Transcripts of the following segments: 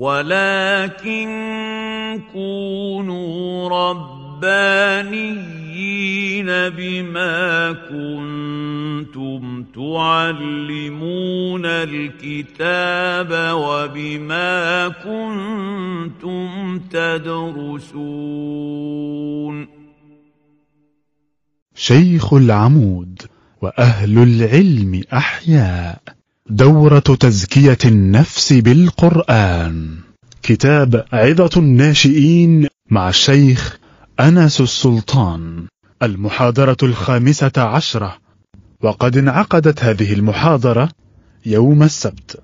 ولكن كونوا ربانيين بما كنتم تعلمون الكتاب وبما كنتم تدرسون. شيخ العمود وأهل العلم أحياء. دورة تزكية النفس بالقرآن. كتاب عظة الناشئين مع الشيخ أنس السلطان. المحاضرة الخامسة عشرة. وقد انعقدت هذه المحاضرة يوم السبت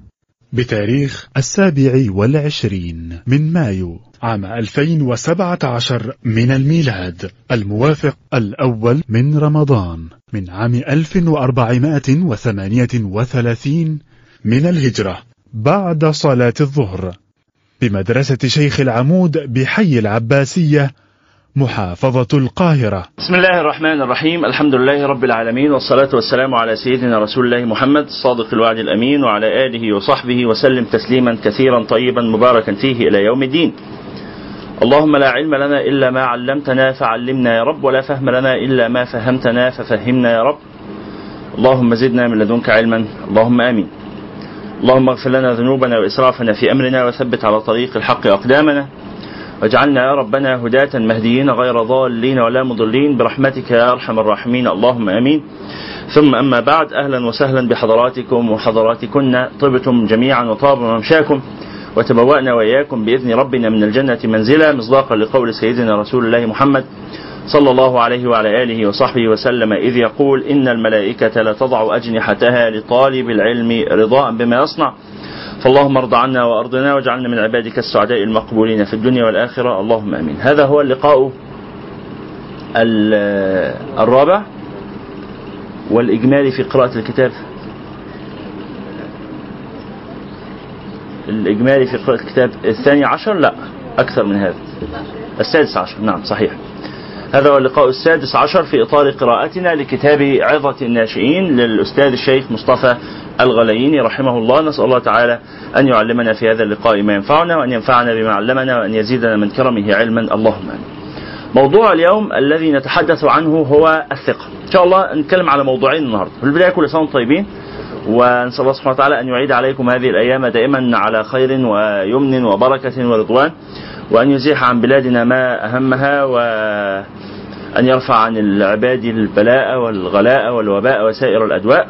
بتاريخ السابع والعشرين من مايو. عام 2017 من الميلاد. الموافق الأول من رمضان من عام 1438 من الهجرة بعد صلاة الظهر بمدرسة شيخ العمود بحي العباسية محافظة القاهرة. بسم الله الرحمن الرحيم. الحمد لله رب العالمين والصلاة والسلام على سيدنا رسول الله محمد الصادق الوعد الأمين وعلى آله وصحبه وسلم تسليما كثيرا طيبا مباركا فيه إلى يوم الدين. اللهم لا علم لنا إلا ما علمتنا فعلمنا يا رب ولا فهم لنا إلا ما فهمتنا ففهمنا يا رب. اللهم زدنا من لدنك علما اللهم آمين. اللهم اغفر لنا ذنوبنا وإسرافنا في أمرنا وثبت على طريق الحق أقدامنا. واجعلنا يا ربنا هداة مهديين غير ضالين ولا مضلين. برحمتك يا أرحم الراحمين اللهم آمين. ثم أما بعد أهلا وسهلا بحضراتكم وحضراتكن. طبتم جميعا وطاب ممشاكم. وتبوأنا وإياكم بإذن ربنا من الجنة منزلا مصداقا لقول سيدنا رسول الله محمد صلى الله عليه وعلى آله وصحبه وسلم إذ يقول إن الملائكة لتضع أجنحتها لطالب العلم رضاء بما يصنع فاللهم ارض عنا وأرضنا واجعلنا من عبادك السعداء المقبولين في الدنيا والآخرة اللهم آمين. هذا هو اللقاء الرابع والإجمالي في قراءة الكتاب. الإجمالي في قراءة الكتاب الثاني عشر؟ لا أكثر من هذا. السادس عشر نعم صحيح. هذا هو اللقاء السادس عشر في إطار قراءتنا لكتاب عظة الناشئين للأستاذ الشيخ مصطفى الغلييني رحمه الله. نسأل الله تعالى أن يعلمنا في هذا اللقاء ما ينفعنا وأن ينفعنا بما علمنا وأن يزيدنا من كرمه علما. اللهم آمين. موضوع اليوم الذي نتحدث عنه هو الثقة. إن شاء الله نتكلم على موضوعين النهاردة. في البداية كل سنة طيبين. ونسأل الله سبحانه وتعالى أن يعيد عليكم هذه الأيام دائما على خير ويمن وبركة ورضوان وأن يزيح عن بلادنا ما أهمها وأن يرفع عن العباد البلاء والغلاء والوباء وسائر الأدواء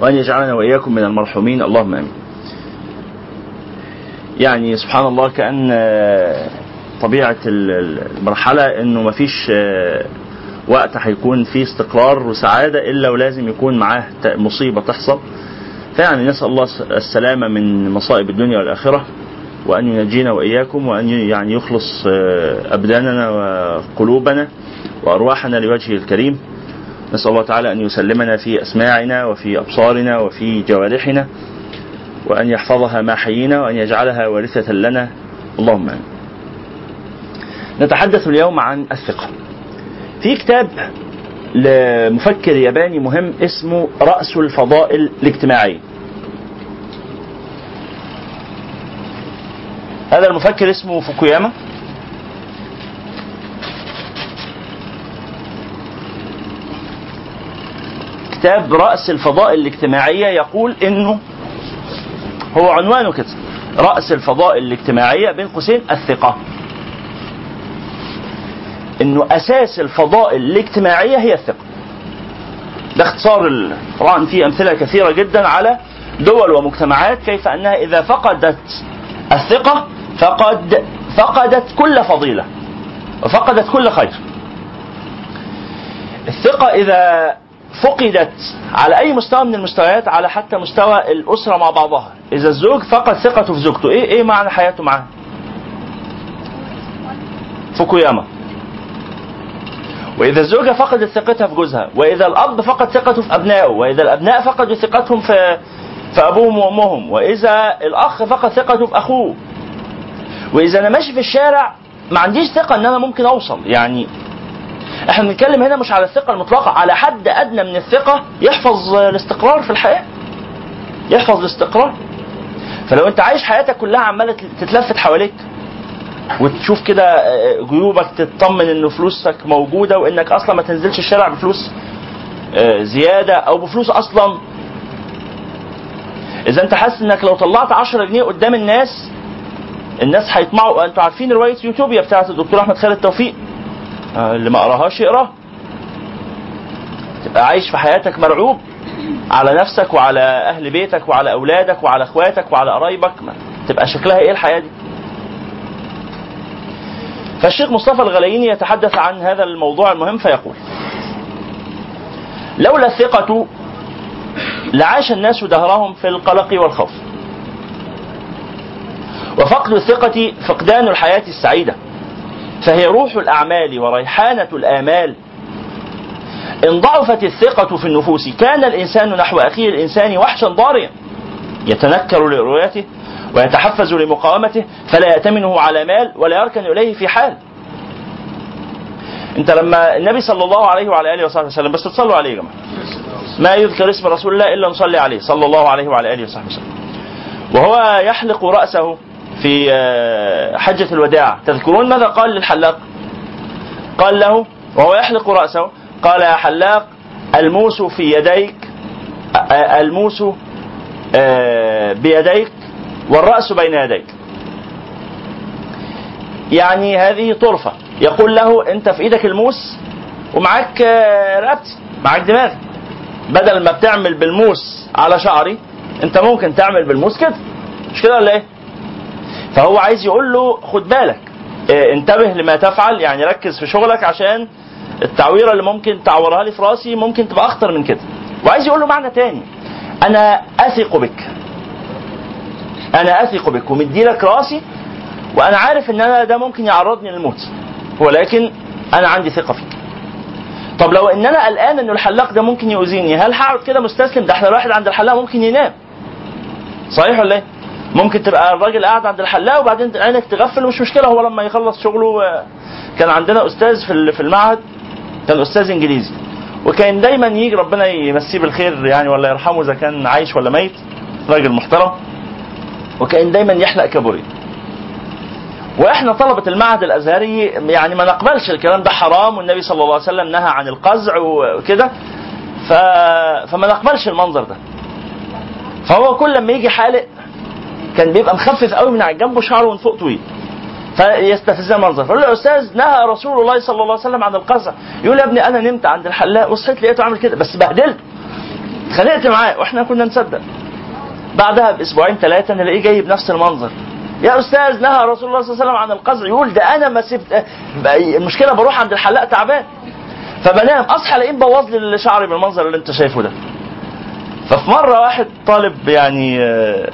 وأن يجعلنا وإياكم من المرحومين. اللهم آمين. يعني سبحان الله كأن طبيعة المرحلة أنه مفيش وقت هيكون فيه استقرار وسعادة إلا ولازم يكون معاه مصيبة تحصل فيعني نسأل الله السلامة من مصائب الدنيا والآخرة وأن ينجينا وإياكم وأن يعني يخلص أبداننا وقلوبنا وأرواحنا لوجهه الكريم نسأل الله تعالى أن يسلمنا في أسماعنا وفي أبصارنا وفي جوارحنا وأن يحفظها ما حيينا وأن يجعلها وارثة لنا اللهم آمين. نتحدث اليوم عن الثقة. في كتاب لمفكر ياباني مهم اسمه رأس الفضائل الاجتماعية. هذا المفكر اسمه فوكوياما كتاب رأس الفضائل الاجتماعية يقول إنه هو عنوانه كده رأس الفضائل الاجتماعية بين قوسين الثقة إنه أساس الفضائل الاجتماعية هي الثقة. ده اختصار طبعا في أمثلة كثيرة جدا على دول ومجتمعات كيف أنها إذا فقدت الثقة فقد فقدت كل فضيلة وفقدت كل خير. الثقة إذا فقدت على أي مستوى من المستويات على حتى مستوى الأسرة مع بعضها. إذا الزوج فقد ثقته في زوجته إيه إيه معنى حياته معاه فوكوياما وإذا الزوجة فقدت ثقتها في جوزها وإذا الأب فقد ثقته في أبنائه وإذا الأبناء فقدوا ثقتهم في في أبوهم وأمهم وإذا الأخ فقد ثقته في أخوه. وإذا أنا ماشي في الشارع ما عنديش ثقة إن أنا ممكن أوصل يعني إحنا بنتكلم هنا مش على الثقة المطلقة على حد أدنى من الثقة يحفظ الاستقرار في الحياة. يحفظ الاستقرار. فلو أنت عايش حياتك كلها عمالة تتلفت حواليك وتشوف كده آه، جيوبك تطمن إن فلوسك موجودة وإنك أصلا ما تنزلش الشارع بفلوس آه، زيادة أو بفلوس أصلا. إذا أنت حاسس إنك لو طلعت 10 جنيه قدام الناس الناس هيطمعوا. أنتوا عارفين رواية يوتوبيا بتاعت الدكتور أحمد خالد توفيق؟ آه، اللي ما قراهاش يقراها تبقى عايش في حياتك مرعوب على نفسك وعلى أهل بيتك وعلى أولادك وعلى أخواتك وعلى قرايبك. تبقى شكلها إيه الحياة دي؟ فالشيخ مصطفى الغلايني يتحدث عن هذا الموضوع المهم فيقول لولا الثقة لعاش الناس دهرهم في القلق والخوف. وفقد الثقة فقدان الحياة السعيدة. فهي روح الأعمال وريحانة الآمال. إن ضعفت الثقة في النفوس كان الإنسان نحو أخيه الإنسان وحشا ضاريا. يتنكر لرؤيته ويتحفز لمقاومته فلا يأتمنه على مال ولا يركن إليه في حال. انت لما النبي صلى الله عليه وعلى آله وصحبه وسلم بس تصلوا عليه يا جماعة. ما يذكر اسم رسول الله إلا نصلي عليه صلى الله عليه وعلى آله وصحبه وسلم. وهو يحلق رأسه في آه، حجة الوداع. تذكرون ماذا قال للحلاق؟ قال له وهو يحلق رأسه قال يا حلاق الموس في يديك آه، الموس آه، بيديك والرأس بين يديك. يعني هذه طرفة. يقول له انت في إيدك الموس ومعاك رقبتي معاك دماغي. بدل ما بتعمل بالموس على شعري انت ممكن تعمل بالموس كده. مش كده ولا إيه؟ فهو عايز يقول له خد بالك آه، انتبه لما تفعل يعني ركز في شغلك عشان التعويرة اللي ممكن تعورها لي في رأسي ممكن تبقى أخطر من كده. وعايز يقول له معنى تاني. أنا أثق بك. أنا أثق بك ومدي لك راسي وأنا عارف إن أنا ده ممكن يعرضني للموت. ولكن أنا عندي ثقة فيك طب لو إن أنا قلقان ان الحلاق ده ممكن يؤذيني هل هقعد كده مستسلم؟ ده إحنا الواحد عند الحلاق ممكن ينام. صحيح ولا إيه؟ ممكن تبقى الراجل قاعد عند الحلاق وبعدين عينك تغفل ومش مشكلة. هو لما يخلص شغله آه، كان عندنا أستاذ في في المعهد كان أستاذ إنجليزي. وكان دايما يجي ربنا يمسيه بالخير يعني ولا يرحمه إذا كان عايش ولا ميت. راجل محترم. وكأن دايما يحلق كابوري. وإحنا طلبة المعهد الأزهري يعني ما نقبلش الكلام ده حرام والنبي صلى الله عليه وسلم نهى عن القزع وكده. ف... فما نقبلش المنظر ده. فهو كل لما يجي حالق كان بيبقى مخفف قوي من على جنبه شعره من فوق طويل. فيستفزها المنظر فيقول له يا أستاذ نهى رسول الله صلى الله عليه وسلم عن القزع. يقول يا ابني أنا نمت عند الحلاق وصحيت لقيته عامل كده بس بهدلته. اتخانقت معاه وإحنا كنا نصدق. بعدها بأسبوعين ثلاثة نلاقيه جاي بنفس المنظر. يا أستاذ نهى رسول الله صلى الله عليه وسلم عن القزع. يقول ده أنا ما سبت المشكلة بروح عند الحلاق تعبان. فبنام. أصحى الاقيه مبوظ لي شعري بالمنظر اللي أنت شايفه ده. ففي مرة واحد طالب يعني آه،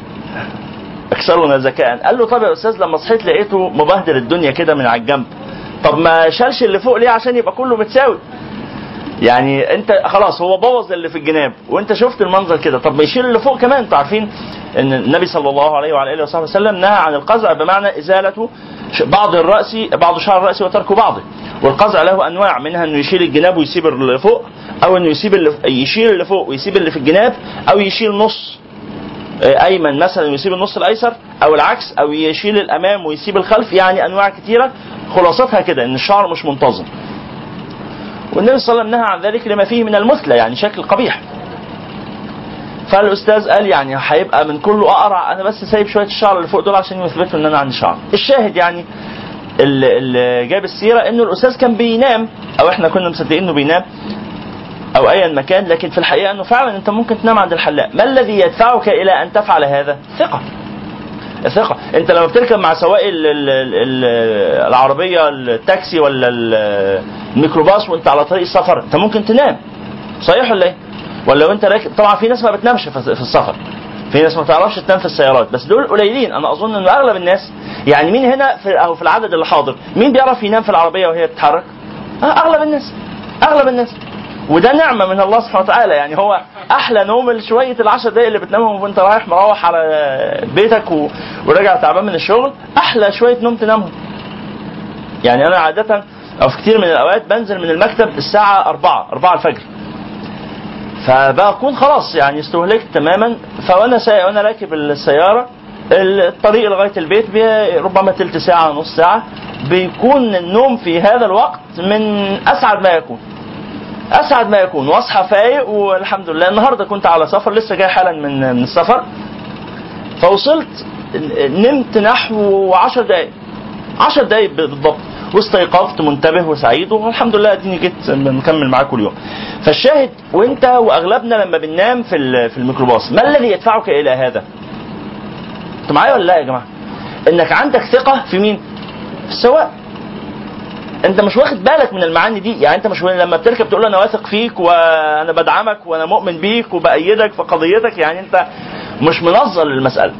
اكثرنا ذكاء. قال له طب يا أستاذ لما صحيت لقيته مبهدل الدنيا كده من على الجنب. طب ما شالش اللي فوق ليه عشان يبقى كله متساوي؟ يعني انت خلاص هو بوظ اللي في الجناب وانت شفت المنظر كده. طب ما يشيل اللي فوق كمان أنتوا عارفين ان النبي صلى الله عليه وعلى آله وصحبه وسلم نهى عن القزع بمعنى إزالة ش- بعض الرأس بعض شعر الرأس وترك بعضه. والقزع له أنواع منها إنه يشيل الجناب ويسيب اللي فوق أو إنه يسيب اللي يشيل اللي فوق ويسيب اللي في الجناب أو يشيل نص آه، أيمن مثلا ويسيب النص الأيسر أو العكس أو يشيل الأمام ويسيب الخلف يعني أنواع كثيره خلاصتها كده إن الشعر مش منتظم. والنبي صلى الله عليه وسلم نهى عن ذلك لما فيه من المثلى يعني شكل قبيح. فالأستاذ قال يعني هيبقى من كله أقرع أنا بس سايب شوية الشعر اللي فوق دول عشان يثبتوا إن أنا عندي شعر. الشاهد يعني اللي جاب السيرة إنه الأستاذ كان بينام أو إحنا كنا مصدقين إنه بينام أو ايا مكان لكن في الحقيقة إنه فعلا أنت ممكن تنام عند الحلاق. ما الذي يدفعك إلى أن تفعل هذا؟ ثقة. الثقه انت لما بتركب مع سواق ال- ال- ال- العربية التاكسي ولا ال- الميكروباص وانت على طريق السفر انت ممكن تنام. صحيح ولا إيه؟ ولا لو انت راكب طبعا في ناس ما بتنامش في السفر. في ناس ما تعرفش تنام في السيارات بس دول قليلين. أنا أظن إن أغلب الناس يعني مين هنا في أو في العدد اللي حاضر مين بيعرف ينام في العربية وهي بتتحرك؟ أغلب الناس. أغلب الناس. وده نعمة من الله سبحانه وتعالى. يعني هو أحلى نوم شوية العشر دقايق اللي بتنامهم وانت رايح مروح على بيتك. وراجع تعبان من الشغل أحلى شوية نوم تنامهم. يعني أنا عادة أو في كتير من الأوقات بنزل من المكتب الساعة 4 4 الفجر. فبكون خلاص يعني استهلكت تماما. فوانا سايق وأنا راكب السيارة الطريق لغاية البيت بي- ربما تلت ساعة نص ساعة. بيكون النوم في هذا الوقت من أسعد ما يكون. أسعد ما يكون وأصحى فايق والحمد لله. النهارده كنت على سفر لسه جاي حالا من من السفر. فوصلت نمت نحو 10 دقائق 10 دقائق بالضبط. واستيقظت منتبه وسعيد والحمد لله أديني جيت نكمل معاكم اليوم فالشاهد وأنت وأغلبنا لما بننام في في الميكروباص ما الذي يدفعك إلى هذا؟ أنتوا معايا ولا لا يا جماعة؟ إنك عندك ثقة في مين؟ في السواق. انت مش واخد بالك من المعاني دي؟ يعني انت مش لما بتركب تقول أنا واثق فيك وأنا بدعمك وأنا مؤمن بيك وبأيدك في قضيتك يعني انت مش منظر للمسألة.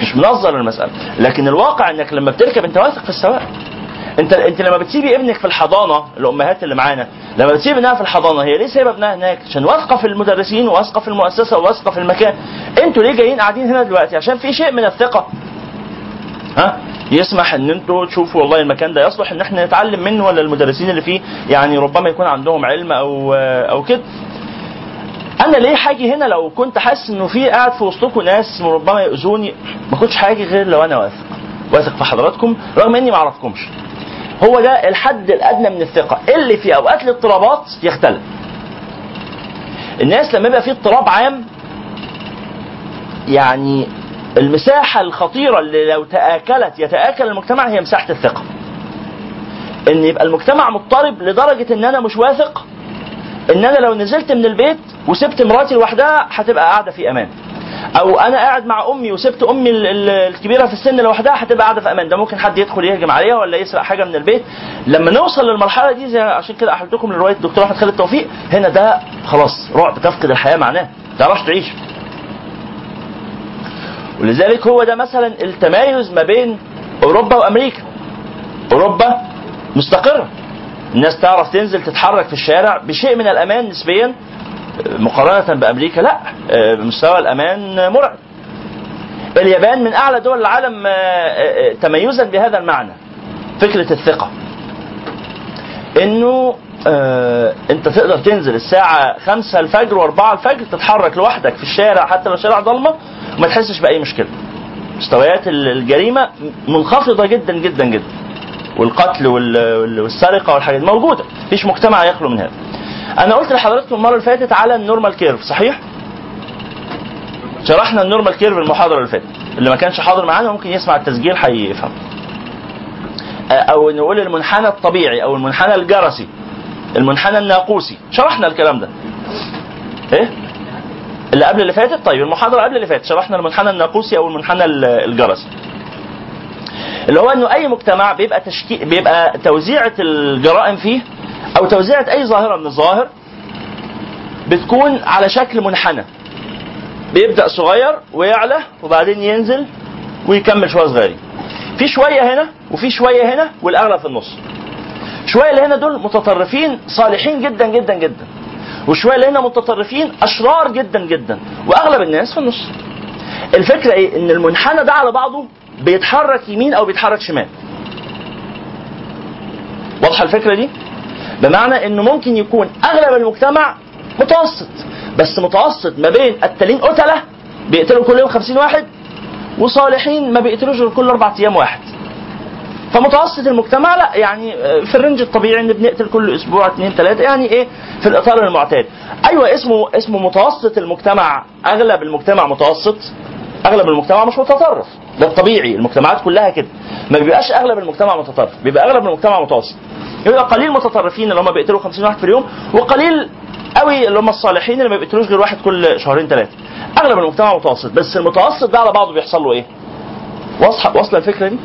مش منظر للمسألة. لكن الواقع إنك لما بتركب أنت واثق في السواق. انت انت لما بتسيبي ابنك في الحضانة الأمهات اللي معانا لما بتسيب ابنها في الحضانة هي ليه سايبة ابنها هناك؟ عشان واثقة في المدرسين وواثقه في المؤسسة وواثقه في المكان. أنتوا ليه جايين قاعدين هنا دلوقتي؟ عشان في شيء من الثقة. ها يسمح إن أنتوا تشوفوا والله المكان ده. يصلح إن إحنا نتعلم منه ولا المدرسين اللي فيه يعني ربما يكون عندهم علم أو أو كده. أنا ليه حاجي هنا؟ لو كنت حاسس إنه في قاعد في وسطكم ناس ربما يؤذوني ما كنتش حاجي غير لو أنا واثق. واثق في حضراتكم رغم إني ما أعرفكمش. هو ده الحد الأدنى من الثقة. اللي في أوقات الاضطرابات يختلف. الناس لما يبقى في اضطراب عام يعني المساحة الخطيرة اللي لو تآكلت يتآكل المجتمع هي مساحة الثقة. إن يبقى المجتمع مضطرب لدرجة إن أنا مش واثق إن أنا لو نزلت من البيت وسبت مراتي لوحدها هتبقى قاعدة في أمان. أو أنا قاعد مع أمي وسبت أمي ال- ال- الكبيرة في السن لوحدها هتبقى قاعدة في أمان، ده ممكن حد يدخل يهجم عليها ولا يسرق حاجة من البيت. لما نوصل للمرحلة دي زي عشان كده أحلتكم لرواية الدكتور أحمد خالد توفيق، هنا ده خلاص رعب تفقد الحياة معناه، ما تعرفش تعيش. ولذلك هو ده مثلا التمايز ما بين أوروبا وأمريكا. أوروبا مستقرة. الناس تعرف تنزل تتحرك في الشارع بشيء من الأمان نسبيا مقارنة بأمريكا لا مستوى الأمان مرعب. اليابان من أعلى دول العالم تميزا بهذا المعنى فكرة الثقة. إنه آه انت تقدر تنزل الساعة خمسة الفجر وأربعة الفجر تتحرك لوحدك في الشارع حتى لو الشارع ضلمة وما تحسش بأي مشكلة. مستويات الجريمة منخفضة جدا جدا جدا. والقتل وال- والسرقة والحاجات دي موجودة. مفيش مجتمع يخلو من هذا. أنا قلت لحضراتكم المرة اللي فاتت على ال normal curve صحيح؟ شرحنا ال normal curve المحاضرة اللي فاتت. اللي ما كانش حاضر معانا ممكن يسمع التسجيل هيفهم. أو نقول المنحنى الطبيعي أو المنحنى الجرسي. المنحنى الناقوسي. شرحنا الكلام ده. إيه؟ اللي قبل اللي فاتت؟ طيب المحاضرة قبل اللي فاتت. شرحنا المنحنى الناقوسي أو المنحنى ال- الجرسي. اللي هو إنه أي مجتمع بيبقى تشكيل بيبقى توزيعة الجرائم فيه أو توزيعة أي ظاهرة من الظواهر بتكون على شكل منحنى. بيبدأ صغير ويعلى وبعدين ينزل ويكمل شوية صغيرين. في شوية هنا وفي شوية هنا والاغلب في النص. شوية اللي هنا دول متطرفين صالحين جدا جدا جدا. وشوية اللي هنا متطرفين أشرار جدا جدا. وأغلب الناس في النص. الفكرة إيه؟ إن المنحنى ده على بعضه بيتحرك يمين أو بيتحرك شمال. واضحة الفكرة دي؟ بمعنى إنه ممكن يكون أغلب المجتمع متوسط. بس متوسط ما بين قتالين قتلة بيقتلوا كل يوم 50 واحد وصالحين ما بيقتلوش كل أربع أيام واحد. فمتوسط المجتمع لا يعني في الرنج الطبيعي إن بنقتل كل أسبوع اثنين ثلاثة يعني إيه في الإطار المعتاد. أيوه اسمه اسمه متوسط المجتمع أغلب المجتمع متوسط أغلب المجتمع مش متطرف. ده الطبيعي المجتمعات كلها كده. ما بيبقاش أغلب المجتمع متطرف بيبقى أغلب المجتمع متوسط. يبقى قليل متطرفين اللي هم بيقتلوا 50 واحد في اليوم وقليل قوي اللي هم الصالحين اللي ما بيقتلوش غير واحد كل شهرين ثلاثة أغلب المجتمع متوسط بس المتوسط ده على بعضه بيحصل له إيه؟ واضحه واصله الفكرة دي؟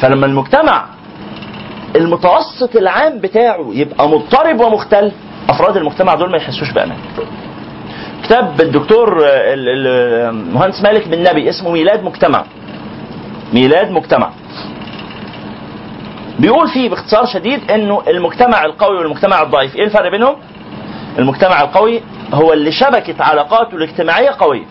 فلما المجتمع المتوسط العام بتاعه يبقى مضطرب ومختل أفراد المجتمع دول ما يحسوش بأمان. كتاب الدكتور ال- ال- المهندس مالك بن نبي اسمه ميلاد مجتمع. ميلاد مجتمع. بيقول فيه باختصار شديد إنه المجتمع القوي والمجتمع الضعيف. إيه الفرق بينهم؟ المجتمع القوي هو اللي شبكة علاقاته الاجتماعية قوية.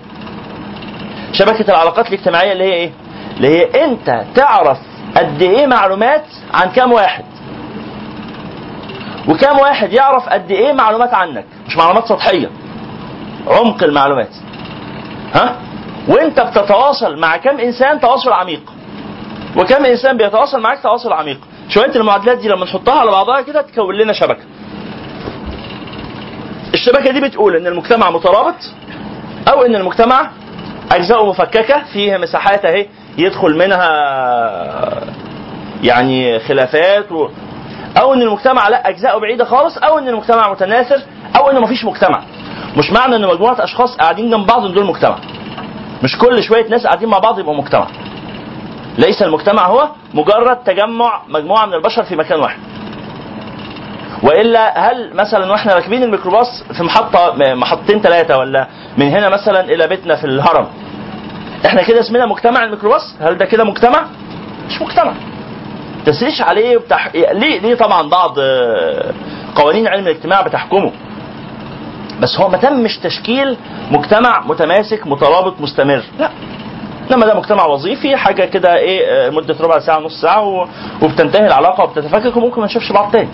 شبكة العلاقات الاجتماعية اللي هي إيه؟ اللي هي أنت تعرف قد إيه معلومات عن كام واحد؟ وكام واحد يعرف قد إيه معلومات عنك؟ مش معلومات سطحية. عمق المعلومات. ها؟ وأنت بتتواصل مع كم إنسان تواصل عميق. وكم إنسان بيتواصل معاك تواصل عميق. شوية المعادلات دي لما نحطها على بعضها كده تكون لنا شبكة. الشبكة دي بتقول إن المجتمع مترابط أو إن المجتمع اجزاء مفككة فيها مساحات أهي يدخل منها يعني خلافات و... أو إن المجتمع لأ أجزاءه بعيدة خالص أو إن المجتمع متناثر أو ان مفيش مجتمع. مش معنى إن مجموعة أشخاص قاعدين جنب بعض إن دول مجتمع. مش كل شوية ناس قاعدين مع بعض يبقوا مجتمع. ليس المجتمع هو مجرد تجمع مجموعة من البشر في مكان واحد. وإلا هل مثلا وإحنا راكبين الميكروباص في محطة محطتين ثلاثة ولا من هنا مثلا إلى بيتنا في الهرم إحنا كده اسمنا مجتمع الميكروباص؟ هل ده كده مجتمع؟ مش مجتمع. تسريش عليه بتح... ليه ليه طبعا بعض آه، قوانين علم الاجتماع بتحكمه؟ بس هو ما تمش تشكيل مجتمع متماسك مترابط مستمر. لا. إنما ده مجتمع وظيفي حاجة كده إيه آه، مده ربع ساعة نص ساعة وبتنتهي العلاقة وبتتفكك وممكن ما نشوفش بعض تاني.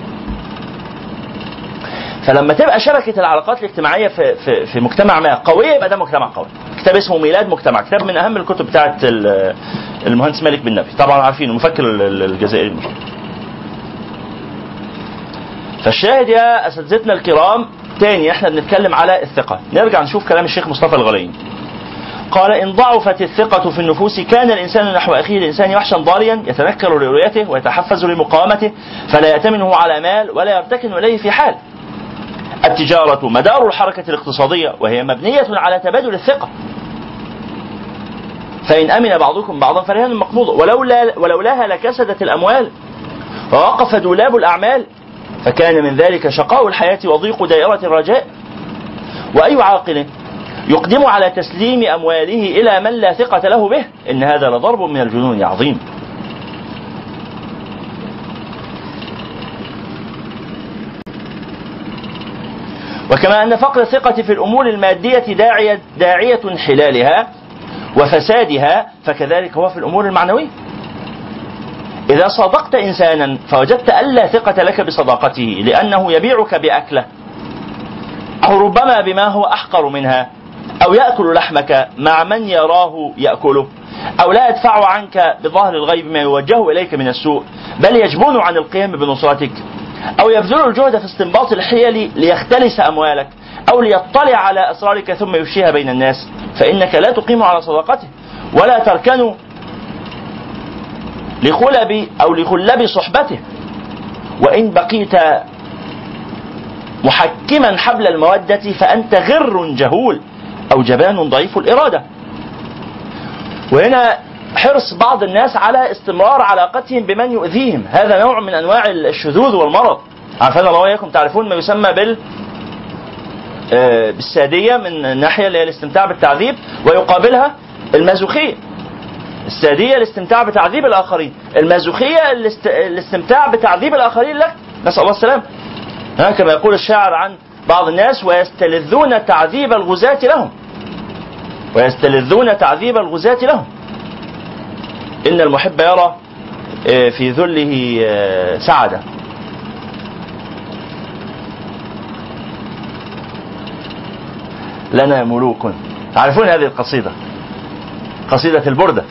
فلما تبقى شبكة العلاقات الاجتماعية في في في مجتمع ما قويه يبقى ده مجتمع قوي. كتاب اسمه ميلاد مجتمع، كتاب من أهم الكتب بتاعه ال- المهندس مالك بن نبي، طبعا عارفين المفكر ال- ال- الجزائري المشهور. فالشاهد يا أساتذتنا الكرام تاني إحنا بنتكلم على الثقة، نرجع نشوف كلام الشيخ مصطفى الغليني. قال إن ضعفت الثقة في النفوس كان الإنسان نحو أخيه الإنسان وحشا ضاريا يتنكر لرؤيته ويتحفز لمقاومته فلا يأتمنه على مال ولا يرتكن إليه في حال التجارة مدار الحركة الاقتصادية وهي مبنية على تبادل الثقة. فإن أمن بعضكم بعضا فرهان مقبوضة ولولا ولولاها لكسدت الأموال ووقف دولاب الأعمال فكان من ذلك شقاء الحياة وضيق دائرة الرجاء. وأي عاقل يقدم على تسليم أمواله إلى من لا ثقة له به إن هذا لضرب من الجنون العظيم وكما أن فقر الثقة في الأمور المادية داعية, داعية انحلالها وفسادها فكذلك هو في الأمور المعنوية. إذا صادقت إنسانا فوجدت ألا ثقة لك بصداقته لأنه يبيعك بأكلة أو ربما بما هو أحقر منها أو يأكل لحمك مع من يراه يأكله أو لا يدفع عنك بظهر الغيب ما يوجه إليك من السوء بل يجبن عن القيام بنصرتك. أو يبذل الجهد في استنباط الحيل ليختلس أموالك أو ليطلع على أسرارك ثم يفشيها بين الناس فإنك لا تقيم على صداقته ولا تركن لخلب أو لخلب صحبته. وإن بقيت محكما حبل المودة فأنت غر جهول أو جبان ضعيف الإرادة. وهنا حرص بعض الناس على استمرار علاقتهم بمن يؤذيهم. هذا نوع من أنواع الشذوذ والمرض. عارفين الله وإياكم. تعرفون ما يسمى بال آه، بالسادية من الناحية اللي هي الاستمتاع بالتعذيب ويقابلها المازوخية. السادية الاستمتاع بتعذيب الآخرين. المازوخية الاست... الاستمتاع بتعذيب الآخرين لك. نسأل الله السلامة كما يقول الشاعر عن بعض الناس ويستلذون تعذيب الغزاة لهم. ويستلذون تعذيب الغزاة لهم. إن المحب يرى آه، في ذله آه، سعدة لنا ملوك. تعرفون هذه القصيدة؟ قصيدة البردة.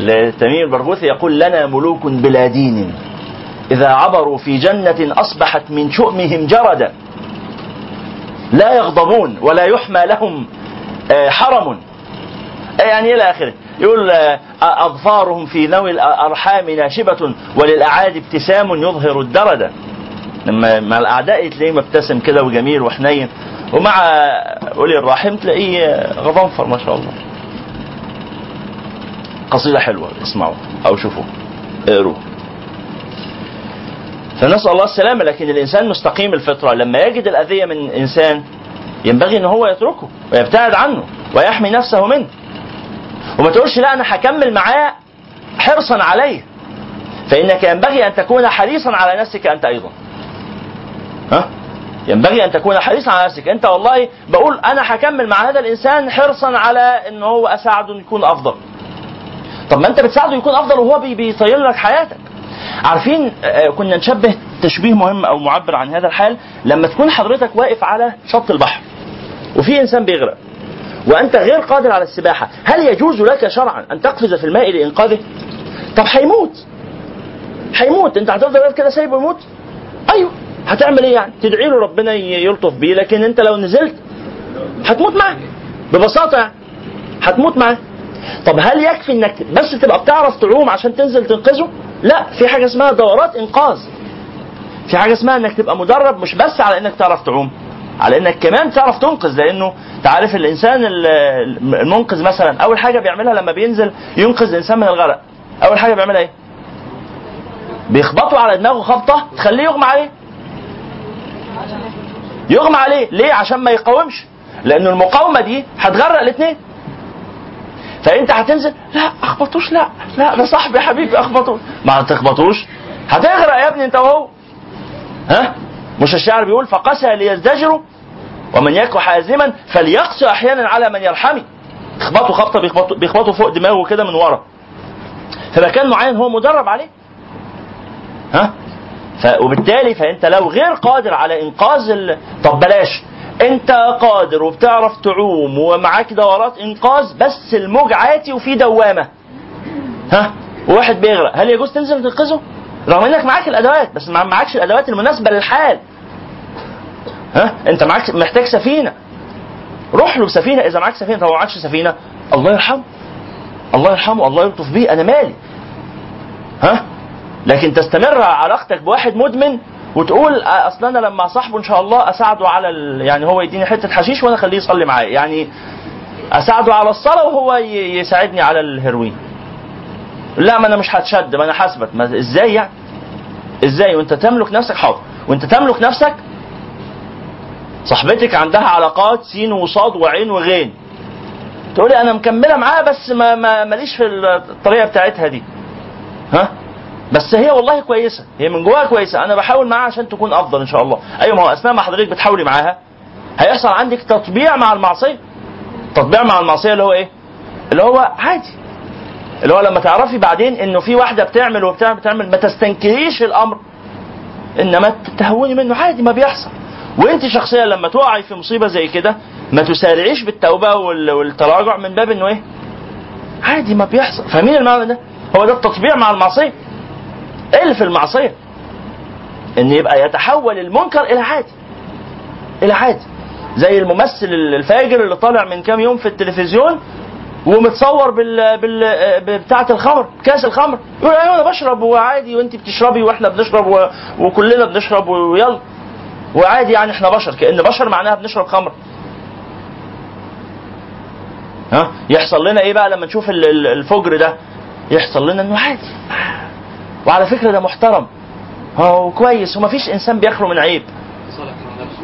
لتميم البرغوثي يقول لنا ملوك بلا دين. إذا عبروا في جنة أصبحت من شؤمهم جردا. لا يغضبون ولا يحمى لهم آه، حرم. يعني إلى آخره. يقول آه، أظفارهم في ذوي الأرحام ناشبة وللأعادي ابتسام يظهر الدرد لما مع الأعداء تلاقيه مبتسم كده وجميل وحنين ومع أولي الرحم تلاقيه غضنفر ما شاء الله. قصيدة حلوة اسمعوا أو شوفوا اقروا. فنسأل الله السلامة لكن الإنسان مستقيم الفطرة. لما يجد الأذية من إنسان ينبغي أن هو يتركه ويبتعد عنه ويحمي نفسه منه. وما تقولش لا أنا هكمل معاه حرصا عليه. فإنك ينبغي أن تكون حريصا على نفسك أنت أيضا. ها؟ ينبغي أن تكون حريصا على نفسك. أنت والله بقول أنا هكمل مع هذا الإنسان حرصا على أن هو أساعده أن يكون أفضل. طب ما أنت بتساعده يكون أفضل وهو بي- بيطير لك حياتك. عارفين آه، كنا نشبه تشبيه مهم أو معبر عن هذا الحال لما تكون حضرتك واقف على شط البحر وفي إنسان بيغرق. وأنت غير قادر على السباحة. هل يجوز لك شرعا أن تقفز في الماء لإنقاذه؟ طب هيموت. هيموت. أنت هتفضل كده سايبه يموت؟ أيوه. هتعمل إيه يعني؟ تدعي له ربنا يلطف بيه لكن أنت لو نزلت هتموت معاه. ببساطة يعني. هتموت معاه. طب هل يكفي إنك بس تبقى بتعرف تعوم عشان تنزل تنقذه؟ لا. في حاجة اسمها دورات إنقاذ. في حاجة اسمها إنك تبقى مدرب مش بس على إنك تعرف تعوم. على إنك كمان تعرف تنقذ لأنه تعرف الإنسان ال- المنقذ مثلا أول حاجة بيعملها لما بينزل ينقذ الإنسان من الغرق. أول حاجة بيعملها إيه؟ بيخبطوا على دماغه خبطة تخليه يغمى عليه. يغمى عليه. ليه؟ عشان ما يقاومش. لأن المقاومة دي هتغرق الاثنين فأنت هتنزل لا أخبطوش لا لا ده صاحبي يا حبيبي أخبطوش. ما تخبطوش هتغرق يا ابني أنت وهو. ها؟ مش الشاعر بيقول فقسى ليزدجروا ومن يك حازما فليقسى أحيانا على من يرحمي يخبطوا خبطة بيخبطوا بيخبطوا فوق دماغه كده من ورا. في مكان معين هو مدرب عليه. ها؟ ف... وبالتالي فأنت لو غير قادر على إنقاذ ال... طب بلاش. أنت قادر وبتعرف تعوم ومعاك دورات إنقاذ بس الموج عاتي وفي دوامة. ها؟ وواحد بيغرق. هل يجوز تنزل تنقذه؟ رغم إنك معاك الأدوات بس ما معاكش الأدوات المناسبة للحال. ها؟ انت معاك محتاج سفينة. روح له بسفينة إذا معاك سفينة ما معاكش سفينة الله يرحمه. الله يرحمه الله يلطف بيه. أنا مالي. ها؟ لكن تستمر علاقتك بواحد مدمن وتقول آه، أصل أنا لما صاحبه إن شاء الله أساعده على ال... يعني هو يديني حتة حشيش وأنا أخليه يصلي معايا. يعني أساعده على الصلاة وهو. يساعدني على الهيروين. لا ما أنا مش هتشد ما أنا حاسبك. ما إزاي يعني؟ إزاي؟ وأنت تملك نفسك حاضر. وأنت تملك نفسك صاحبتك عندها علاقات سين وصاد وعين وغين. تقولي أنا مكملة معاها بس ما ما ماليش في الطريقة بتاعتها دي. ها؟ بس هي والله كويسة. هي من جواها كويسة. أنا بحاول معاها عشان تكون أفضل إن شاء الله. أيوه ما هو اثناء ما حضرتك بتحاولي معاها. هيحصل عندك تطبيع مع المعصية. تطبيع مع المعصية اللي هو إيه؟ اللي هو عادي. اللي هو لما تعرفي بعدين إنه في واحدة بتعمل وبتعمل بتعمل ما تستنكريش الأمر. إنما تهوني منه. عادي ما بيحصل. وانت شخصيا لما تقعي في مصيبة زي كده ما تسارعيش بالتوبة وال- والتراجع من باب إنه إيه؟ عادي ما بيحصل. فاهمين المعنى ده؟ هو ده التطبيع مع المعصية. إيه في المعصية. إن يبقى يتحول المنكر إلى عادي. إلى عادي. زي الممثل الفاجر اللي طالع من كام يوم في التلفزيون ومتصور بال بال بتاعة الخمر كاس الخمر. يقول أيوه أنا بشرب وعادي وأنت بتشربي وإحنا بنشرب و... وكلنا بنشرب ويلا. وعادي يعني إحنا بشر كأن بشر معناها بنشرب خمر. ها؟ يحصل لنا إيه بقى لما نشوف ال- ال- الفجر ده؟ يحصل لنا إنه عادي. وعلى فكرة ده محترم. هو كويس. ومفيش إنسان بيخلو من عيب.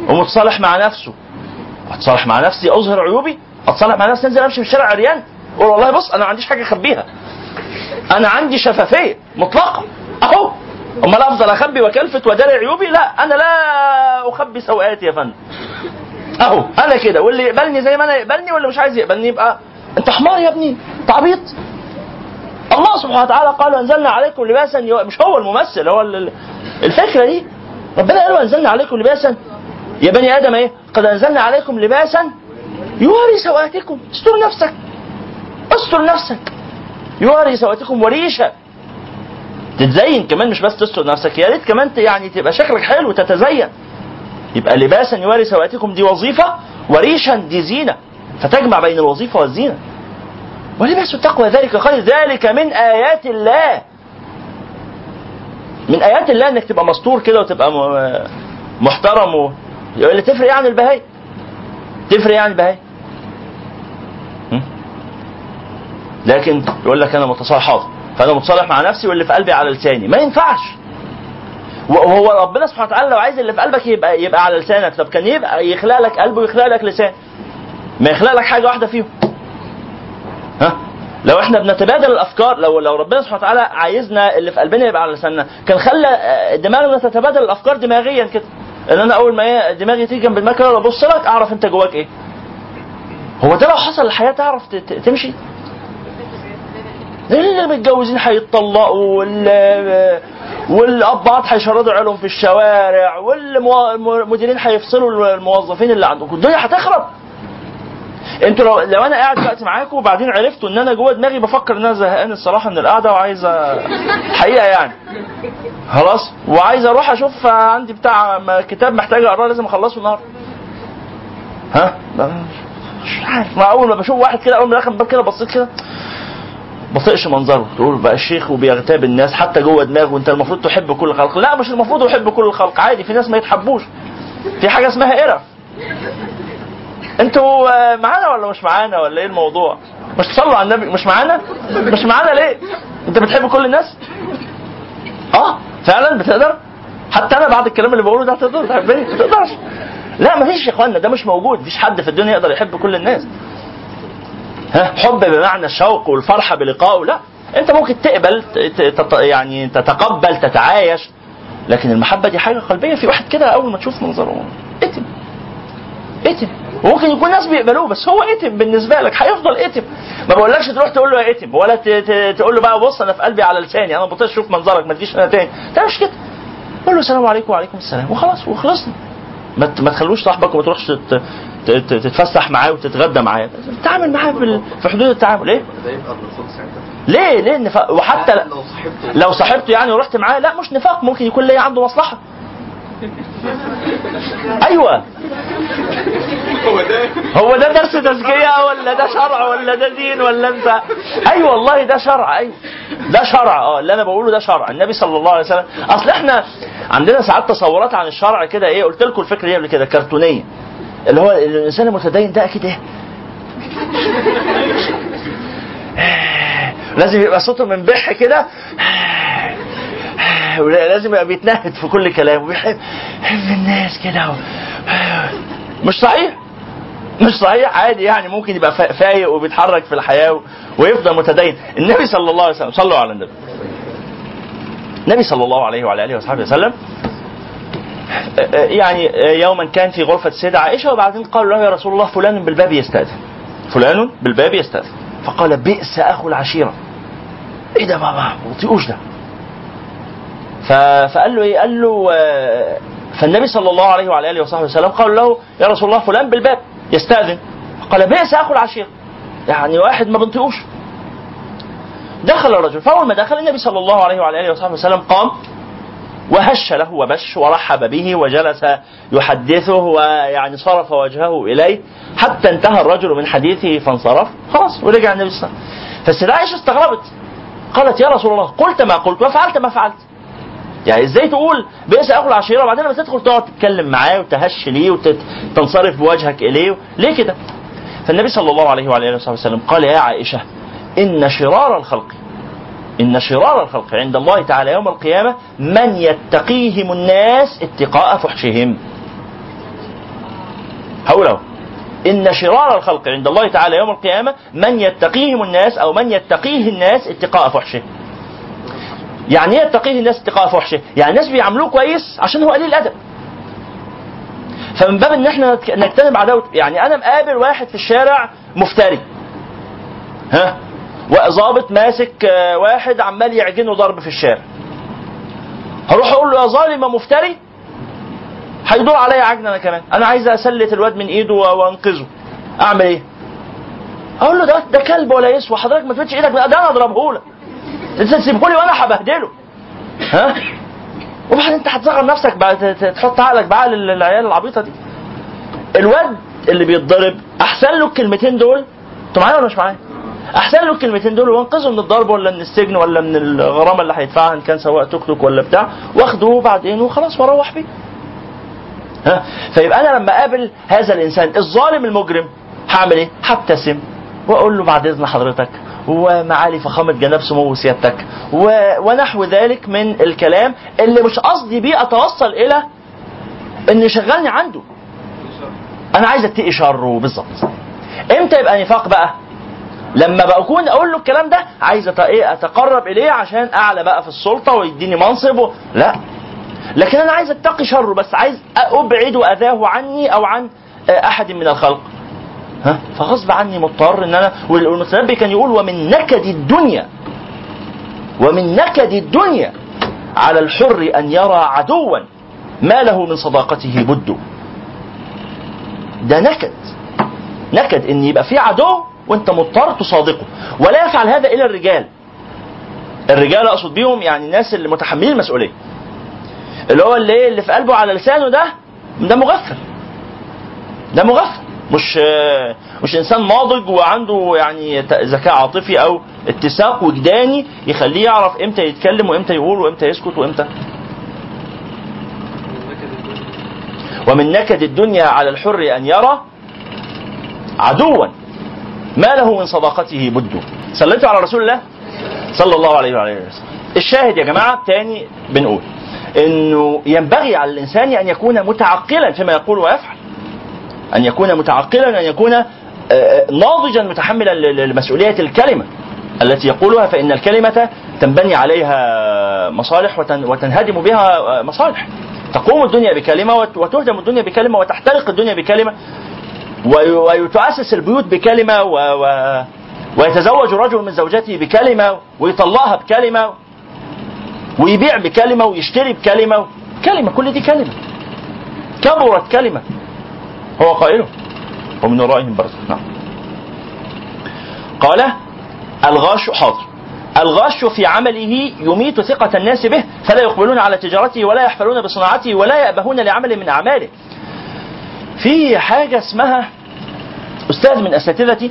ومتصالح مع نفسه. أتصالح مع نفسي أظهر عيوبي. أتصالح مع نفسي أنزل أمشي في الشارع عريان. أقول والله بص أنا ما عنديش حاجة أخبيها. أنا عندي شفافية مطلقة. أهو. امال افضل أخبي واكلفت واداري عيوبي؟ لا أنا لا أخبي سوءاتي يا فندم. أهو أنا كده. واللي يقبلني زي ما أنا يقبلني واللي مش عايز يقبلني يبقى أنت حمار يا ابني. أنت عبيط. الله سبحانه وتعالى قال انزلنا عليكم لباسا. مش هو الممثل هو ال- الفكرة دي. ربنا قال وأنزلنا عليكم لباسا يا بني آدم إيه؟ قد أنزلنا عليكم لباسا يواري سواتكم استر نفسك. استر نفسك. يواري سواتكم وريشة. تتزين كمان مش بس تستر نفسك يا ريت كمان يعني تبقى شكلك حلو تتزين. يبقى لباسا يواري سواتكم دي وظيفة وريشا دي زينة. فتجمع بين الوظيفة والزينة. ولباس التقوى ذلك خير. ذلك من آيات الله. من آيات الله إنك تبقى مستور كده وتبقى محترم و... اللي تفرق يعني البهاي تفرق يعني البهاي م? لكن يقول لك أنا متصالح حاضر فانا متصالح مع نفسي واللي في قلبي على لساني. ما ينفعش. وهو ربنا سبحانه وتعالى لو عايز اللي في قلبك يبقى يبقى على لسانك. طب كان يبقى يخلق لك قلب ويخلق لك لسان. ما يخلق لك حاجة واحدة فيهم. ها؟ لو إحنا بنتبادل الأفكار لو لو ربنا سبحانه وتعالى عايزنا اللي في قلبنا يبقى على لساننا. كان خلى آه، دماغنا تتبادل الأفكار دماغيا كده. إن أنا أول ما دماغي تيجي جنب كده أبص لك أعرف أنت جواك إيه. هو ده لو حصل الحياة تعرف تمشي؟ اللي متجوزين هيتطلقوا وال والابات هيشردوا عيالهم في الشوارع والمديرين هيفصلوا الموظفين اللي عندكم. الدنيا هتخرب أنتوا لو لو أنا قاعد دلوقتي معاكم وبعدين عرفتوا إن أنا جوه دماغي بفكر إن أنا زهقان الصراحة من القعدة وعايز حقيقة يعني. خلاص؟ وعايز أروح أشوف عندي بتاع كتاب محتاج أقرأه لازم أخلصه النهارده. ها؟ مش عارف. ما أول ما بشوف واحد كده أول ما دخل الباب كده بصيت كده. بطيقش منظره. تقول بقى الشيخ وبيغتاب الناس حتى جوه دماغه انت المفروض تحب كل الخلق لا مش المفروض يحب كل الخلق عادي في ناس ما يتحبوش. في حاجة اسمها قرف أنتوا معانا ولا مش معانا؟ ولا إيه الموضوع؟ مش تصلوا على النبي؟ مش معانا؟ مش معانا ليه؟ انت بتحب كل الناس؟ آه فعلا بتقدر؟ حتى أنا بعد الكلام اللي بقوله ده تقدر تحبني؟ ما تقدرش. لا مفيش يا اخوانا ده مش موجود. مفيش حد في الدنيا يقدر يحب كل الناس. ها? حب بمعنى الشوق والفرحة بلقائه لا. انت ممكن تقبل تت- يعني تتقبل تتعايش لكن المحبة دي حاجة قلبية. في واحد كده أول ما تشوف منظره اتم. اتم. وممكن يكون ناس بيقبلوه بس هو اتم بالنسبة لك. هيفضل اتم. ما بقولكش تروح تقول له يا اتم ولا تقول له بقى بص أنا في قلبي على لساني أنا بطيش أشوف منظرك ما تجيش أنا تاني. مش كده قول له السلام عليكم وعليكم السلام وخلاص وخلصنا. ما تخلوش صاحبك وما تروحش تتفسح معاه وتتغدى معاه. تعامل معاه في حدود التعامل. إيه ليه؟ ليه النفاق؟ وحتى ل- لو صاحبته. لو صاحبته يعني ورحت معاه لا مش نفاق. ممكن يكون ليا عنده مصلحة. أيوه. هو ده. هو ده درس تزكية ولا ده شرع ولا ده دين ولا انت؟ أيوه والله ده شرع أيوه ده شرع. آه اللي أنا بقوله ده شرع. النبي صلى الله عليه وسلم. أصل إحنا عندنا ساعات تصورات عن الشرع كده إيه قلت لكم الفكرة دي قبل كده كرتونية. اللي هو الإنسان المتدين ده أكيد إيه؟ لازم يبقى صوته منبح كده. لازم يبقى بيتنهد في كل كلام وبيحب يحب الناس كده مش صحيح؟ مش صحيح؟ عادي يعني ممكن يبقى فا- فايق وبيتحرك في الحياة ويفضل متدين. النبي صلى الله عليه وسلم صلوا على النبي. النبي صلى الله عليه وعلى آله وصحبه وسلم يعني يوما كان في غرفة السيده عائشة وبعدين قالوا له يا رسول الله فلان بالباب يستأذن. فلان بالباب يستأذن. فقال بئس أخو العشيرة. إيه ده ما ما بطيقوش ده. فقال له إيه؟ قال له آه، فالنبي صلى الله عليه وعلى آله وصحبه وسلم قال له يا رسول الله فلان بالباب يستأذن. قال بئس أخو العشيره يعني واحد ما بنطيقوش دخل الرجل فأول ما دخل النبي صلى الله عليه وعلى آله وصحبه وسلم قام وهش له وبش ورحب به وجلس يحدثه ويعني صرف وجهه إليه. حتى انتهى الرجل من حديثه فانصرف. خلاص ورجع النبي صلى الله عليه وسلم. فالسيدة عائشة استغربت. قالت يا رسول الله قلت ما قلت وفعلت ما فعلت. يعني إزاي تقول بئس اخو العشيره وبعدين لما تدخل تقعد تتكلم معاه وتهش ليه وتنصرف بوجهك إليه ليه كده؟ فالنبي صلى الله عليه وعلى آله وصحبه وسلم قال يا عائشة إن شرار الخلق إن شرار الخلق عند الله تعالى يوم القيامة من يتقيهم الناس اتقاء فحشهم. هقوله إن شرار الخلق عند الله تعالى يوم القيامة من يتقيهم الناس أو من يتقيه الناس اتقاء فحشه. يعني إيه يتقيه الناس اتقاء فحشة؟ يعني الناس بيعاملوه كويس عشان هو قليل الأدب. فمن باب إن إحنا نجتنب عداوة يعني أنا مقابل واحد في الشارع مفتري. ها؟ وظابط ماسك آه، واحد عمال يعجنه ضرب في الشارع. هروح أقول له يا ظالم مفتري هيدور عليا عجن أنا كمان، أنا عايز أسلت الواد من إيده وأنقذه. أعمل إيه؟ أقول له ده ده كلب ولا يسوى حضرتك ما تمدش إيدك ده أنا اضربه لك. انت تسيبه لي وأنا هبهدله. ها؟ وبعدين انت هتصغر نفسك بقى تحط عقلك بعقل ال- العيال العبيطة دي. الواد اللي بيتضرب أحسن له الكلمتين دول؟ أنتوا معايا ولا مش معايا؟ أحسن له الكلمتين دول وانقذه من الضرب ولا من السجن ولا من الغرامة اللي هيدفعها إن كان سواق توك توك ولا بتاع. واخده بعدين وخلاص وأروح بيه. ها؟ فيبقى أنا لما أقابل هذا الإنسان الظالم المجرم هعمل إيه؟ هبتسم وأقول له بعد إذن حضرتك ومعالي فخامة جناب سمو سيادتك و... ونحو ذلك من الكلام اللي مش قصدي بيه أتوصل إلى إن يشغلني عنده. أنا عايز أتقي شره بالظبط. إمتى يبقى نفاق بقى؟ لما بكون أقول له الكلام ده عايز إيه أتقرب إليه عشان أعلى بقى في السلطة ويديني منصب. لا. لكن أنا عايز أتقي شره بس عايز ابعد أذاه عني أو عن آه، أحد من الخلق. ها؟ فغصب عني مضطر إن أنا والمتنبي كان يقول ومن نكد الدنيا ومن نكد الدنيا على الحر أن يرى عدوا ما له من صداقته بد. ده نكد. نكد إن يبقى في عدو وأنت مضطر تصادقه. ولا يفعل هذا إلا الرجال. الرجال أقصد بيهم يعني الناس اللي متحملين المسؤولية. اللي هو اللي؟ اللي في قلبه على لسانه ده ده مغفل. ده مغفل. مش مش إنسان ناضج وعنده يعني ذكاء عاطفي أو اتساق وجداني يخليه يعرف إمتى يتكلم وإمتى يقول وإمتى يسكت وإمتى. ومن نكد الدنيا على الحر أن يرى عدوا. ما له من صداقته بد. صليتوا على رسول الله؟ صلى الله عليه وعلى آله وسلم. الشاهد يا جماعة تاني بنقول إنه ينبغي على الإنسان أن يكون متعقلا فيما يقول ويفعل. أن يكون متعقلا أن يكون آه، آه، ناضجا متحملا ل- لمسؤولية الكلمة التي يقولها فإن الكلمة تنبني عليها مصالح وتن- وتنهدم بها آه، مصالح. تقوم الدنيا بكلمة وت- وتهدم الدنيا بكلمة وتحترق الدنيا بكلمة وي- ويتأسس البيوت بكلمة و... و... ويتزوج رجل من زوجته بكلمة ويطلقها بكلمة ويبيع بكلمة ويشتري بكلمة. كلمة كل دي كلمة. كبرت كلمة. هو قائله. ومن ورائهم برزخ نعم. قال الغاش حاضر. الغاش في عمله يميت ثقة الناس به فلا يقبلون على تجارته ولا يحفلون بصناعته ولا يأبهون لعمل من أعماله. في حاجة اسمها أستاذ من أساتذتي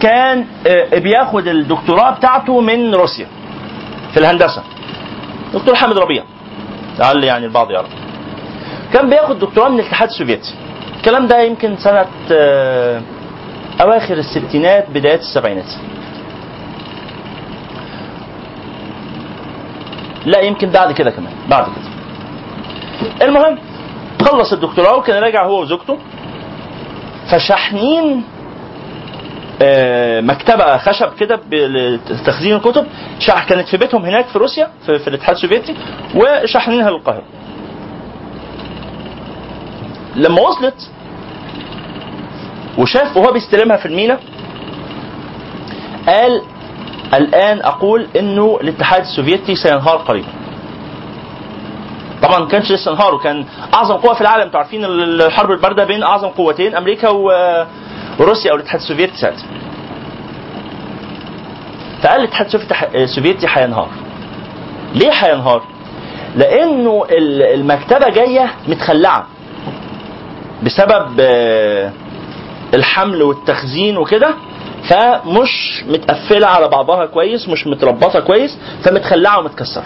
كان آه، بياخد الدكتوراه بتاعته من روسيا في الهندسة. دكتور حامد ربيع. لعل يعني البعض يعرف. كان بياخد دكتوراه من الاتحاد السوفيتي. الكلام ده يمكن سنة آه، أواخر الستينات بدايات السبعينات. لا يمكن بعد كده كمان بعد كده. المهم خلص الدكتوراه وكان راجع هو وزوجته. فشاحنين آه، مكتبة خشب كده لتخزين الكتب. كانت في بيتهم هناك في روسيا في, في الاتحاد السوفيتي وشاحنينها للقاهرة. لما وصلت وشاف وهو بيستلمها في المينا قال الآن أقول إنه الاتحاد السوفيتي سينهار قريبا. طبعا ما كانش لسه انهار وكان أعظم قوة في العالم. أنتوا عارفين الحرب الباردة بين أعظم قوتين أمريكا وروسيا أو الاتحاد السوفيتي ساعتها. فقال الاتحاد السوفيتي- هينهار. ليه هينهار؟ لأنه ال- المكتبة جاية متخلعة. بسبب آه، الحمل والتخزين وكده فمش متقفلة على بعضها كويس مش متربطة كويس فمتخلعة ومتكسرة.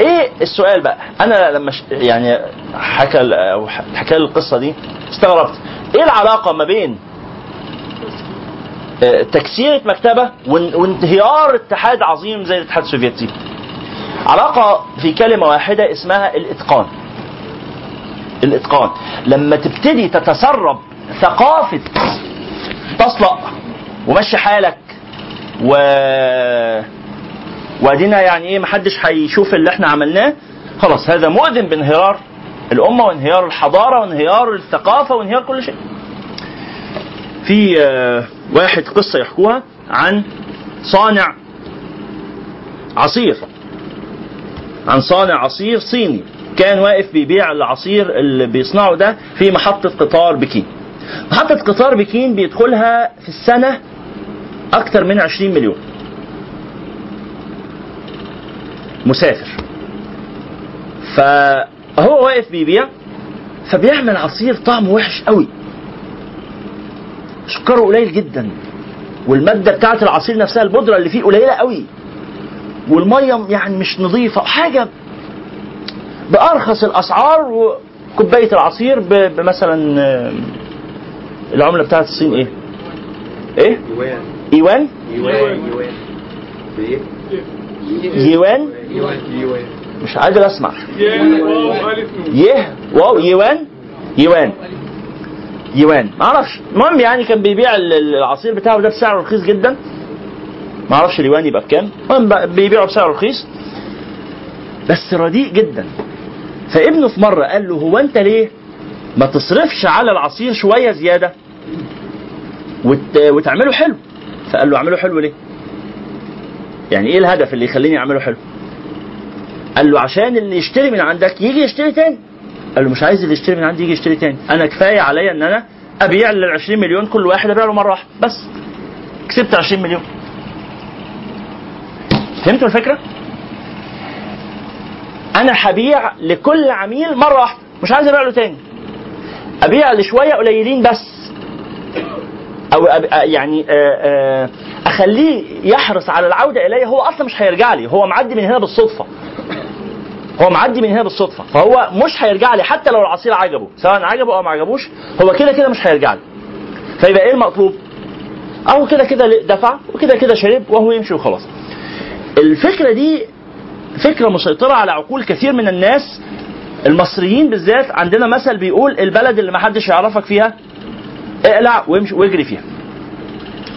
إيه السؤال بقى؟ أنا لما ش... يعني حكى أو حكى لي القصة دي استغربت. إيه العلاقة ما بين آه، تكسيره مكتبة وان- وانهيار اتحاد عظيم زي الاتحاد السوفيتي؟ علاقة في كلمة واحدة اسمها الإتقان. الإتقان لما تبتدي تتسرب ثقافة تصلق ومشي حالك و وادينا يعني إيه محدش هيشوف اللي إحنا عملناه خلاص هذا مؤذن بانهيار الأمة وانهيار الحضارة وانهيار الثقافة وانهيار كل شيء. في آه، واحد قصة يحكوها عن صانع عصير عن صانع عصير صيني كان واقف بيبيع العصير اللي بيصنعه ده في محطة قطار بكين. محطة قطار بكين بيدخلها في السنة أكثر من 20 مليون. مسافر. فهو واقف بيبيع فبيعمل عصير طعمه وحش قوي. سكره قليل جدا. والمادة بتاعة العصير نفسها البودرة اللي فيه قليلة قوي. والمية يعني مش نظيفة. حاجة بأرخص الأسعار وكوباية العصير بمثلا آه، العملة بتاعه الصين إيه؟ إيه؟ يوان. ايوان؟ يوان. يوان؟ بايه؟ يوان؟ مش قادر أسمع. يه واو يوان؟ يوان. يوان. ما أعرفش. المهم يعني كان بيبيع ال- ال- العصير بتاعه ده بسعر رخيص جدا. ما أعرفش اليوان يبقى بكام. المهم بيبيعه بسعر رخيص. بس رديء جدا. فابنه في مرة قال له هو أنت ليه ما تصرفش على العصير شوية زيادة؟ وت... وتعمله حلو. فقال له أعمله حلو ليه؟ يعني إيه الهدف اللي يخليني أعمله حلو؟ قال له عشان اللي يشتري من عندك يجي يشتري تاني. قال له مش عايز اللي يشتري من عندي يجي يشتري تاني. أنا كفاية عليا إن أنا أبيع لل 20 مليون كل واحد أبيع له مرة واحدة بس. كسبت 20 مليون. فهمتوا الفكرة؟ أنا هبيع لكل عميل مرة واحدة. مش عايز أبيع له تاني. أبيع لشوية قليلين بس. أو. يعني أخليه يحرص على العودة الي هو أصلا مش هيرجع لي. هو معدي من هنا بالصدفة. هو معدي من هنا بالصدفة. فهو مش هيرجع لي حتى لو العصير عجبه. سواء عجبه أو ما عجبوش هو كده كده مش هيرجع لي. فيبقى إيه المطلوب؟ أهو كده كده دفع وكده كده شرب وهو يمشي وخلاص. الفكرة دي فكرة مسيطرة على عقول كثير من الناس المصريين بالذات عندنا مثل بيقول البلد اللي ما حدش يعرفك فيها اقلع وامشي واجري فيها.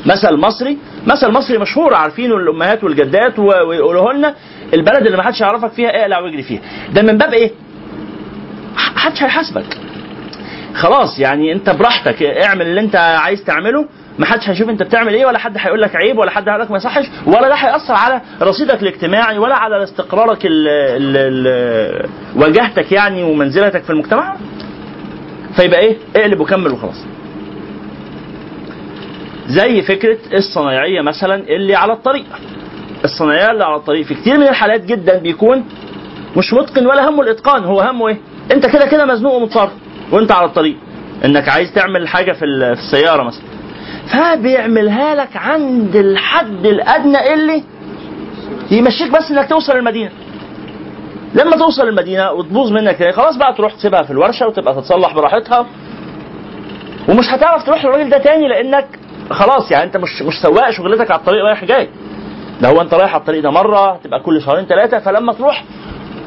مثل مصري مثل مصري مشهور عارفينه الأمهات والجدات و- ويقولوه لنا البلد اللي ما حدش يعرفك فيها اقلع واجري فيها. ده من باب إيه؟ محدش هيحاسبك. خلاص يعني انت براحتك اعمل اللي انت عايز تعمله ما حدش هيشوف انت بتعمل إيه ولا حد هيقول لك عيب ولا حد هيقول لك ما يصحش ولا ده هيأثر على رصيدك الاجتماعي ولا على استقرارك ال ال ال واجهتك يعني ومنزلتك في المجتمع. فيبقى إيه؟ اقلب وكمل وخلاص. زي فكرة الصنايعية مثلا اللي على الطريق. الصنايعيه اللي على الطريق في كتير من الحالات جدا بيكون مش متقن ولا همه الإتقان هو همه إيه؟ أنت كده كده مزنوق ومتصرف وأنت على الطريق. إنك عايز تعمل حاجة في السيارة مثلا. فبيعملها لك عند الحد الأدنى اللي يمشيك بس إنك توصل المدينة. لما توصل المدينة وتبوظ منك خلاص بقى تروح تسيبها في الورشة وتبقى تتصلح براحتها. ومش هتعرف تروح للراجل ده تاني لأنك خلاص يعني أنت مش مش سواق شغلتك على الطريق رايح جاي. ده هو أنت رايح على الطريق ده مرة هتبقى كل شهرين ثلاثة فلما تروح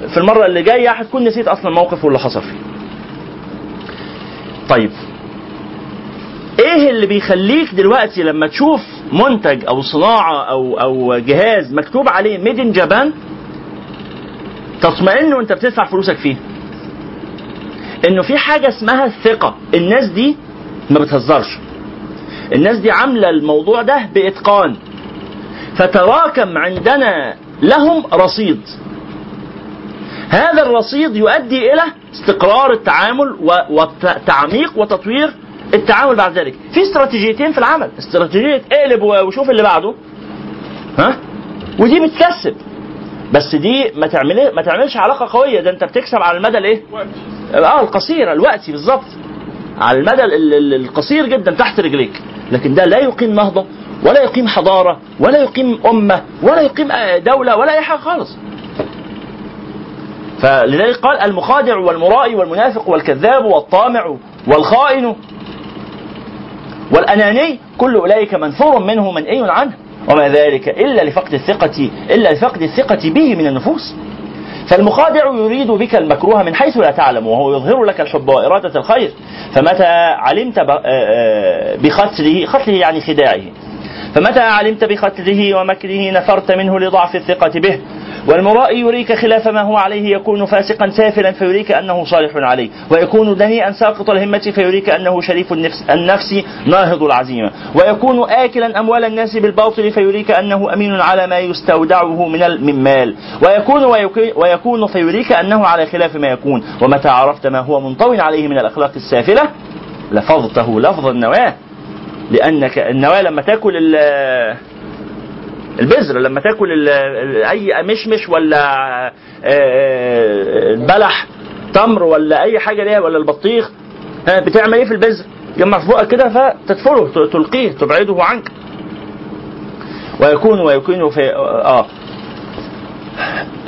في المرة اللي جاية هتكون نسيت أصلا الموقف واللي حصل فيه. طيب. إيه اللي بيخليك دلوقتي لما تشوف منتج أو صناعة أو أو جهاز مكتوب عليه ميد ان جابان تطمئن وأنت بتدفع فلوسك فيه. إنه في حاجة اسمها الثقة. الناس دي ما بتهزرش. الناس دي عاملة الموضوع ده بإتقان. فتراكم عندنا لهم رصيد. هذا الرصيد يؤدي إلى استقرار التعامل وتعميق وتطوير التعامل بعد ذلك. في استراتيجيتين في العمل. استراتيجية اقلب وشوف اللي بعده. ها؟ ودي بتكسب. بس دي ما تعمل ما تعملش علاقة قوية. ده انت بتكسب على المدى الايه؟ آه القصير الوقتي بالظبط. على المدى ال- ال- القصير جدا تحت رجليك. لكن ده لا يقيم نهضه ولا يقيم حضارة ولا يقيم أمة ولا يقيم آه، دولة ولا أي حاجة خالص. فلذلك قال المخادع والمرائي والمنافق والكذاب والطامع والخائن والأناني كل أولئك منثور منه منئي عنه. وما ذلك إلا لفقد الثقة إلا لفقد الثقة به من النفوس. فالمخادع يريد بك المكروه من حيث لا تعلم وهو يظهر لك الحب وإرادة الخير. فمتى علمت آه، آه، بختله ختله يعني خداعه. فمتى علمت بختله ومكره نفرت منه لضعف الثقة به. والمرائي يريك خلاف ما هو عليه يكون فاسقا سافلا فيريك أنه صالح عليه. ويكون دنيئا ساقط الهمة فيريك أنه شريف النفس, النفس ناهض العزيمة. ويكون آكلا أموال الناس بالباطل فيريك أنه أمين على ما يستودعه من من مال ويكون ويك- ويكون فيريك أنه على خلاف ما يكون. ومتى عرفت ما هو منطوي عليه من الأخلاق السافلة؟ لفظته لفظ النواة. لأنك النواة لما تأكل البذر لما تاكل أي مشمش ولا آه، آه، بلح تمر ولا أي حاجة ليها ولا البطيخ بتعمل إيه في البذر؟ يجمع في بقك كده فتدفله ت- تلقيه تبعده عنك. ويكون ويكون في آه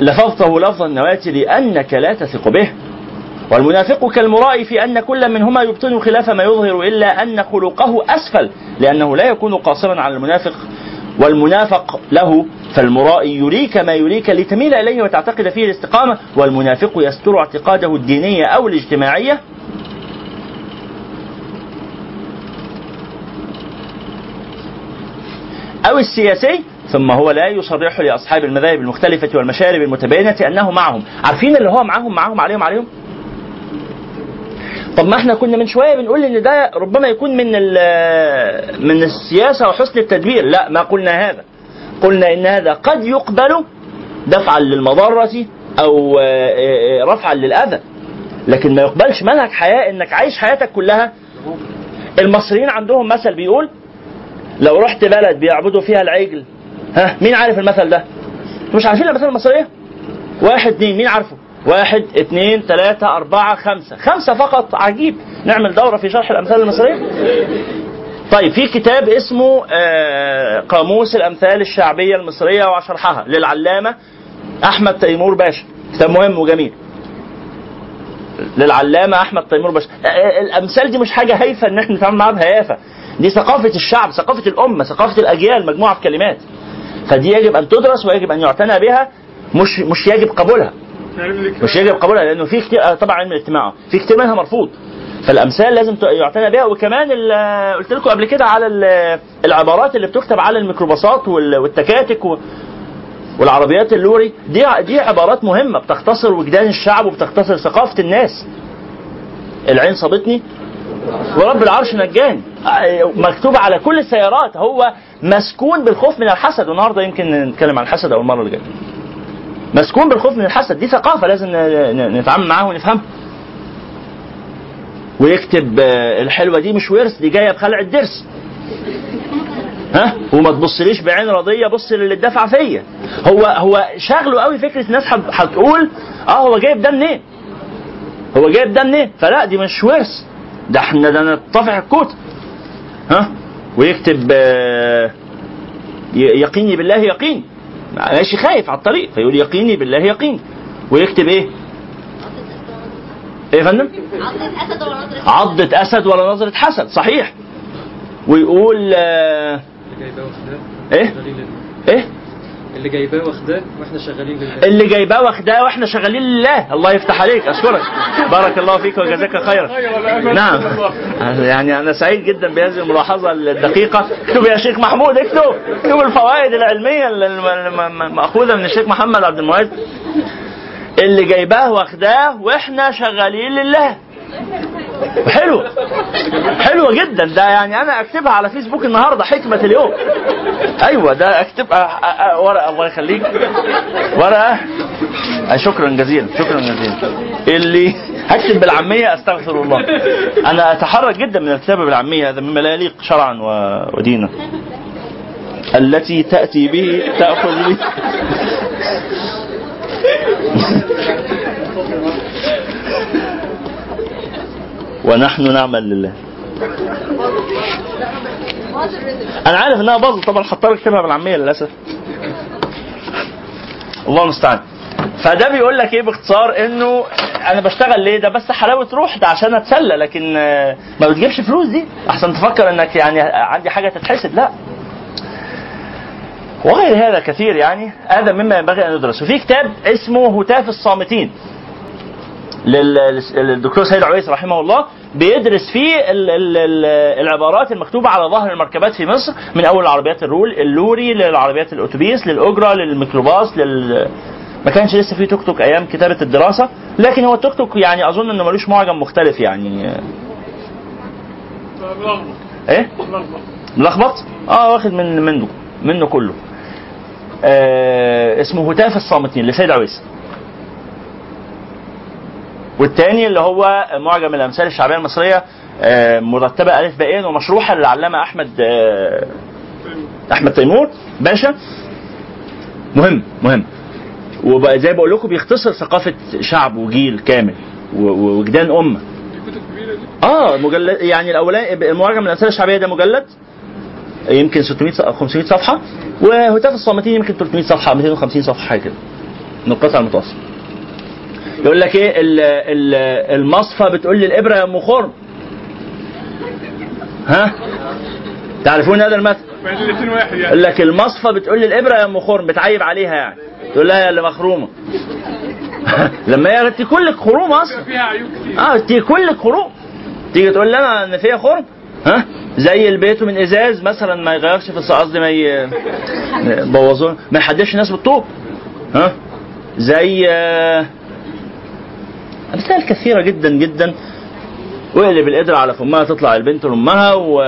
لفظته لفظ النواة لأنك لا تثق به. والمنافق كالمرائي في أن كل منهما يبطن خلاف ما يظهر إلا أن خلقه أسفل لأنه لا يكون قاصرا على المنافق. والمنافق له فالمرائي يريك ما يريك لتميل إليه وتعتقد فيه الاستقامة والمنافق يستر اعتقاده الدينية أو الاجتماعية. أو السياسي ثم هو لا يصرح لأصحاب المذاهب المختلفة والمشارب المتباينة أنه معهم. عارفين اللي هو معاهم معاهم عليهم عليهم؟ طب ما إحنا كنا من شوية بنقول إن ده ربما يكون من من السياسة وحسن التدبير لا ما قلنا هذا قلنا إن هذا قد يقبل دفعا للمضرة أو آه، آه، رفعا للأذى لكن ما يقبلش منهج حياة إنك عايش حياتك كلها المصريين عندهم مثل بيقول لو رحت بلد بيعبدوا فيها العجل ها مين عارف المثل ده؟ مش عارفين الامثال المصرية؟ واحد اتنين مين عارفه؟ واحد اتنين تلاتة أربعة خمسة. خمسة فقط. عجيب. نعمل دورة في شرح الأمثال المصرية. طيب في كتاب اسمه آه، قاموس الأمثال الشعبية المصرية وشرحها للعلامة أحمد تيمور باشا. كتاب مهم وجميل. للعلامة أحمد تيمور باشا. آه، آه، الأمثال دي مش حاجة هايفة إن إحنا نتعامل معاها بهيافة. دي ثقافة الشعب ثقافة الأمة ثقافة الأجيال مجموعة كلمات. فدي يجب أن تدرس ويجب أن يعتنى بها مش مش يجب قبولها. مش يجب قبولها لأنه في كتير آه، طبعا علم الاجتماع. في كتير منها مرفوض. فالأمثال لازم يعتنى بها. وكمان ال- قلت لكم قبل كده على ال- العبارات اللي بتكتب على الميكروباصات وال- والتكاتك والعربيات اللوري. دي دي عبارات مهمة بتختصر وجدان الشعب وبتختصر ثقافة الناس. العين صابتني. ورب العرش نجاني. آه، مكتوب على كل السيارات. هو مسكون بالخوف من الحسد. والنهاردة يمكن نتكلم عن الحسد أو المرة اللي جاية. مسكون بالخوف من الحسد. دي ثقافة لازم نتعامل معاها ونفهمها. ويكتب آه، الحلوة دي مش ورث دي جاية بخلع الدرس ها؟ وما تبصليش بعين رضيه بص للي اتدفع فيا. هو هو شغله قوي فكرة هت- هتقول آه هو جايب ده منين؟ هو جايب ده منين؟ فلا دي مش ورث. ده إحنا ده نطفح الكوت. ها؟ ويكتب آه، يقيني بالله يقين. ماشي خايف على الطريق فيقول يقيني بالله يقين ويكتب إيه؟ إيه يا فندم؟ عضة أسد ولا نظرة حسد صحيح ويقول آه إيه. إيه اللي جايباه واخداه وإحنا شغالين لله اللي جايباه واخداه وإحنا شغالين لله. الله يفتح عليك أشكرك. بارك الله فيك وجزاك خيرا. نعم. يعني أنا سعيد جدا بهذه الملاحظة الدقيقة. اكتب يا شيخ محمود اكتب. اكتب الفوائد العلمية الم- الم- الماخوذه من الشيخ محمد عبد المعز. اللي جايباه واخداه وإحنا شغالين لله. حلو. حلوة جدا. ده يعني أنا أكتبها على فيسبوك النهارده حكمة اليوم. أيوه ده أ- ورقة. الله يخليك. ورقة. شكرا جزيلا. شكرا جزيلا. اللي هكتب بالعامية أستغفر الله. أنا اتحرج جدا من الكتابة بالعامية. هذا مما لا يليق شرعا ودينا. التي تأتي به تأخذ به ونحن نعمل لله. أنا عارف إنها باظت طبعا هضطر اكتبها بالعامية للأسف. الله المستعان. فده بيقول لك إيه باختصار؟ إنه أنا بشتغل ليه؟ ده بس حلاوة روح ده عشان أتسلى لكن ما بتجيبش فلوس دي. أحسن تفكر إنك يعني عندي حاجة تتحسد. لا. وغير هذا كثير يعني هذا مما ينبغي أن يدرس. وفي كتاب اسمه هتاف الصامتين. للدكتور سيد عويس رحمه الله بيدرس فيه ال- ال- ال- العبارات المكتوبة على ظهر المركبات في مصر من أول العربيات الرول اللوري للعربيات الأتوبيس للاجره للميكروباص لل ما كانش لسه في توك توك أيام كتابة الدراسة لكن هو التوك توك يعني أظن إنه ملوش معجم مختلف يعني. إيه؟ ملخبط آه واخد من منه منه كله. آه اسمه هتاف الصامتين لسيد عويس. والتاني اللي هو معجم الأمثال الشعبية المصرية آه، مرتبة ألف باءين ومشروحه للعلامه أحمد آه، أحمد تيمور. باشا. مهم مهم. وبقى زي بقول لكم بيختصر ثقافة شعب وجيل كامل و- و- وجدان امه آه مجلد يعني الاولاني المعجم الأمثال الشعبية ده مجلد. يمكن 600 ص- 500 صفحة. وهتاف الصامتين يمكن 300 صفحة 250 صفحة حاجة كده. من القطع المتوسط يقول لك إيه؟ ال- ال- المصفى بتقول لي الإبرة يا أم خرم. ها؟ تعرفون هذا المثل؟ يقول لك المصفى بتقول لي الإبرة يا أم خرم بتعيب عليها يعني. تقول لها يا اللي مخرومة. لما هي كلك خروم أصلا. فيها عيوب كتير. آه كلك خروم. تيجي تقول لي أنا إن فيها خرم. ها؟ زي البيت من إزاز مثلا ما يغيرش في قصدي ما ي- بوظوه. ما يحدفش الناس بالطوب. ها؟ زي آه، أمثال كثيرة جدا جدا. واقلب القدرة على فمها تطلع البنت لأمها و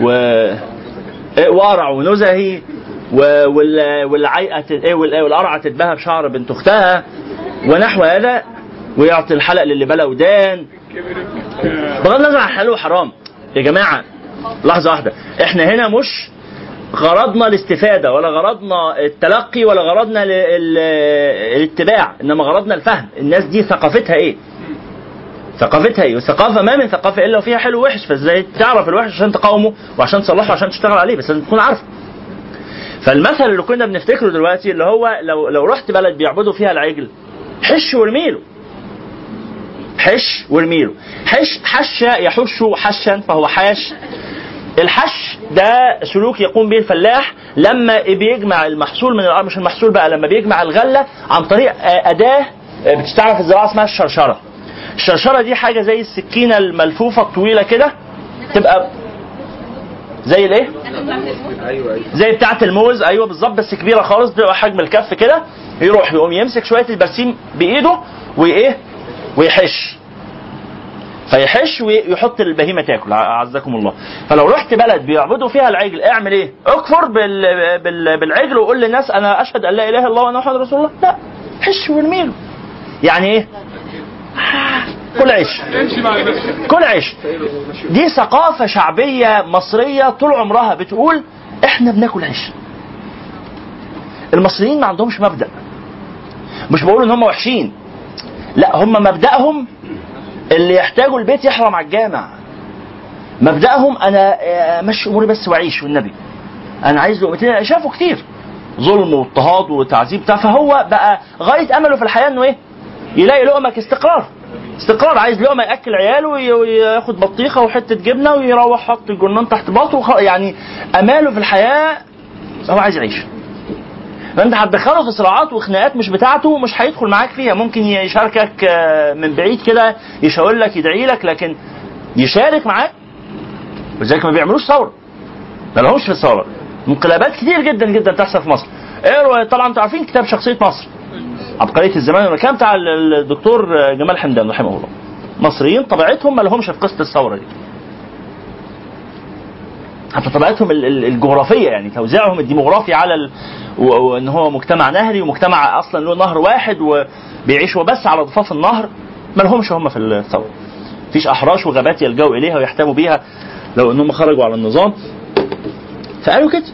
و وقرع ونزهي و- وال- والعيقة تت- إيه وال- والقرعة تتباهى بشعر بنت أختها. ونحو هذا ويعطي الحلق للي بلا ودان. بغض النظر عن حلال وحرام. يا جماعة لحظة واحدة. إحنا هنا مش غرضنا الاستفادة ولا غرضنا التلقي ولا غرضنا ال- ال- الاتباع إنما غرضنا الفهم. الناس دي ثقافتها إيه؟ ثقافتها إيه؟ والثقافة ما من ثقافة إلا وفيها حلو ووحش فازاي تعرف الوحش عشان تقاومه وعشان تصلحه وعشان تشتغل عليه بس لازم تكون عارفه. فالمثل اللي كنا بنفتكره دلوقتي اللي هو لو لو رحت بلد بيعبدوا فيها العجل حش وارميله حش وارميله حش حش يحش حشا فهو حاش. الحش ده سلوك يقوم به الفلاح لما بيجمع المحصول من الأرض مش المحصول بقى لما بيجمع الغلة عن طريق آه، أداة آه، بتشتغل في الزراعة اسمها الشرشرة. الشرشرة دي حاجة زي السكينة الملفوفة الطويلة كده تبقى زي الإيه؟ زي بتاعة الموز أيوه بالظبط بس كبيرة خالص بتبقى حجم الكف كده يروح يقوم يمسك شوية البرسيم بإيده وإيه؟ ويحش فيحش ويحط البهيمة تاكل اعزكم الله. فلو رحت بلد بيعبدوا فيها العجل اعمل إيه؟ اكفر بال... بال... بالعجل وقول للناس أنا اشهد ان لا اله الا الله وأنا محمد رسول الله. لا حش وارميله يعني إيه؟ كل عيش. كل عيش. دي ثقافة شعبية مصرية طول عمرها بتقول إحنا بناكل عيش. المصريين ما عندهمش مبدأ. مش بقول ان هم وحشين. لا هم مبدأهم اللي يحتاجوا البيت يحرم على الجامع. مبدأهم أنا آه، امشي أموري بس واعيش والنبي. أنا عايز لقمتين شافوا كتير. ظلم واضطهاد وتعذيب بتاع فهو بقى غاية أمله في الحياة إنه إيه؟ يلاقي لقمه استقرار. استقرار عايز لقمه يأكل عياله وي- وياخد بطيخة وحتة جبنة ويروح حط الجرنان تحت باطه يعني أماله في الحياة هو عايز يعيش. فانت هتدخله في صراعات وخناقات مش بتاعته مش هيدخل معاك فيها. ممكن يشاركك آه، من بعيد كده يشاور لك يدعي لك لكن يشارك معاك ولذلك ما بيعملوش ثورة. ما لهمش في الثورة. انقلابات كتير جدا جدا تحصل في مصر. اقروا طبعا أنتوا عارفين كتاب شخصية مصر. عبقرية الزمان والمكان بتاع ال- الدكتور جمال حمدان رحمه الله. مصريين طبيعتهم ما لهمش في قصة الثورة دي. حتى طبيعتهم ال- ال- الجغرافية يعني توزيعهم الديموغرافي على ال... وان هو مجتمع نهري ومجتمع أصلا له نهر واحد وبيعيشوا بس على ضفاف النهر ما لهمش هم في الثورة. مفيش أحراش وغابات يلجأوا إليها ويحتموا بيها لو إنهم خرجوا على النظام. فقالوا كده.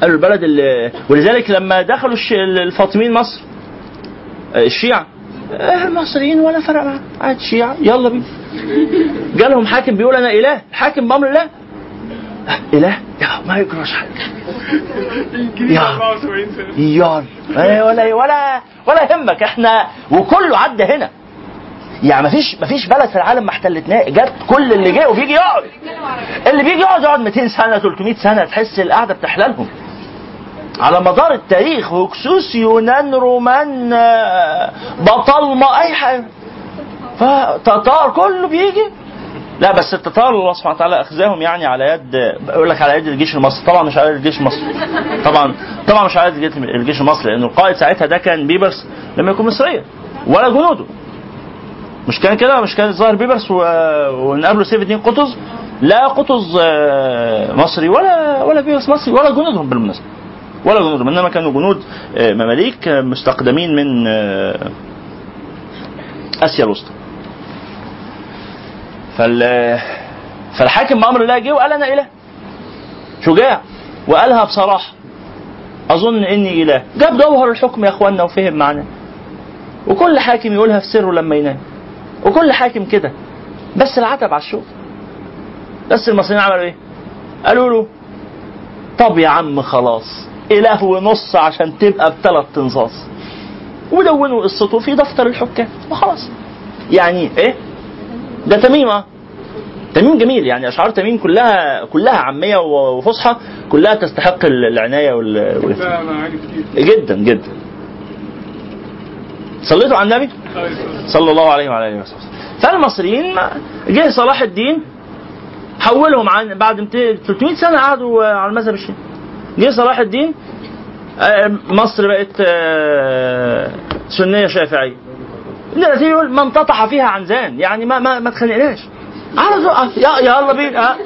قالوا البلد اللي ولذلك لما دخلوا. الفاطميين مصر آه، الشيعة آه، المصريين ولا فرق معاهم عاد شيعة يلا بينا. جالهم حاكم بيقول أنا إله حاكم بأمر الله آه، إله؟ يا ما يجراش حاجة يا. يا. آه، ولا ولا ولا يهمك. إحنا وكله عدى هنا. يعني مفيش مفيش بلد في العالم ما احتلتناه جت كل اللي جه وبيجي يقعد. اللي بيجي يقعد يقعد 200 سنة 300 سنة تحس القعدة بتحلالهم على مدار التاريخ هكسوس يونان رومان بطالمه اي حاجة فتتار كله بيجي. لا بس التتار الله سبحانه وتعالى اخزاهم يعني على يد بقول لك على يد الجيش المصري. طبعا مش على يد الجيش المصري. طبعا طبعا مش على يد الجيش المصري لأن القائد ساعتها ده كان بيبرس لم يكن مصريا ولا جنوده. مش كان كده مش كان ظاهر بيبرس و... ونقابله سيف الدين قطز لا قطز آه، مصري ولا ولا بيبرس مصري ولا جنودهم بالمناسبة. ولا جنودهم إنما كانوا جنود آه، مماليك آه، مستقدمين من أسيا الوسطى. فال فالحاكم بأمر الله جه وقال أنا إله. شجاع وقالها بصراحة. أظن إني إله. جاب جوهر الحكم يا اخوانا وفهم معناه وكل حاكم يقولها في سره لما ينام. وكل حاكم كده. بس العتب على الشغل بس المصريين عملوا إيه؟ قالوا له طب يا عم خلاص إله ونص عشان تبقى بثلاث تنصاص. ودونوا قصته في دفتر الحكام. وخلاص. يعني إيه؟ ده تميم آه. تميم جميل يعني أشعار تميم كلها كلها عامية وفصحى كلها تستحق العناية وال جدا جدا. صليتوا على النبي؟ صلى الله عليه وعلى آله وسلم فالمصريين جه صلاح الدين حولهم عن بعد 200 300 سنة قعدوا آه، على المذهب الشيعي. جه صلاح الدين آه، مصر بقت آه، سنية شافعية. دلوقتي يقول من تطح فيها عنزان. يعني ما ما ما تخانقناش على ذوقك يا يلا بينا ها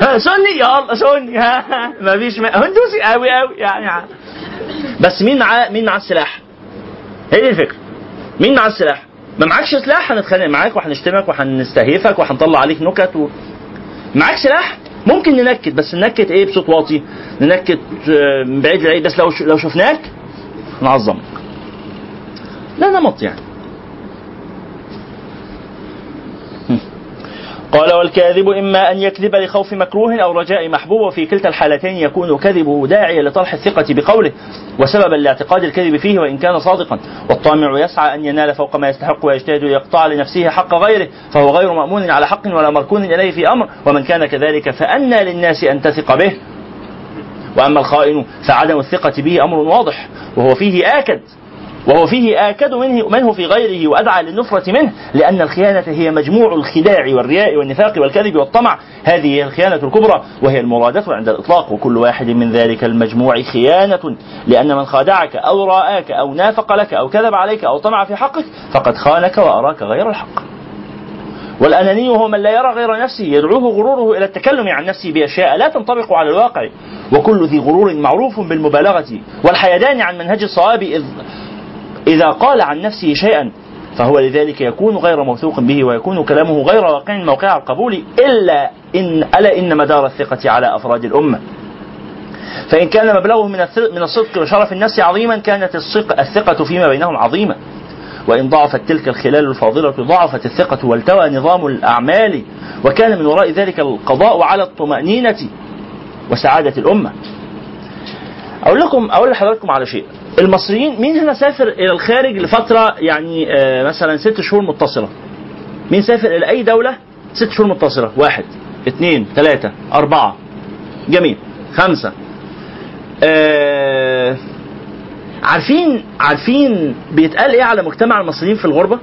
ها، سني يلا سني ها ما فيش هندوسي قوي قوي يعني. بس مين معاه مين معاه السلاح؟ هي دي الفكرة. مين معاه السلاح؟ ما معكش سلاح هنتخانق معاك وهنشتمك وهنستهيفك وهنطلع عليك نكت و... معاك سلاح؟ ممكن ننكت بس ننكت إيه؟ بصوت واطي. ننكت آه، بعيد لبعيد بس لو. لو شفناك نعظمك. لا نمط يعني. قال والكاذب إما أن يكذب لخوف مكروه أو رجاء محبوب وفي كلتا الحالتين يكون كذبه داعيا لطرح الثقة بقوله وسببا لاعتقاد الكذب فيه وإن كان صادقا. والطامع يسعى أن ينال فوق ما يستحق ويجتهد ليقطع لنفسه حق غيره فهو غير مأمون على حق ولا مركون إليه في أمر ومن كان كذلك فأنى للناس أن تثق به. وأما الخائن فعدم الثقة به أمر واضح وهو فيه آكد. وهو فيه آكد منه, منه في غيره وأدعى للنفرة منه لأن الخيانة هي مجموع الخداع والرياء والنفاق والكذب والطمع. هذه هي الخيانة الكبرى وهي المرادة عند الإطلاق وكل واحد من ذلك المجموع خيانة لأن من خادعك أو راآك أو نافق لك أو كذب عليك أو طمع في حقك فقد خانك وأراك غير الحق. والأناني هو من لا يرى غير نفسه يدعوه غروره إلى التكلم عن نفسه بأشياء لا تنطبق على الواقع. وكل ذي غرور معروف بالمبالغة. والحيدان عن منهج الصواب إذ إذا قال عن نفسه شيئا فهو لذلك يكون غير موثوق به ويكون كلامه غير واقع موقع القبول إلا إن ألا إن مدار الثقة على أفراد الأمة. فإن كان مبلغه من من الصدق وشرف النفس عظيما كانت الثقة, فيما بينهم عظيمة. وإن ضعفت تلك الخلال الفاضلة ضعفت الثقة والتوى نظام الأعمال وكان من وراء ذلك القضاء على الطمأنينة وسعادة الأمة. أقول لكم أقول لحضراتكم على شيء. المصريين مين هنا سافر إلى الخارج لفترة يعني آه مثلا ست شهور متصلة؟ مين سافر إلى أي دولة ست شهور متصلة؟ واحد اثنين ثلاثة أربعة. جميل. خمسة. آه عارفين عارفين بيتقال إيه على مجتمع المصريين في الغربة؟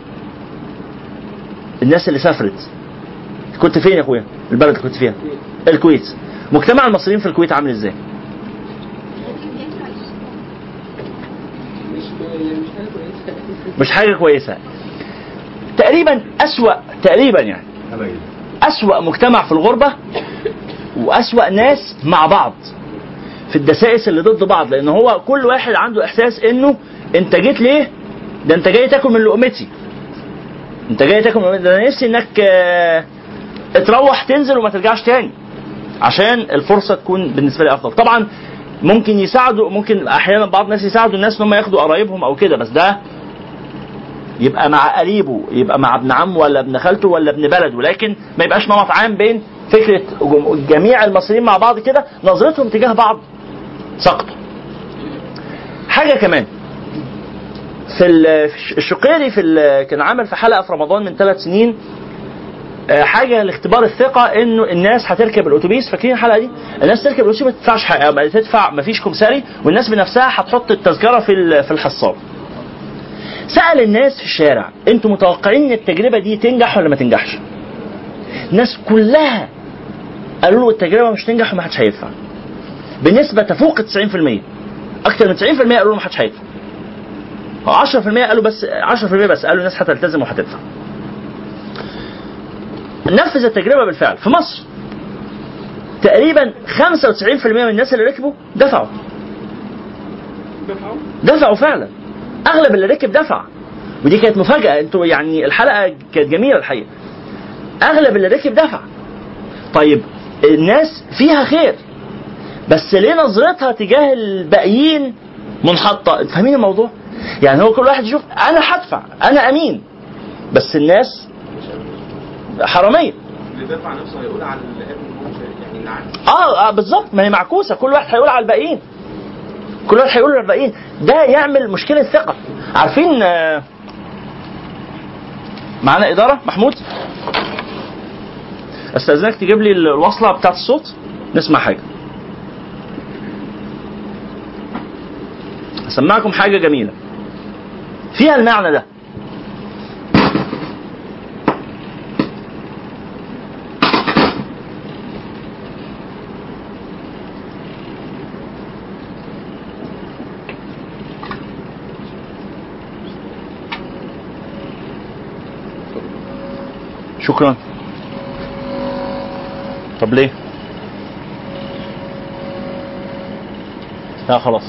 الناس اللي سافرت. كنت فين يا أخويا؟ البلد اللي كنت فيها. الكويت. مجتمع المصريين في الكويت عامل إزاي مش مش حاجة كويسه مش حاجة كويسة. تقريبا أسوأ تقريبا يعني. أسوأ مجتمع في الغربة وأسوأ ناس مع بعض في الدسائس اللي ضد بعض لأن هو كل واحد عنده إحساس إنه أنت جيت ليه؟ ده أنت جاي تاكل من لقمتي. أنت جاي تاكل من ده أنا نفسي إنك آه، تروح تنزل وما ترجعش تاني. عشان الفرصة تكون بالنسبة لي أفضل. طبعا ممكن يساعدوا ممكن أحيانا بعض الناس يساعدوا الناس إن هم ياخدوا قرايبهم أو كده بس ده يبقى مع قريبه يبقى مع ابن عمه ولا ابن خالته ولا ابن بلده لكن ما يبقاش نمط عام بين فكرة جم- جميع المصريين مع بعض كده نظرتهم تجاه بعض سقط حاجة كمان في ال- في الشقيري في كان عمل في حلقة في رمضان من ثلاث سنين آه، حاجة لاختبار الثقة إنه الناس هتركب الأتوبيس فاكرين الحلقة دي؟ الناس تركب الأتوبيس ما تدفعش حاجة ما تدفع ما فيش كمساري والناس بنفسها هتحط التذكرة في في الحصال. سأل الناس في الشارع أنتوا متوقعين إن التجربة دي تنجح ولا ما تنجحش؟ الناس كلها قالوا له التجربة مش تنجح وما حدش هيدفع. بنسبة تفوق ال 90%. أكثر من 90% قالوا له ما حدش هيدفع. أو 10% قالوا بس 10% بس قالوا الناس هتلتزم وهتدفع. نفذ التجربة بالفعل في مصر. تقريبا 95% من الناس اللي ركبوا دفعوا. دفعوا فعلا. أغلب اللي ركب دفع. ودي كانت مفاجأة. أنتوا يعني الحلقة كانت جميلة الحقيقة. أغلب اللي ركب دفع. طيب الناس فيها خير. بس ليه نظرتها تجاه الباقيين منحطة؟ فاهمين الموضوع؟ يعني هو كل واحد يشوف أنا هدفع أنا أمين. بس الناس حرامية. اللي دفع نفسه هيقول على يعني آه, آه بالظبط. ما هي معكوسة. كل واحد هيقول على الباقيين. كل واحد هيقول على الباقيين ده يعمل مشكلة ثقة. عارفين آه، معانا إدارة؟ محمود؟ أستاذنك تجيب لي الوصلة بتاعت الصوت؟ نسمع حاجة. هسمعكم حاجة جميلة. فيها المعنى ده. شكرا. طب ليه؟ لا خلاص.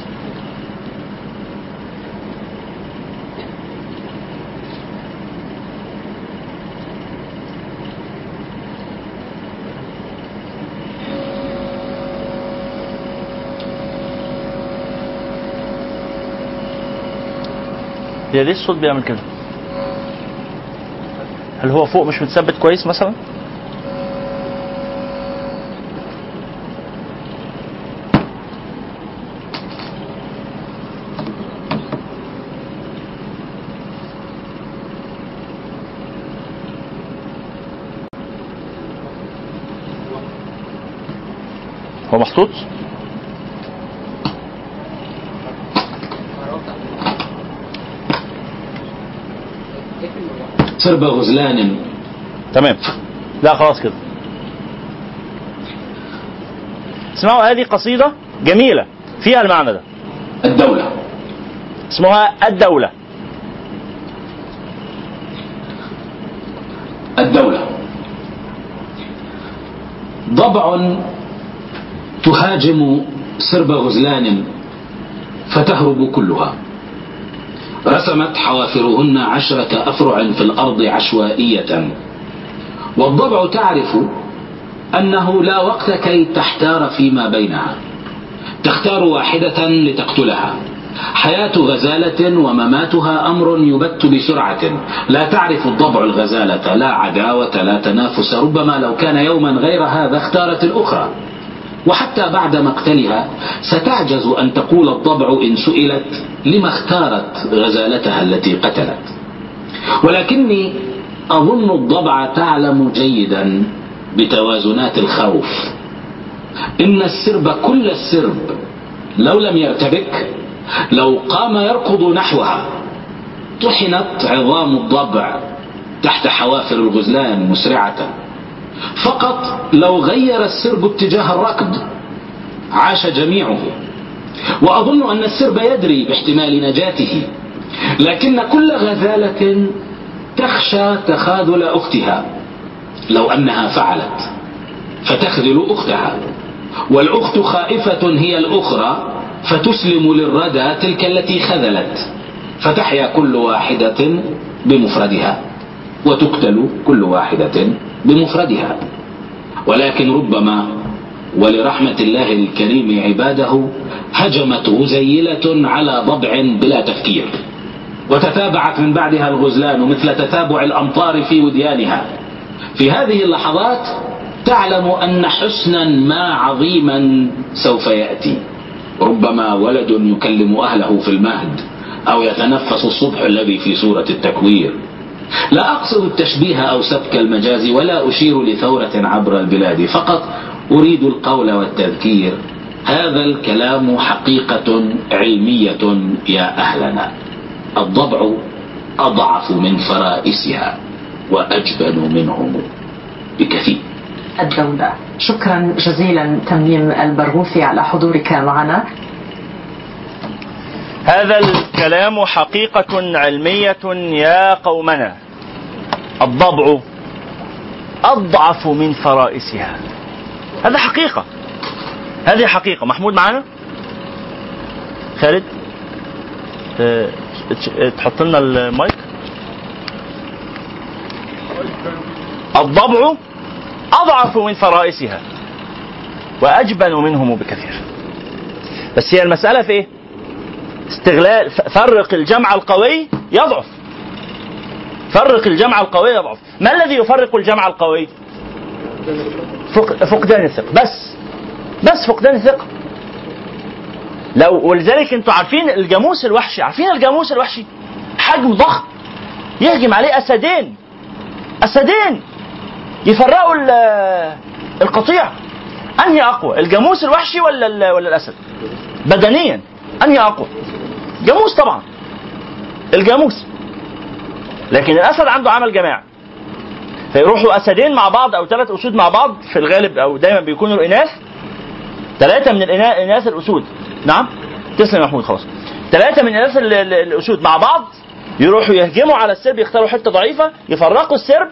هي ليه الصوت بيعمل كده؟ هل هو فوق مش متثبت كويس مثلا؟ هو محطوط؟ سرب غزلان. تمام. لا خلاص كده. اسمعوا هذه قصيدة جميلة. فيها المعنى ده. الدولة. اسمها الدولة. الدولة. ضبع تهاجم سرب غزلان فتهرب كلها. رسمت حوافرهن عشرة أفرع في الأرض عشوائية. والضبع تعرف أنه لا وقت كي تحتار فيما بينها. تختار واحدة لتقتلها. حياة غزالة ومماتها أمر يبت بسرعة. لا تعرف الضبع الغزالة. لا عداوة لا تنافس. ربما لو كان يوما غير هذا اختارت الأخرى. وحتى بعد مقتلها ستعجز أن تقول الضبع إن سئلت لما اختارت غزالتها التي قتلت. ولكني أظن الضبع تعلم جيدا بتوازنات الخوف. إن السرب كل السرب لو لم يرتبك لو قام يركض نحوها طحنت عظام الضبع تحت حوافر الغزلان مسرعة. فقط لو غير السرب اتجاه الركض عاش جميعه. وأظن أن السرب يدري باحتمال نجاته. لكن كل غزالة تخشى تخاذل أختها. لو أنها فعلت فتخذل أختها. والأخت خائفة هي الأخرى فتسلم للردى تلك التي خذلت. فتحيا كل واحدة بمفردها وتقتل كل واحدة. بمفردها. ولكن ربما ولرحمة الله الكريم عباده هجمت غزيلة على ضبع بلا تفكير. وتتابعت من بعدها الغزلان مثل تتابع الأمطار في وديانها. في هذه اللحظات تعلم أن حسنا ما عظيما سوف يأتي. ربما ولد يكلم أهله في المهد أو يتنفس الصبح الذي في سورة التكوير. لا أقصد التشبيه أو سبك المجاز ولا أشير لثورة عبر البلاد فقط أريد القول والتذكير. هذا الكلام حقيقة علمية يا أهلنا. الضبع أضعف من فرائسها وأجبن منهم بكثير. الدولة. شكرا جزيلا تميم البرغوثي على حضورك معنا. هذا الكلام حقيقة علمية يا قومنا. الضبع أضعف من فرائسها. هذا حقيقة. هذه حقيقة. محمود معنا خالد؟ ت- تحط لنا المايك. الضبع أضعف من فرائسها. وأجبن منهم بكثير. بس هي المسألة في إيه؟ استغلال فرق الجمع القوي يضعف. فرق الجمع القوي يضعف. ما الذي يفرق الجمع القوي؟ فق- فقدان الثقة. بس بس فقدان الثقة. لو ولذلك أنتوا عارفين الجاموس الوحشي عارفين الجاموس الوحشي؟ حجم ضخم. يهجم عليه أسدين. أسدين. يفرقوا ال- القطيع. أنهي أقوى الجاموس الوحشي ولا ولا الأسد؟ بدنيا. أنهي أقوى؟ جاموس طبعا. الجاموس. لكن الأسد عنده عمل جماعي. فيروحوا أسدين مع بعض أو ثلاث أسود مع بعض في الغالب أو دايما بيكونوا الإناث. ثلاثة من الإنا- اناث الأسود. نعم؟ تسلم يا محمود خلاص. ثلاثة من اناث ال- ال- الأسود مع بعض يروحوا يهجموا على السرب يختاروا حتة ضعيفة يفرقوا السرب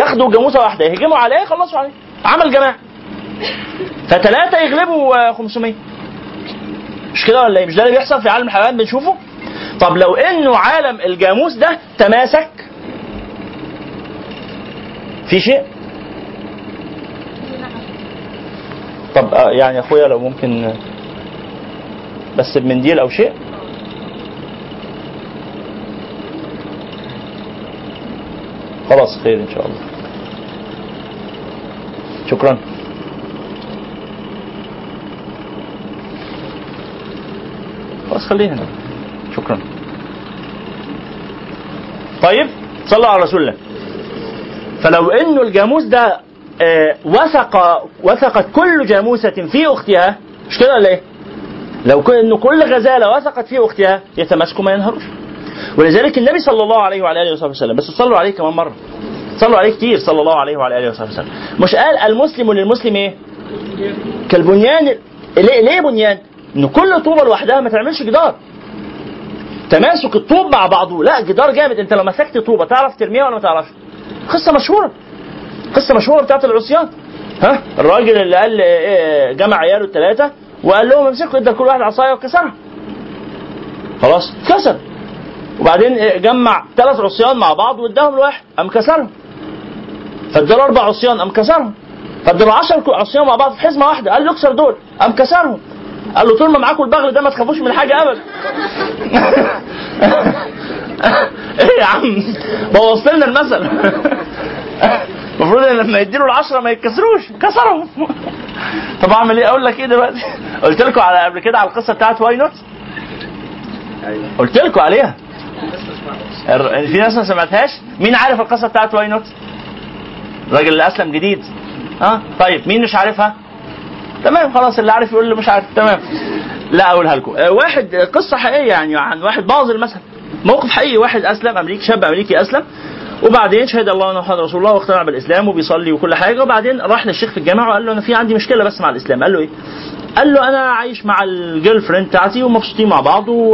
ياخدوا جاموسة واحدة يهجموا عليه يخلصوا عليه عمل جماعي. فثلاثة يغلبوا آه، 500 مش كده ولا إيه؟ مش ده اللي بيحصل في عالم الحيوان بنشوفه؟ طب لو إنه عالم الجاموس ده تماسك؟ في شيء؟ طب آه، يعني أخويا لو ممكن بس بمنديل أو شيء؟ خلاص خير إن شاء الله. شكرا. خلاص خليها هنا. شكرا طيب صلوا على رسول الله فلو إنه الجاموس ده آه، وثق وثقت كل جاموسة في أختها مش كده ولا إيه؟ لو إنه كل غزالة وثقت في أختها يتماسكوا ما ينهروش ولذلك النبي صلى الله عليه وعلى آله وصحبه وسلم بس صلوا عليه كمان مرة صلوا عليه كتير صلى الله عليه وعلى آله وصحبه وسلم مش قال المسلم للمسلم إيه؟ كالبنيان ليه ليه بنيان؟ إن كل طوبة لوحدها ما تعملش جدار. تماسك الطوب مع بعضه. لا جدار جامد. أنت لو مسكت طوبة تعرف ترميها ولا ما تعرفش؟ قصة مشهورة. قصة مشهورة بتاعت العصيان. ها؟ الراجل اللي قال إيه، جمع عياله الثلاثه وقال لهم امسكوا ادى كل واحد عصايه وكسرها. خلاص كسر. وبعدين إيه، جمع ثلاث عصيان مع بعض واداهم لواحد قام كسرهم. فاداله أربع عصيان قام كسرهم. فاداله 10 عصيان مع بعض في حزمة واحدة. قال له اكسر دول قام كسرهم. قال له طول ما معاكم البغل ده ما تخافوش من حاجة ابدا. إيه يا عم؟ بوظت لنا المثل. المفروض إن لما يديله العشرة ما يتكسروش كسرهم. طب أعمل إيه؟ أقول لك إيه دلوقتي؟ قلت لكم على قبل كده على القصة بتاعت why not؟ قلت لكم عليها. في ناس ما سمعتهاش؟ مين عارف القصة بتاعت why not؟ الراجل اللي أسلم جديد. ها؟ طيب مين مش عارفها؟ تمام خلاص اللي عارف يقول اللي مش عارف تمام. لا أقولها لكم. آه، واحد قصة حقيقية يعني عن واحد بعض المثل موقف حقيقي واحد أسلم أمريكي شاب أمريكي أسلم وبعدين شهد الله إنه محمد رسول الله واقتنع بالإسلام وبيصلي وكل حاجة. وبعدين راح للشيخ في الجامعة وقال له أنا في عندي مشكلة بس مع الإسلام. قال له إيه؟ قال له أنا عايش مع الجيرل فريند بتاعتي ومبسوطين مع بعض و...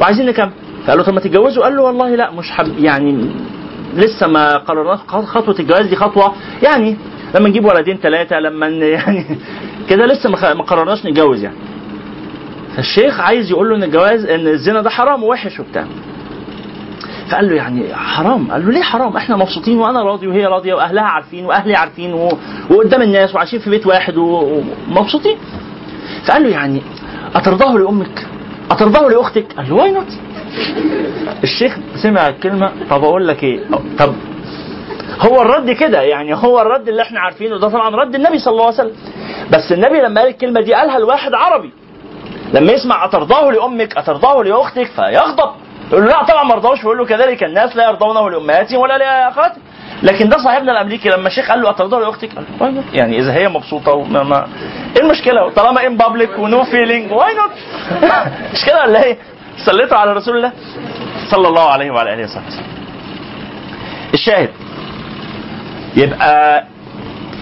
وعايزين نكمل. فقال له طب ما تتجوزوا؟ قال له والله لا مش حب يعني لسه ما قررناش خطوة الجواز دي خطوة يعني لما نجيب ولدين ثلاثة لما يعني كده لسه ما قررناش نتجوز يعني. فالشيخ عايز يقول له إن الجواز إن الزنا ده حرام ووحش وبتاع. فقال له يعني حرام. قال له ليه حرام؟ إحنا مبسوطين وأنا راضي وهي راضية وأهلها عارفين وأهلي عارفين و... وقدام الناس وعايشين في بيت واحد ومبسوطين فقال له يعني أترضاه لأمك؟ أترضاه لأختك؟ قال له why not الشيخ سمع الكلمة طب أقول لك إيه؟ طب هو الرد كده يعني هو الرد اللي إحنا عارفينه ده طبعا رد النبي صلى الله عليه وسلم بس النبي لما قال الكلمة دي قالها لواحد عربي لما يسمع أترضاه لأمك أترضاه لأختك فيغضب يقول له لا طبعا ما رضاوش يقول له كذلك الناس لا يرضونه لأمهاتهم ولا لأخواتهم لكن ده صاحبنا الأمريكي لما الشيخ قال له أترضاه لأختك؟ يعني إذا هي مبسوطة وما ما إيه المشكلة طالما in public و no feeling why not مش كده ولا إيه؟ صليتوا على رسول الله صلى الله عليه وعلى آله وصحبه. الشاهد يبقى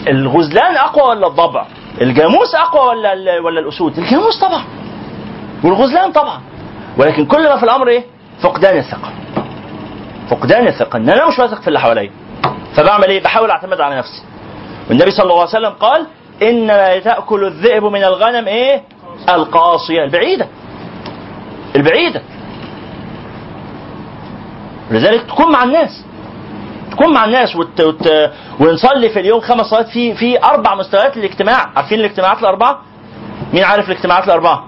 الغزلان أقوى ولا الضبع؟ الجاموس أقوى ولا ولا الأسود؟ الجاموس طبعا والغزلان طبعا ولكن كل ما في الأمر إيه؟ فقدان الثقة فقدان الثقة إن أنا مش واثق في اللي حواليا فبعمل إيه؟ بحاول أعتمد على نفسي والنبي صلى الله عليه وسلم قال إنما تأكل الذئب من الغنم إيه؟ القاصية البعيدة البعيدة لذلك تكون مع الناس تكون مع الناس وت... وت... ونصلي في اليوم خمس صلوات. في في أربع مستويات للاجتماع. عارفين الاجتماعات الأربعة؟ مين عارف الاجتماعات الأربعة؟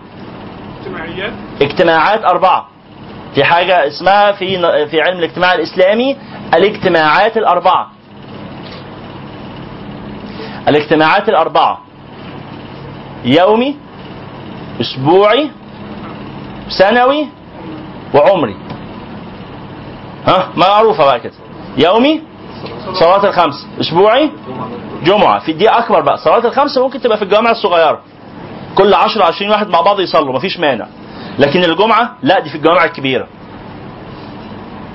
اجتماعيات. اجتماعات أربعة. في حاجة اسمها في في علم الاجتماع الإسلامي الاجتماعات الأربعة. الاجتماعات الأربعة. يومي أسبوعي سنوي وعمري. ها معروفة بقى كده. يومي صلاة الخمس. أسبوعي جمعة. في دي أكبر بقى. صلاة الخمس ممكن تبقى في الجوامع الصغيرة. كل 10 20 واحد مع بعض يصلوا مفيش مانع. لكن الجمعة لا دي في الجوامع الكبيرة.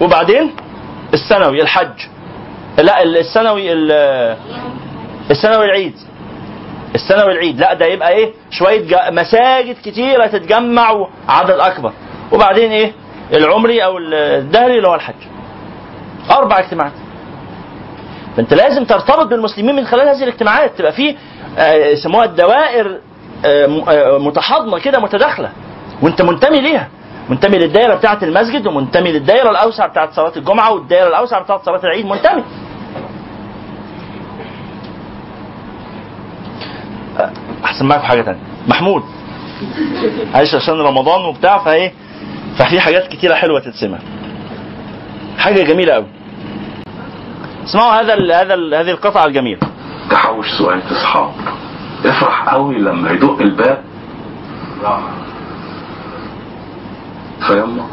وبعدين السنوي الحج. لا السنوي ال- السنوي العيد. السنوي العيد. لا ده يبقى إيه؟ شوية مساجد كتيرة تتجمع وعدد أكبر. وبعدين إيه؟ العمري أو الدهري اللي هو الحج. أربع اجتماعات. فأنت لازم ترتبط بالمسلمين من خلال هذه الاجتماعات. تبقى في آه، يسموها الدوائر آه، آه، متحاضنة كده متداخلة. وأنت منتمي ليها. منتمي للدائره بتاعة المسجد ومنتمي للدائره الأوسع بتاعة صلاة الجمعة والدائره الأوسع بتاعة صلاة العيد. منتمي. أحسن معاك في حاجة تانية. محمود. عايش عشان رمضان وبتاع فإيه ففي حاجات كتيرة حلوة تتسمع. حاجة جميلة قوي اسمعوا هذا ال هذا ال هذه القطعة الجميلة. تحوش سؤال اصحاب. افرح قوي لما يدق الباب. فيما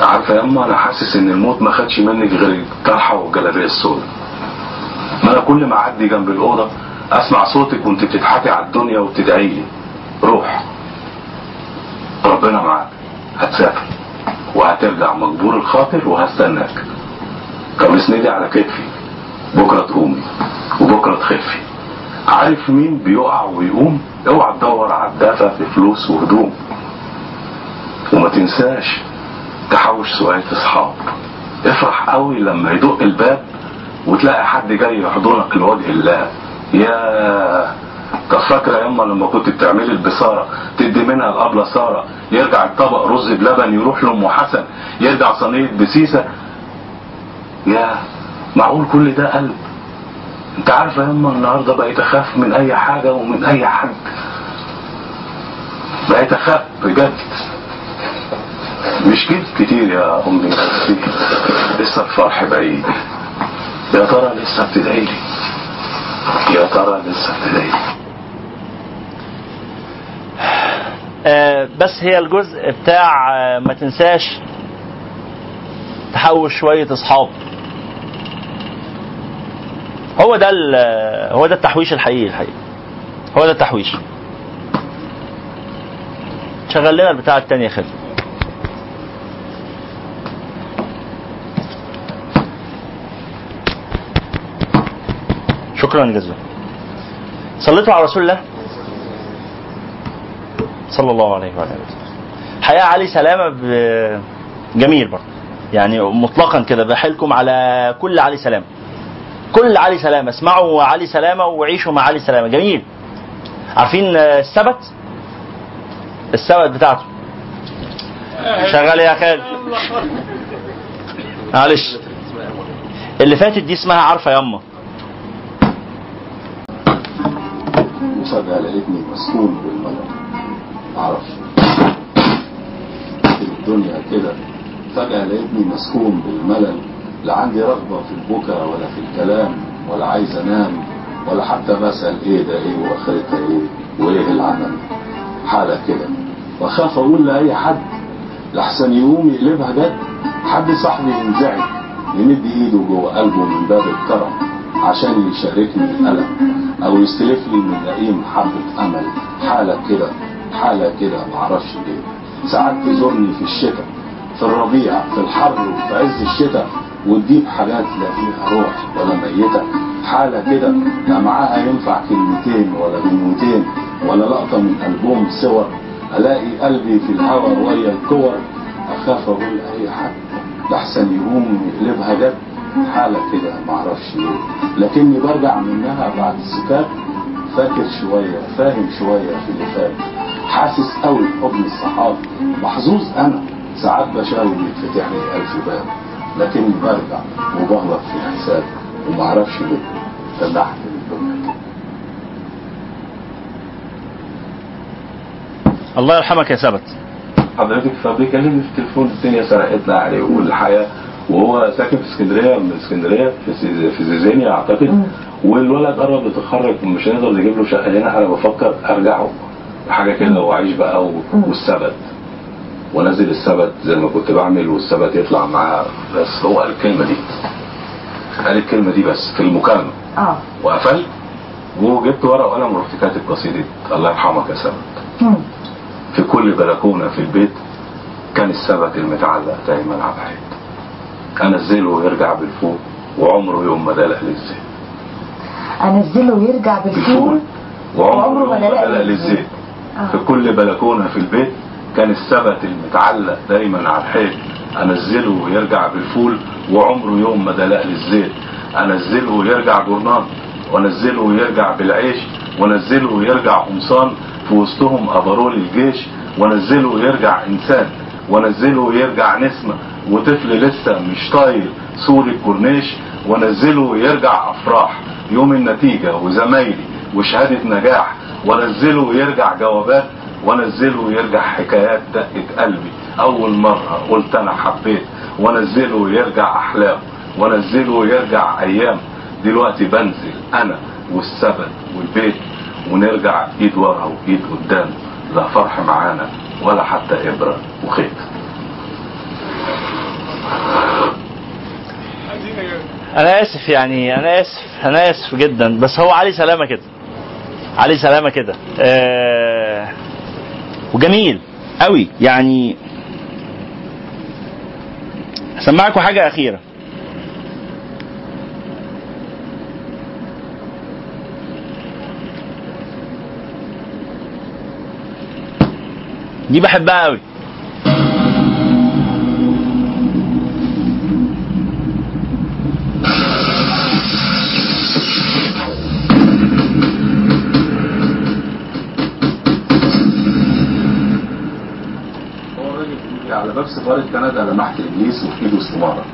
عارفه يما أنا حاسس إن الموت ما خدش منك غير الطرحة والجلابية السوداء. ما أنا كل ما أعدي جنب الأوضة أسمع صوتك وأنت بتضحكي على الدنيا وبتدعي لي. روح. ربنا معاك. هتسافر. وهترجع مجبور الخاطر وهستناك. طب اسندي على كتفي. بكرة تقومي وبكرة تخفي. عارف مين بيقع ويقوم؟ اوعى تدور على الدفع في فلوس وهدوم. وما تنساش تحوش سؤال أصحاب. افرح قوي لما يدق الباب وتلاقي حد جاي يحضنك لوجه الله. يا طب فاكرة ياما لما كنت بتعملي البصارة تدي منها الأبلة سارة يرجع الطبق رز بلبن يروح لأم حسن يرجع صينية بسيسة. يا معقول كل ده قلب؟ انت عارفه ياما النهارده بقيت أخاف من أي حاجة ومن أي حد. بقيت أخاف بجد. مش كده كتير يا أمي لسه الفرح بعيد. يا ترى لسه بتدعي لي؟ يا ترى لسه بتدعي لي؟ آه، بس هي الجزء بتاع آه، ما تنساش تحوش شوية أصحاب. هو ده هو ده التحويش الحقيقي الحقيقي. هو ده التحويش. شغل لنا البتاع التاني يا خالد. شكرا جزيلا. صليتوا على رسول الله؟ صلى الله عليه وعلى آله حقيقة علي سلامة ب- جميل برضه. يعني مطلقا كده بحيلكم على كل علي سلامة. كل علي سلامة اسمعوا علي سلامة وعيشوا مع علي سلامة. جميل. عارفين آه، السبت؟ السبت بتاعته. شغال يا خالد. معلش. اللي فاتت دي اسمها عارفة يما وفجأة لقيتني مسكون بالملل معرفش في الدنيا كده. فجأة لقيتني مسكون بالملل. لا عندي رغبة في البكاء ولا في الكلام ولا عايز أنام ولا حتى بسأل إيه ده إيه واخرتها إيه وإيه العمل. حالة كده. وأخاف أقول لأي حد لحسن يقوم يقلبها جد حد صاحبي ينزعج يمد إيده جوه قلبه من باب الكرم عشان يشاركني الألم أو يستلف لي من لئيم حبة أمل. حالة كده حالة كده معرفش ليه. ساعات تزورني في الشتاء في الربيع في الحر وفي عز الشتاء. وتجيب حاجات لا فيها روح ولا ميتة. حالة كده لا معاها ينفع كلمتين ولا كلمتين ولا لقطة من ألبوم صور ألاقي قلبي في الهوا ويا الكور. أخاف أقول أي حد لحسن يقوم يقلبها جد. حالة كده معرفش ليه. لكني برجع منها بعد السكات. فاكر شوية فاهم شوية في اللي فات. حاسس قوي بحضن الصحاب محظوظ أنا. ساعات بشاور يتفتح لي ألف باب لكني برجع وبغلط في حساب ومعرفش ليه. فلاحت الدنيا الله يرحمك يا ثبت حضرتك فبيكلمني في التليفون الدنيا سرقتنا عليه. والحياة وهو ساكن في اسكندرية من اسكندرية في في زيزينيا أعتقد. والولد قرب يتخرج مش هنقدر نجيب له شقة هنا. أنا بفكر أرجعه. حاجة كده وأعيش بقى و- والسبت. وانزل السبت زي ما كنت بعمل والسبت يطلع معاه بس هو قال الكلمة دي. قال الكلمة دي بس في المكالمة. آه. وقفلت وجبت ورقة وقلم ورحت كاتب قصيدة الله يرحمك يا سبت. في كل بلكونة في البيت كان السبت المتعلق دايما على الحيط. أنزله ويرجع بالفوق وعمره يوم ما دلق للزيت أنزله ويرجع بالفول وعمره ما دلق للزيت. آه. في كل بلكونة في البيت كان السبت المتعلق دايما على الحيط أنزله ويرجع بالفول وعمره يوم ما دلق للزيت أنزله ويرجع جرنان وأنزله ويرجع بالعيش وأنزله ويرجع قمصان. في وسطهم أبرول الجيش وأنزله ويرجع إنسان وأنزله ويرجع نسمة. وطفل لسه مش طايل سور الكورنيش. وأنزله ويرجع أفراح. يوم النتيجة وزمايلي وشهادة نجاح. وأنزله ويرجع جوابات. وانزله ويرجع حكايات دقة قلبي أول مرة قلت أنا حبيت. وانزله ويرجع أحلام. وانزله يرجع أيام. دلوقتي بنزل أنا والسبت والبيت ونرجع إيد ورا وإيد قدام. لا فرح معانا ولا حتى إبرة وخيط أنا آسف يعني أنا آسف أنا آسف جدا. بس هو علي سلامة كده. علي سلامة كده. آه وجميل قوي. يعني اسمعكم حاجة أخيرة. دي بحبها قوي. كندا لمحت ابليس وفي ايده استماره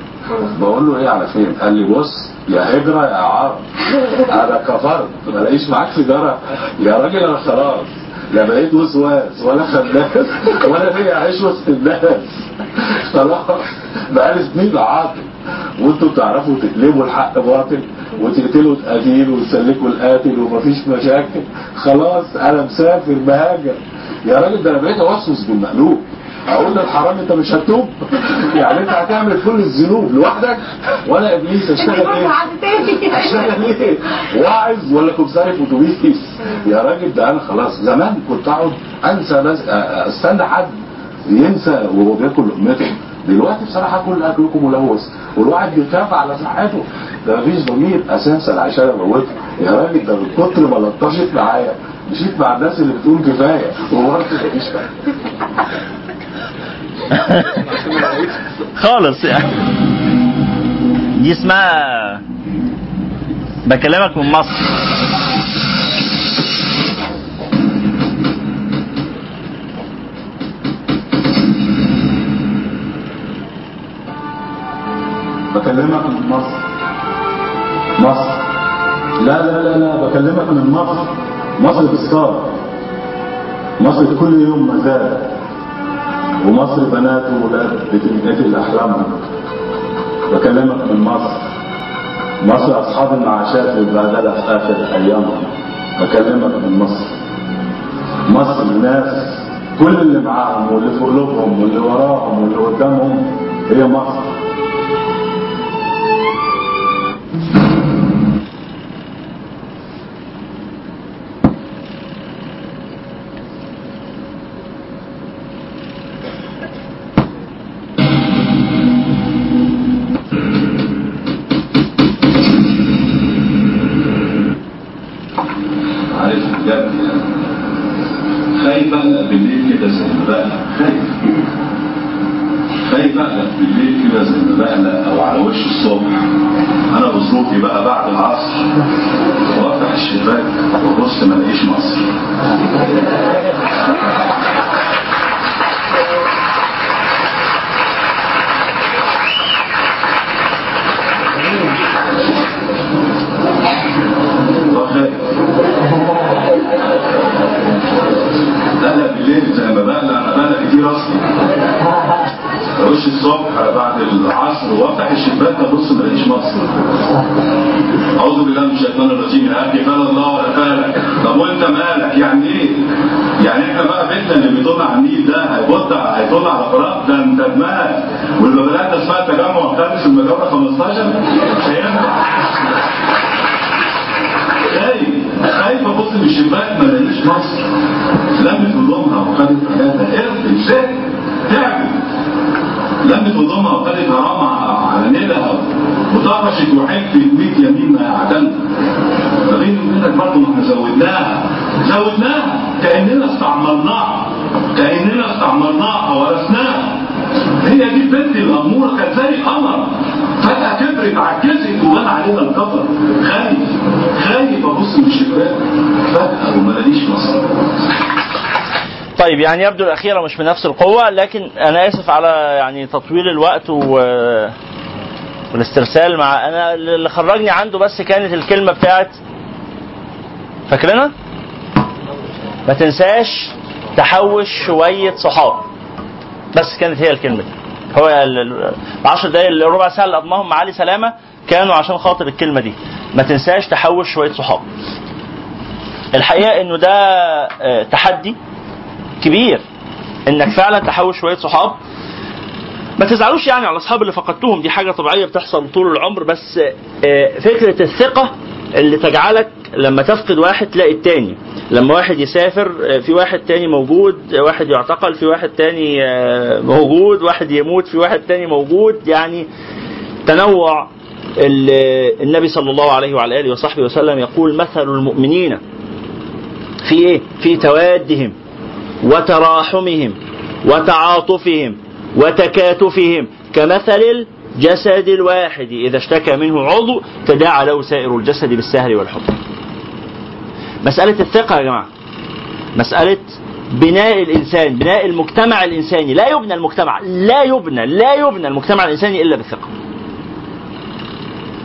بقول له إيه على فين؟ قال لي بص يا هجرة يا عرب أنا كفرت ما لاقيش معاك سيجاره يا راجل أنا خلاص. لا بقيت وسواس ولا خناس ولا ليا عيش وسط الناس. خلاص. بقالي سنين عاطل. وأنتوا بتعرفوا تقلبوا الحق باطل وتقتلوا القتيل وتسلكوا القاتل ومفيش مشاكل. خلاص أنا مسافر بهاجر يا راجل ده أنا بقيت أوسوس بالمقلوب. أقول للحرام أنت مش هتوب يعني أنت هتعمل كل الذنوب لوحدك وأنا إبليس اشتغل إيه؟ اشتغل إيه؟ واعظ ولا كمساري في اتوبيس يا راجل ده أنا خلاص زمان كنت أقعد أنسى ناس أستنى حد ينسى وهو بياكل لقمته. دلوقتي بصراحة كل أكلكم ملوث والواحد بيخاف على صحته. ده مفيش ضمير أساسا عشان اموته يا راجل ده من كتر ما لطشت معايا مشيت مع الناس اللي بتقول كفاية. وبرضه مفيش خالص يعني. دي اسمها بكلمك من مصر. بكلمك من مصر. مصر. لا لا لا لا بكلمك من مصر. مصر بالصاد مصر كل يوم مزاد ومصر بنات وولاد بتنقتل احلامهم بكلمك من مصر. مصر أصحاب المعاشات والبهدلة في آخر ايامهم بكلمك من مصر. مصر ناس كل اللي معاهم واللي في قلوبهم واللي وراهم واللي قدامهم هي مصر. وطرشت وحكت 100 يمين ما يعتمد فبيني وبينك برضه ما إحنا زودناها. زودناها. كأننا استعمرناها. كأننا استعمرناها ورثناها هي دي البنت الاموره كانت زي القمر فجأة كبرت عجزت وبان علينا الكفر خايف. خايف أبص من الشباك فجأة وما الاقيش مصر. طيب يعني يبدو الأخيرة مش بنفس القوة لكن أنا آسف على يعني تطويل الوقت و والاسترسال مع أنا اللي خرجني عنده بس كانت الكلمة بتاعت فاكرينها؟ ما تنساش تحوش شوية صحاب. بس كانت هي الكلمة دي. هو ال- ال- العشر دقايق الربع ساعة اللي قضماهم مع علي سلامة كانوا عشان خاطر الكلمة دي. ما تنساش تحوش شوية صحاب. الحقيقة إنه ده آه، تحدي كبير. إنك فعلا تحوش شوية صحاب ما تزعلوش يعني على الاصحاب اللي فقدتهم دي حاجة طبيعية بتحصل طول العمر بس آه، فكرة الثقة اللي تجعلك لما تفقد واحد تلاقي التاني لما واحد يسافر آه، في واحد تاني موجود واحد يعتقل في واحد تاني آه، موجود واحد يموت في واحد تاني موجود يعني تنوع ال- النبي صلى الله عليه وعلى آله وصحبه وسلم يقول مثل المؤمنين في إيه؟ في توادهم وتراحمهم وتعاطفهم وتكاتفهم كمثل الجسد الواحد. إذا اشتكى منه عضو تداعى له سائر الجسد بالسهر والحب. مسألة الثقة يا جماعة. مسألة بناء الإنسان بناء المجتمع الإنساني. لا يبنى المجتمع لا يبنى لا يبنى المجتمع الإنساني إلا بالثقة.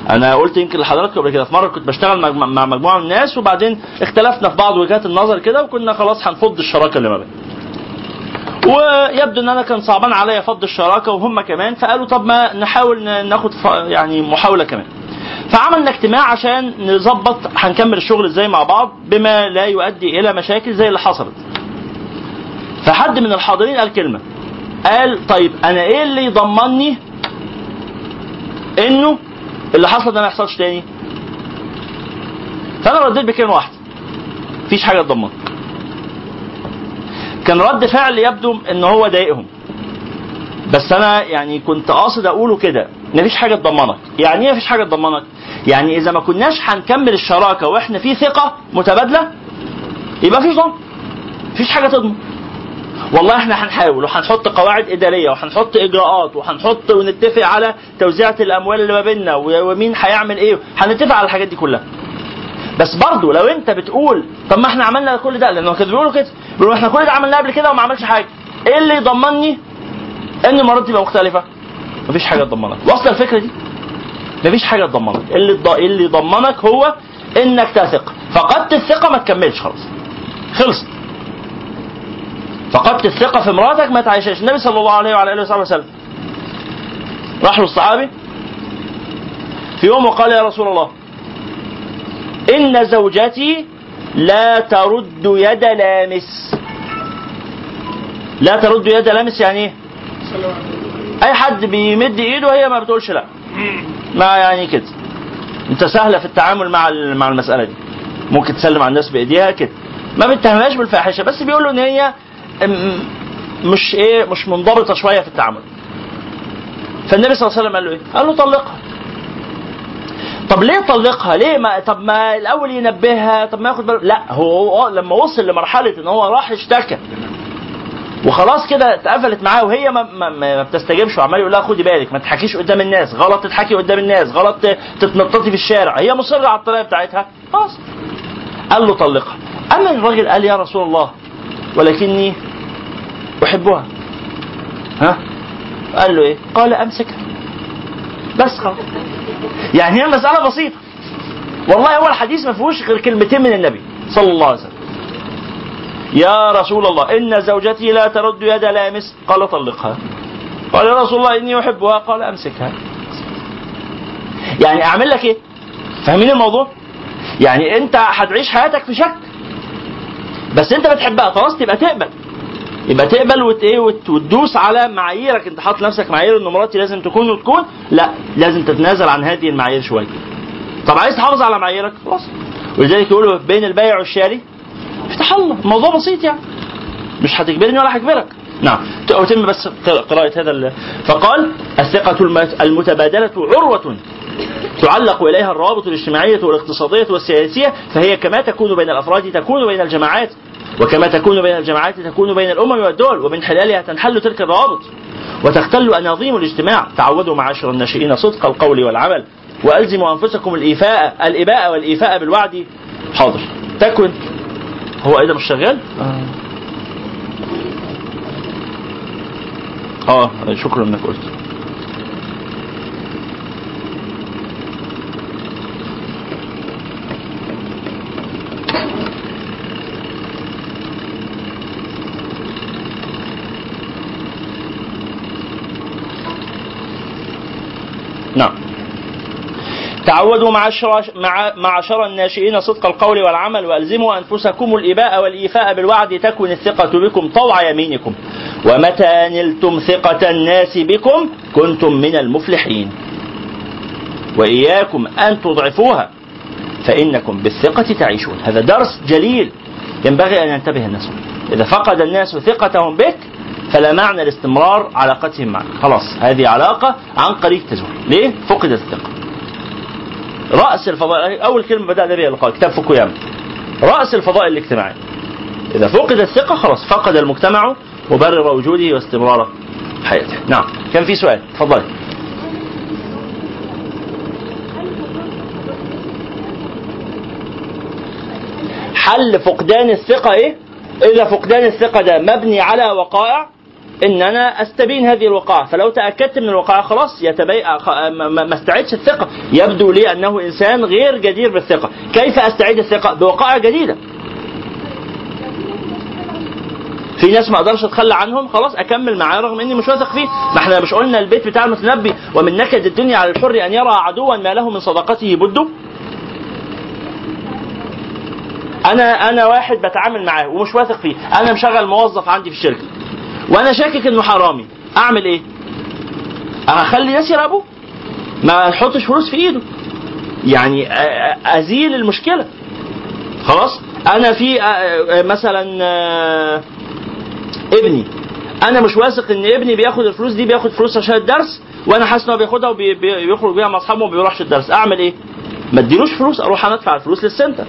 أنا قلت يمكن لحضراتكم قبل كده في مرة كنت بشتغل مع مجموعة من الناس وبعدين اختلفنا في بعض وجهات النظر كده وكنا خلاص هنفض الشراكة اللي ما بيننا. ويبدو إن أنا كان صعبان عليا فض الشراكة وهم كمان فقالوا طب ما نحاول ناخد يعني محاولة كمان. فعملنا اجتماع عشان نظبط هنكمل الشغل إزاي مع بعض بما لا يؤدي إلى مشاكل زي اللي حصلت. فحد من الحاضرين قال كلمة. قال طيب أنا إيه اللي يضمني إنه اللي حصل ده ما يحصلش تاني؟ فأنا رديت بكلمة واحدة. مفيش حاجة تضمن كان رد فعل يبدو إن هو ضايقهم. بس أنا يعني كنت قاصد أقوله كده مفيش حاجة تضمنك. يعني إيه مفيش حاجة تضمنك؟ يعني إذا ما كناش هنكمل الشراكة وإحنا في ثقة متبادلة يبقى مفيش ضمن مفيش حاجة تضمن. والله إحنا هنحاول وهنحط قواعد إدارية وهنحط إجراءات وهنحط ونتفق على توزيعة الأموال اللي ما بيننا ومين هيعمل إيه. هنتفق على الحاجات دي كلها. بس برضه لو أنت بتقول طب ما إحنا عملنا كل ده لأنه كانوا بيقولوا كده. إحنا كل ده عملناه قبل كده وما عملش حاجة. إيه اللي يضمني ان المرات دي تبقى مختلفة. مفيش حاجة تضمنك. واصلة الفكرة دي؟ مفيش حاجة تضمنك. اللي الض- اللي يضمنك هو إنك تثق. فقدت الثقة ما تكملش خلاص. خلصت. فقدت الثقة في مراتك ما تعيشهاش. النبي صلى الله عليه وعلى آله وصحبه وسلم. راح له الصحابي. في يوم وقال يا رسول الله إن زوجتي لا ترد يد لامس. لا ترد يد لامس يعني إيه؟ أي حد بيمد إيده وهي ما بتقولش لا. ما يعني كده. أنت سهلة في التعامل مع مع المسألة دي. ممكن تسلم على الناس بإيديها كده. ما بتهمهاش بالفاحشة بس بيقولوا إن هي مش إيه مش منضبطة شوية في التعامل. فالنبي صلى الله عليه وسلم قال له إيه؟ قال له طلقها. طب ليه طلقها؟ ليه ما طب ما الأول ينبهها طب ما ياخد باله لا هو لما وصل لمرحلة إن هو راح اشتكى. وخلاص كده اتقفلت معاه وهي ما, ما, ما بتستجيبش وعمال يقول لها خدي بالك ما تضحكيش قدام الناس غلط تضحكي قدام الناس غلط تتنططي في الشارع. هي مصرة على الطريقة بتاعتها. خلاص. قال له طلقها. أما الراجل قال يا رسول الله ولكني أحبها. ها؟ قال له إيه؟ قال أمسكها. بس خلاص يعني هي المسألة بسيطة. والله هو الحديث ما فيهوش غير كلمتين من النبي صلى الله عليه وسلم. يا رسول الله إن زوجتي لا ترد يد لامس قال طلقها. قال يا رسول الله إني أحبها. قال أمسكها. يعني أعمل لك إيه؟ فاهمين الموضوع؟ يعني أنت هتعيش حياتك في شك. بس أنت بتحبها خلاص تبقى تقبل. يبقى تقبل وت إيه وت- وتدوس على معاييرك. أنت حاطط نفسك معايير ان مراتي لازم تكون وتكون. لا لازم تتنازل عن هذه المعايير شوية. طب عايز تحافظ على معاييرك؟ خلاص. ولذلك يقولوا بين البيع والشاري افتح الله. الموضوع بسيط يعني. مش هتجبرني ولا هجبرك. نعم. أتم بس قراءة هذا ال- فقال الثقة الم- المتبادلة عروة تعلق إليها الروابط الاجتماعية والاقتصادية والسياسية فهي كما تكون بين الأفراد تكون بين الجماعات. وكما تكون بين الجماعات تكون بين الأمم والدول ومن خلالها تنحل تلك الروابط وتختل أناظيم الاجتماع. تعودوا معاشر الناشئين صدق القول والعمل وألزموا أنفسكم الإيفاء الإباء والإيفاء بالوعد. حاضر. تكن هو إيه ده مش شغال؟ آه شكرا إنك قلت. تعودوا معشر مع معشر الناشئين صدق القول والعمل والزموا أنفسكم الإباء والإيفاء بالوعد تكن الثقة بكم طوع يمينكم. ومتى نلتم ثقة الناس بكم؟ كنتم من المفلحين. وإياكم أن تضعفوها فإنكم بالثقة تعيشون. هذا درس جليل. ينبغي أن ينتبه الناس. إذا فقد الناس ثقتهم بك فلا معنى لاستمرار علاقتهم معك. خلاص هذه علاقة عن قريب تزول. ليه؟ فقدت الثقة. رأس الفضاء أول كلمة بدأنا بها اللقاء كتاب فوكوياما رأس الفضاء الاجتماعي. إذا فقد الثقة خلاص فقد المجتمع مبرر وجوده واستمرار حياته. نعم. كان في سؤال. تفضل. حل فقدان الثقة إيه؟ إذا فقدان الثقة ده مبني على وقائع؟ إن أنا أستبين هذه الوقائع فلو تأكدت من الوقائع خلاص ما استعدش الثقة. يبدو لي أنه إنسان غير جدير بالثقة. كيف أستعيد الثقة؟ بوقائع جديدة. في ناس ما أقدرش أتخلى عنهم خلاص أكمل معاه رغم إني مش واثق فيه. ما إحنا مش قلنا البيت بتاع المتنبي ومن نكد الدنيا على الحر أن يرى عدوا ما له من صداقته بد أنا أنا واحد بتعامل معاه ومش واثق فيه. أنا مشغل موظف عندي في الشركة. وأنا شاكك إنه حرامي. أعمل إيه؟ أخلي ناس يراقبوه ما أحطش فلوس في إيده. يعني أزيل المشكلة. خلاص؟ أنا في مثلا ابني. أنا مش واثق إن ابني بياخد الفلوس دي بياخد فلوس عشان الدرس وأنا حاسس إن هو بياخدها وبيخرج بيها مع أصحابه وما بيروحش الدرس. أعمل إيه؟ ما أديلوش فلوس أروح أنا أدفع الفلوس للسنتر.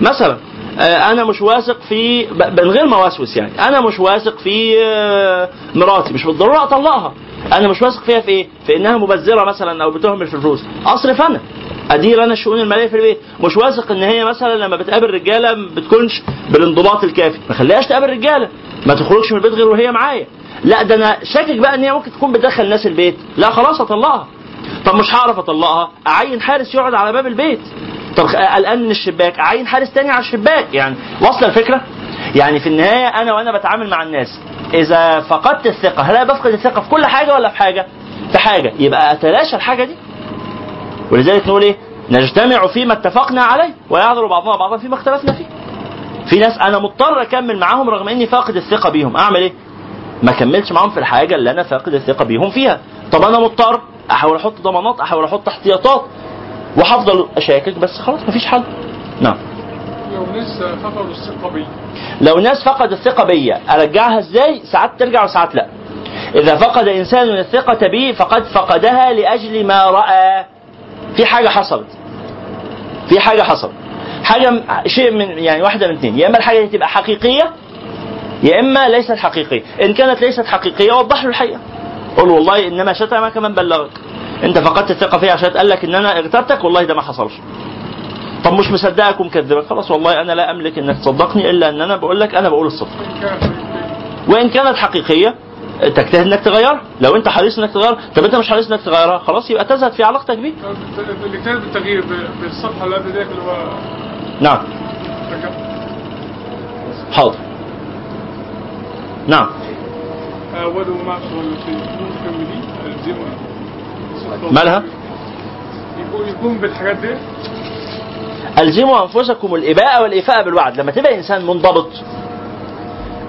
مثلا. أنا مش واثق في من غير ما أوسوس يعني. أنا مش واثق في آه، مراتي. مش بالضرورة أطلقها. أنا مش واثق فيها في إيه؟ في إنها مبذرة مثلا أو بتهمل في الفلوس. أصرف أنا. أدير أنا الشؤون المالية في البيت. مش واثق إن هي مثلا لما بتقابل رجالة ما بتكونش بالانضباط الكافي. ما خليهاش تقابل رجالة. ما تخرجش من البيت غير وهي معايا. لا ده أنا شاكك بقى إن هي ممكن تكون بتدخل ناس البيت. لا خلاص أطلقها. طب مش هعرف أطلقها. أعين حارس يقعد على باب البيت. طب قلقان من الشباك. اعين حارس تاني على الشباك. يعني واصلة الفكرة؟ يعني في النهاية أنا وأنا بتعامل مع الناس إذا فقدت الثقة هل أنا بفقد الثقة في كل حاجة ولا في حاجة؟ في حاجة. يبقى أتلاشى الحاجة دي. ولذلك نقول إيه؟ نجتمع فيما اتفقنا عليه ويعذر بعضنا بعضا فيما اختلفنا فيه. في ناس أنا مضطر أكمل معاهم رغم إني فاقد الثقة بيهم. أعمل إيه؟ ما كملش معاهم في الحاجة اللي أنا فاقد الثقة بيهم فيها. طب أنا مضطر؟ أحاول أحط ضمانات أحاول أحط احتياطات. وهفضل أشاكك بس خلاص مفيش حل. نعم. لو ناس فقدوا الثقة بي. لو ناس فقد الثقة بيا أرجعها إزاي؟ ساعات ترجع وساعات لا. إذا فقد إنسان الثقة بي فقد فقدها لأجل ما رأى. في حاجة حصلت. في حاجة حصلت. حاجة شيء من يعني واحدة من اثنين. يا إما الحاجة دي تبقى حقيقية يا إما ليست حقيقية. إن كانت ليست حقيقية وضح له الحقيقة. قول والله إنما شتمك من بلغك. انت فقدت الثقة فيه عشان قال لك إن أنا اغتبتك والله ده ما حصلش. طب مش مصدقك ومكذبك خلاص والله أنا لا أملك إنك تصدقني إلا إن أنا بقول لك أنا بقول الصدق. إن كانت حقيقية. وإن كانت حقيقية تجتهد إنك تغيرها. لو أنت حريص إنك تغيرها. طب أنت مش حريص إنك تغيرها خلاص يبقى تزهد في علاقتك بيه. كان بالتغيير ب- بالصفحة اللي قبل اللي هو نعم. حاضر. نعم. الزموا مالها؟ يكون بالحاجات دي. ألزموا أنفسكم الاباء والإيفاء بالوعد. لما تبقى إنسان منضبط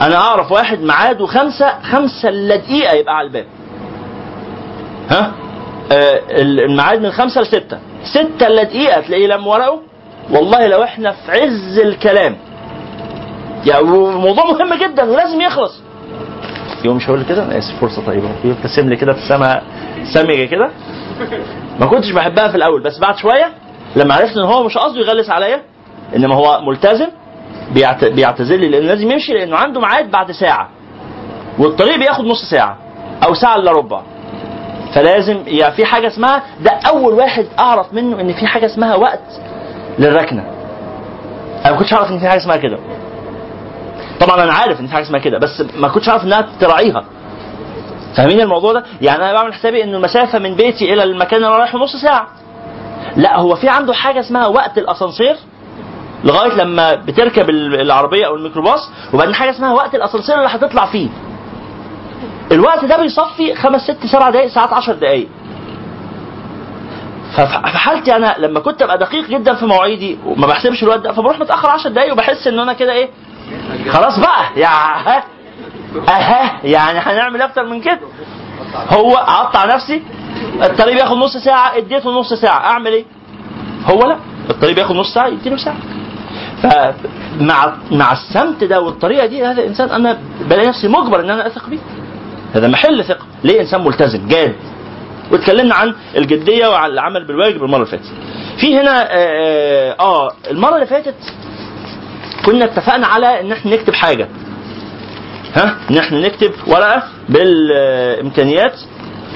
أنا أعرف واحد ميعاده خمسة خمسة إلا دقيقة يبقى على الباب. ها؟ آه الميعاد من خمسة لستة. ستة إلا دقيقة تلاقيه لم ورقه. والله لو إحنا في عز الكلام. يعني موضوع مهم جدا ولازم يخلص. يوم هقول كده؟ أنا آسف فرصة طيبة. يبتسم لي كده ابتسامه سامجه كده. ما كنتش بحبها في الأول بس بعد شوية لما عرفت إن هو مش قصده يغلس عليا إنما هو ملتزم بيعت... بيعتذر لي لأنه لازم يمشي لأنه عنده ميعاد بعد ساعة. والطريق بياخد نص ساعة أو ساعة إلا ربع. فلازم يعني في حاجة اسمها ده أول واحد أعرف منه إن في حاجة اسمها وقت للركنة. أنا ما كنتش أعرف إن في حاجة اسمها كده. طبعا أنا عارف إن في حاجة اسمها كده بس ما كنتش اعرف إنها تراعيها فاهمين الموضوع ده؟ يعني أنا بعمل حسابي ان المسافة من بيتي إلى المكان اللي أنا رايحه نص ساعة. لا هو في عنده حاجة اسمها وقت الأسانسير لغاية لما بتركب ال- العربية أو الميكروباص وبعدين حاجة اسمها وقت الأسانسير اللي هتطلع فيه. الوقت ده بيصفي خمس ست سبع دقائق ساعات 10 دقائق. ففي حالتي أنا لما كنت أبقى دقيق جدا في مواعيدي وما بحسبش الوقت ده فبروح متأخر 10 دقايق وبحس إن أنا كده إيه خلاص بقى يا ها أها يعني هنعمل أكتر من كده. هو أقطع نفسي؟ الطريق بياخد نص ساعة اديته نص ساعة أعمل إيه؟ هو لا الطريق بياخد نص ساعة يديله ساعه فمع مع السمت ده والطريقة دي هذا الإنسان أنا بلاقي نفسي مجبر إن أنا أثق بيه. هذا محل ثقة. ليه إنسان ملتزم؟ جاد. واتكلمنا عن الجدية وعن العمل بالواجب المرة اللي فاتت. في هنا آه, آه المرة اللي فاتت كنا اتفقنا على إن إحنا نكتب حاجة. ها؟ إن إحنا نكتب ورقة بالإمكانيات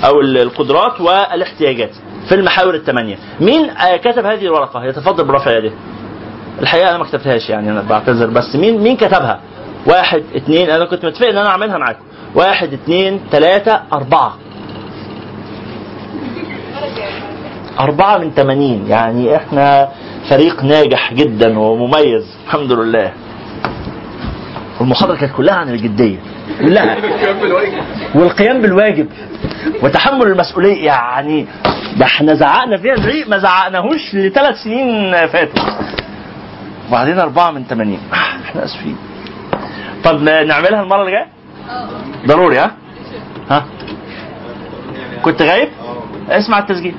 أو القدرات والاحتياجات في المحاور الثمانيه مين آه كتب هذه الورقة؟ يتفضل برفع يده الحقيقة أنا ما كتبتهاش يعني أنا بعتذر بس مين مين كتبها؟ واحد اثنين أنا كنت متفق إن أنا أعملها معاكم. واحد اثنين ثلاثة أربعة. أربعة من ثمانين يعني إحنا فريق ناجح جدا ومميز. الحمد لله. والمحاضرة كانت كلها عن الجدية. كلها. والقيام بالواجب. وتحمل المسؤولية. يعني ده إحنا زعقنا فيها زعيق ما زعقناهوش لثلاث سنين فاتوا. وبعدين أربعة من ثمانين. إحنا آسفين. طب نعملها المرة اللي جاية؟ ضروري ها؟ ها؟ كنت غايب؟ اسمع التسجيل.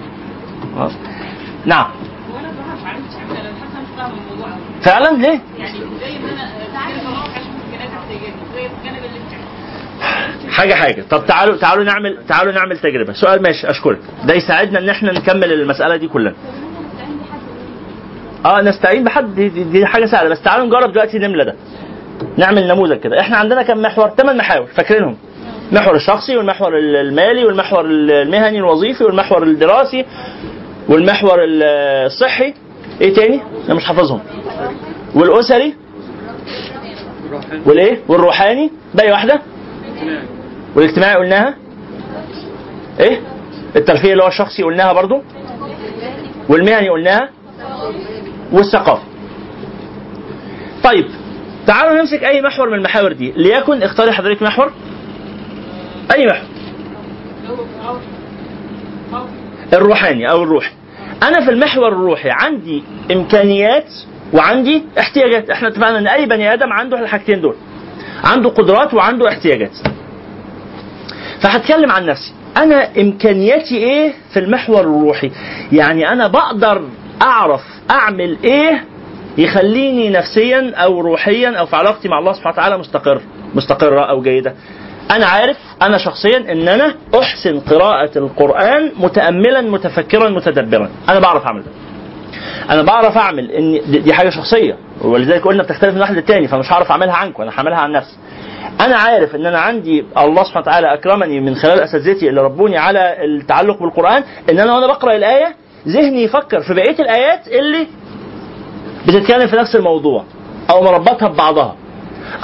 نعم وأنا بصراحه مش عارفه شكل أنا حاسه مش فاهمه الموضوع قوي فعلا؟ ليه؟ يعني زي ما أنا حاجة حاجة. طب تعالوا تعالوا نعمل تعالوا نعمل تجربة. سؤال ماشي أشكرك. ده يساعدنا إن إحنا نكمل المسألة دي كلنا. آه نستعين بحد. دي, دي, دي حاجة سهلة. بس تعالوا نجرب دلوقتي نملى ده. نعمل نموذج كده. إحنا عندنا كم محور؟ ثمان محاور. فاكرينهم؟ المحور الشخصي والمحور المالي والمحور المهني الوظيفي والمحور الدراسي والمحور الصحي. إيه تاني؟ أنا مش حافظهم. والأسري؟ والإيه؟ والروحاني؟ باقي واحدة؟ والاجتماعي قلناها. إيه؟ الترفيه اللي هو الشخصي قلناها برضو. والمهني قلناها. والثقافة. طيب تعالوا نمسك أي محور من المحاور دي. ليكن اختاري حضرتك محور. أي محور؟ الروحاني أو الروحي. أنا في المحور الروحي عندي إمكانيات وعندي احتياجات. إحنا اتفقنا إن أي بني آدم عنده الحاجتين دول. عنده قدرات وعنده احتياجات. فهتكلم عن نفسي. أنا إمكانياتي إيه في المحور الروحي؟ يعني أنا بقدر أعرف أعمل إيه يخليني نفسيا أو روحيا أو في علاقتي مع الله سبحانه وتعالى مستقر مستقرة أو جيدة. أنا عارف أنا شخصيا ان أنا أحسن قراءة القرآن متاملا متفكرا متدبرا. أنا بعرف أعمل ده. أنا بعرف أعمل إن دي حاجة شخصية. ولذلك قلنا بتختلف من واحد للتاني فمش هعرف أعملها عنكم أنا هعملها عن نفسي. أنا عارف إن أنا عندي الله سبحانه وتعالى أكرمني من خلال أساتذتي اللي ربوني على التعلق بالقرآن إن أنا وأنا بقرأ الآية ذهني يفكر في بقية الآيات اللي بتتكلم في نفس الموضوع أو مربطها ببعضها.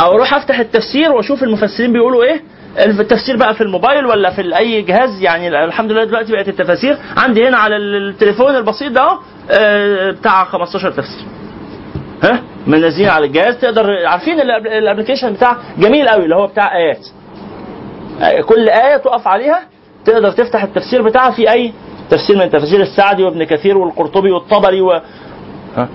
أو أروح أفتح التفسير وأشوف المفسرين بيقولوا إيه؟ التفسير بقى في الموبايل ولا في أي جهاز؟ يعني الحمد لله دلوقتي بقت التفاسير. عندي هنا على التليفون البسيط ده آه، بتاع 15 تفسير. ها؟ منزلين على الجهاز. تقدر عارفين الابلكيشن بتاع؟ جميل قوي اللي هو بتاع آيات. آه، كل آية تقف عليها تقدر تفتح التفسير بتاعها في أي تفسير من تفاسير السعدي وابن كثير والقرطبي والطبري و... ها؟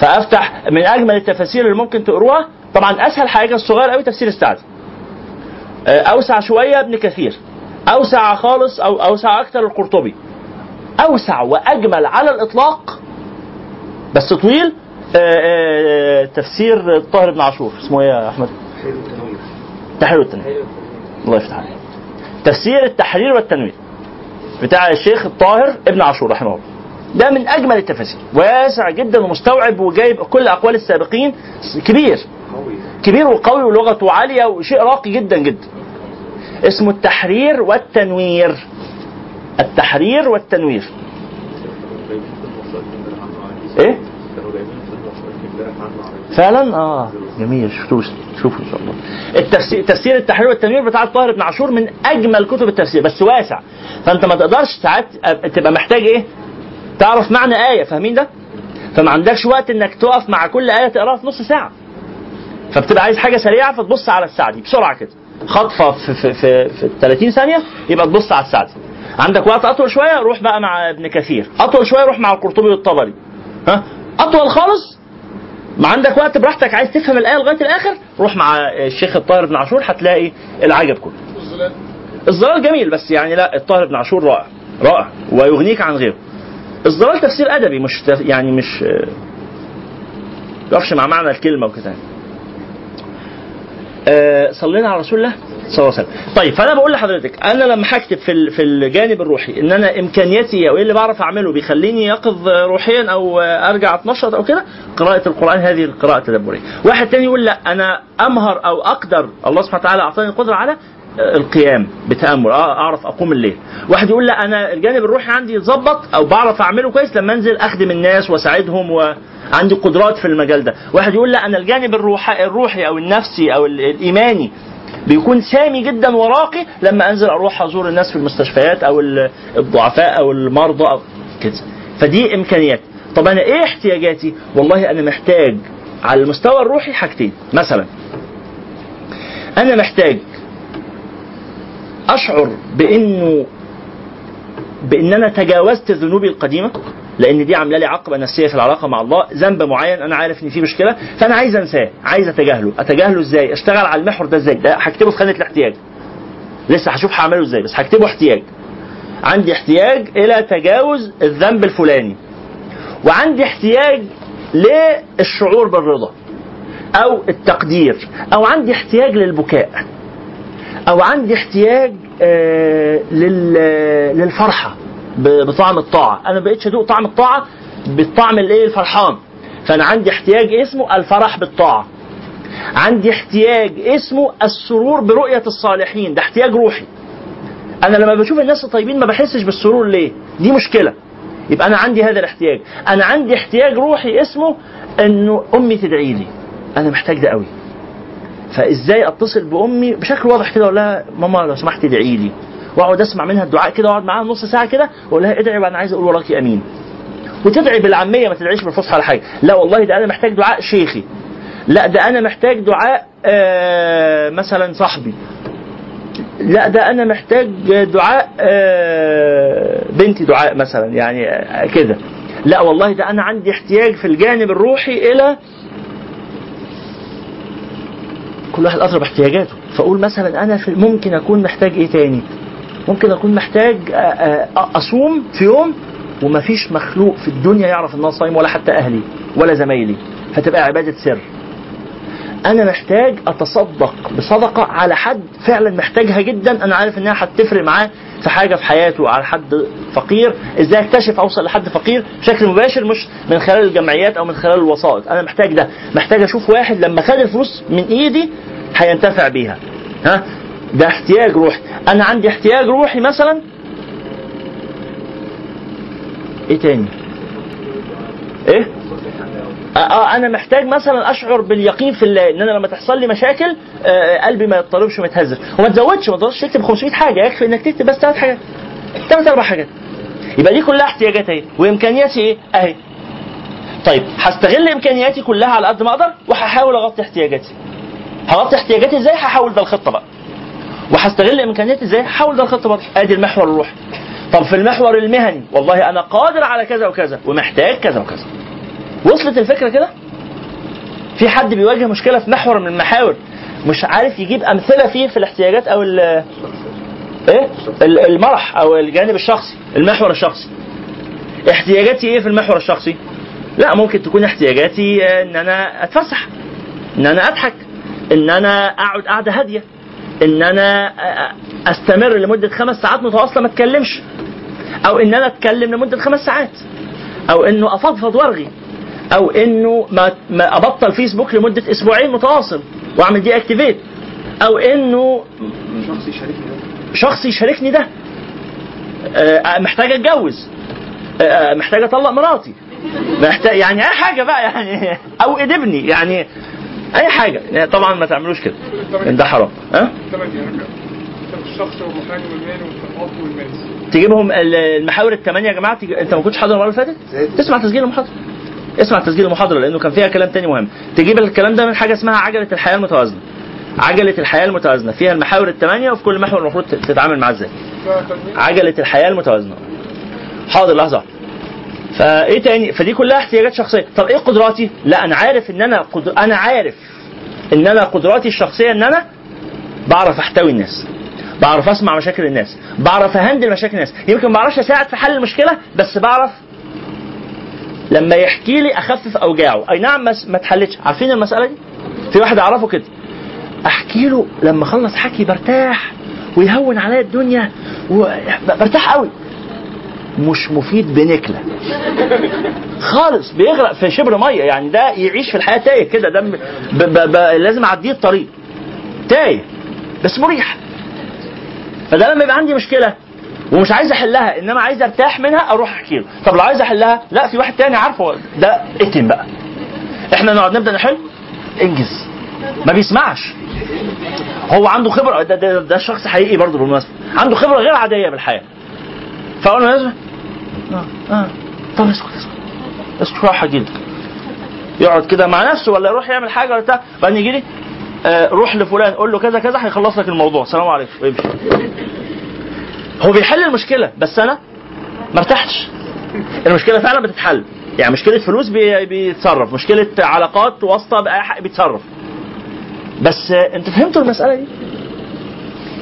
فأفتح من أجمل التفاسير اللي ممكن تقروها طبعا أسهل حاجة الصغير قوي تفسير السعدي آه، أوسع شوية ابن كثير. أوسع خالص أو أوسع أكثر القرطبي. أوسع وأجمل على الإطلاق. بس طويل. آه، آه، تفسير الطاهر بن عاشور. اسمه إيه يا أحمد؟ التحرير والتنوير الله يفتح عليك. تفسير التحرير والتنوير. بتاع الشيخ الطاهر ابن عاشور رحمه الله. ده من أجمل التفاسير. واسع جدا ومستوعب وجايب كل أقوال السابقين. كبير. كبير وقوي ولغته عالية وشيء راقي جدا جدا. اسمه التحرير والتنوير. التحرير والتنوير. إيه؟ فعلا؟ آه. جميل. شفتوش شوفوا إن شاء الله. التفسير تفسير التحرير والتنوير بتاع الطاهر بن عاشور من أجمل كتب التفسير بس واسع. فأنت ما تقدرش ساعات تبقى محتاج إيه؟ تعرف معنى آية فاهمين ده؟ فما عندكش وقت إنك تقف مع كل آية تقراها في نص ساعة. فبتبقى عايز حاجة سريعة فتبص على السعدي بسرعة كده. خطفة في في في, في 30 ثانية يبقى تبص على السعدي عندك وقت؟ أطول شوية روح بقى مع ابن كثير. أطول شوية روح مع القرطبي والطبري. ها؟ أطول خالص؟ ما عندك وقت براحتك عايز تفهم الآية لغاية الآخر روح مع الشيخ الطاهر بن عاشور هتلاقي العجب كله. الظلال جميل بس يعني لا الطاهر بن عاشور رائع رائع ويغنيك عن غيره. الظلال تفسير أدبي مش. يعني مش يقفش مع معنى الكلمة وكده آه صلينا على رسول الله صلى الله عليه وسلم طيب فأنا بقول لحضرتك أنا لما هكتب في في الجانب الروحي إن أنا امكانياتي أو إيه اللي بعرف أعمله بيخليني يقظ روحيا أو أرجع أتنشط أو كده قراءة القرآن هذه القراءة التدبرية واحد تاني يقول لا أنا أمهر أو أقدر الله سبحانه وتعالى أعطاني القدرة على القيام بتأمل. آه، أعرف أقوم الليل. واحد يقول لا أنا الجانب الروحي عندي يتظبط أو بعرف أعمله كويس لما أنزل أخدم الناس وأساعدهم وعندي قدرات في المجال ده. واحد يقول لا أنا الجانب الروحي الروحي أو النفسي أو ال- الإيماني بيكون سامي جدا وراقي لما أنزل أروح أزور الناس في المستشفيات أو ال- الضعفاء أو المرضى أو كده. فدي إمكانيات. طب أنا إيه احتياجاتي؟ والله أنا محتاج على المستوى الروحي حاجتين. مثلا أنا محتاج أشعر بإنه بان أنا تجاوزت ذنوبي القديمة لأن دي عاملة لي عقبة نفسية في العلاقة مع الله ذنب معين أنا عارف إن فيه مشكلة فأنا عايز أنساه عايز أتجاهله. أتجاهله إزاي؟ أشتغل على المحور ده إزاي؟ ده هكتبه في خانة الاحتياج. لسه هشوف هعمله إزاي بس هكتبه احتياج. عندي احتياج إلى تجاوز الذنب الفلاني وعندي احتياج للشعور بالرضا أو التقدير أو عندي احتياج للبكاء. أو عندي احتياج آه لل- للفرحة بطعم الطاعة. أنا ما بقتش أدوق طعم الطاعة بالطعم الايه الفرحان. فأنا عندي احتياج اسمه الفرح بالطاعة. عندي احتياج اسمه السرور برؤية الصالحين. ده احتياج روحي. أنا لما بشوف الناس الطيبين ما بحسش بالسرور ليه؟ دي مشكلة. يبقى أنا عندي هذا الاحتياج. أنا عندي احتياج روحي اسمه إنه أمي تدعي لي. أنا محتاج ده قوي. فإزاي أتصل بأمي بشكل واضح كده أقول لها ماما لو سمحت ادعي لي. وأقعد أسمع منها الدعاء كده وأقعد معاها نص ساعة كده وأقول لها ادعي وأنا عايز أقول وراكي آمين. وتدعي بالعامية ما تدعيش بالفصحى ولا حاجة. لا والله ده أنا محتاج دعاء شيخي. لا ده أنا محتاج دعاء آه مثلا صاحبي. لا ده أنا محتاج دعاء آه بنتي دعاء مثلا يعني آه كده. لا والله ده أنا عندي احتياج في الجانب الروحي إلى كل واحد أضرب احتياجاته. فأقول مثلا أنا ممكن أكون محتاج إيه تاني؟ ممكن أكون محتاج آه، آه، أصوم في يوم ومفيش مخلوق في الدنيا يعرف إن أنا صايم ولا حتى أهلي ولا زمايلي. فتبقى عبادة سر. أنا محتاج أتصدق بصدقة على حد فعلا محتاجها جدا. أنا عارف إنها هتفرق معاه في حاجة في حياته على حد فقير إزاي اكتشف اوصل لحد فقير بشكل مباشر مش من خلال الجمعيات أو من خلال الوسائط. أنا محتاج ده محتاج أشوف واحد لما خد الفلوس من إيدي هينتفع بيها. ها؟ ده احتياج روحي. أنا عندي احتياج روحي مثلا؟ إيه تاني؟ إيه؟ آه آه، أنا محتاج مثلا أشعر باليقين في الله إن أنا لما تحصل لي مشاكل آه قلبي ما يضطربش وما يتهزش. وما تزودش ما تقدرش تكتب 500 حاجة. يكفي إنك تكتب بس ثلاث حاجات. ثلاث أربع حاجات. يبقى دي كلها احتياجات أهي. وإمكانياتي إيه؟ أهي. طيب هستغل إمكانياتي كلها على قد ما أقدر وهحاول أغطي احتياجاتي. هغطي احتياجاتي إزاي؟ هحاول ده الخطة بقى. وهستغل إمكانياتي إزاي؟ هحاول ده الخطة برضه أدي المحور الروحي. طب في المحور المهني والله أنا قادر على كذا وكذا ومحتاج كذا وكذا. وصلت الفكرة كده؟ في حد بيواجه مشكلة في محور من المحاور مش عارف يجيب أمثلة فيه في الاحتياجات أو ال إيه؟ ال- المرح أو الجانب الشخصي المحور الشخصي. احتياجاتي إيه في المحور الشخصي؟ لا ممكن تكون احتياجاتي إن أنا أتفسح إن أنا أضحك إن أنا أقعد قعدة هادية إن أنا أستمر لمدة خمس ساعات متواصلة ما أتكلمش أو إن أنا أتكلم لمدة خمس ساعات أو إنه أفضفض وأرغي. أو إنه ما, ما أبطل فيسبوك لمدة أسبوعين متواصل وأعمل دي اكتيفيت أو إنه شخص يشاركني ده. شخص يشاركني ده. آه، محتاج أتجوز. آه، محتاج أطلق مراتي. محتاج يعني أي حاجة بقى يعني أو ابني يعني أي حاجة. يعني طبعا ما تعملوش كده. ده حرام. ها؟ الشخص والمحامي والأب تجيبهم ال- المحاور الثمانيه يا جماعة. أنت ما كنتش حاضر المرة اللي فاتت؟ تسمع تسجيل المحاضرة. اسمع تسجيل المحاضرة لأنه كان فيها كلام تاني مهم. تجيب الكلام ده من حاجة اسمها عجلة الحياة المتوازنة. عجلة الحياة المتوازنة. فيها المحاور الثمانيه وفي كل محور المفروض تتعامل معاه إزاي. عجلة الحياة المتوازنة. حاضر لحظة. فإيه تاني؟ فدي كلها احتياجات شخصية. طب إيه قدراتي؟ لا أنا عارف إن أنا قد... أنا عارف إن أنا قدراتي الشخصية إن أنا بعرف أحتوي الناس. بعرف أسمع مشاكل الناس. بعرف أهندل مشاكل الناس. يمكن ما بعرفش أساعد في حل المشكلة بس بعرف لما يحكي لي أخفف أوجاعه. أي نعم ما اتحلتش عارفين المسألة دي؟ في واحد أعرفه كده. أحكي له لما أخلص حكي برتاح ويهون عليا الدنيا وبرتاح قوي. مش مفيد بنكلة. خالص بيغرق في شبر مية. يعني ده يعيش في الحياة تايه كده. ده ب... ب... ب... لازم أعديه الطريق. تايه بس مريح. فده لما يبقى عندي مشكلة ومش عايز احلها انما عايز ارتاح منها أروح احكي له. طب لو عايز احلها لا في واحد تاني عارفه. ده اتم بقى. إحنا نقعد نبدأ نحل؟ انجز. ما بيسمعش. هو عنده خبرة. ده, ده, ده شخص حقيقي برضه بالمناسبة. عنده خبرة غير عادية بالحياة. فاقول له لازم آه طب اسكت اسكت. اسكت راحة جدا. يقعد كده مع نفسه ولا يروح يعمل حاجة ولا بتاع. بعدين يجي لي آه روح لفلان. قول له كذا كذا هيخلص لك الموضوع. سلام عليكم. امشي. هو بيحل المشكلة بس أنا ما ارتحتش. المشكلة فعلا بتتحل. يعني مشكلة فلوس بي- بيتصرف مشكلة علاقات واسطة حق بيتصرف. بس آه، أنت فهمتوا المسألة دي؟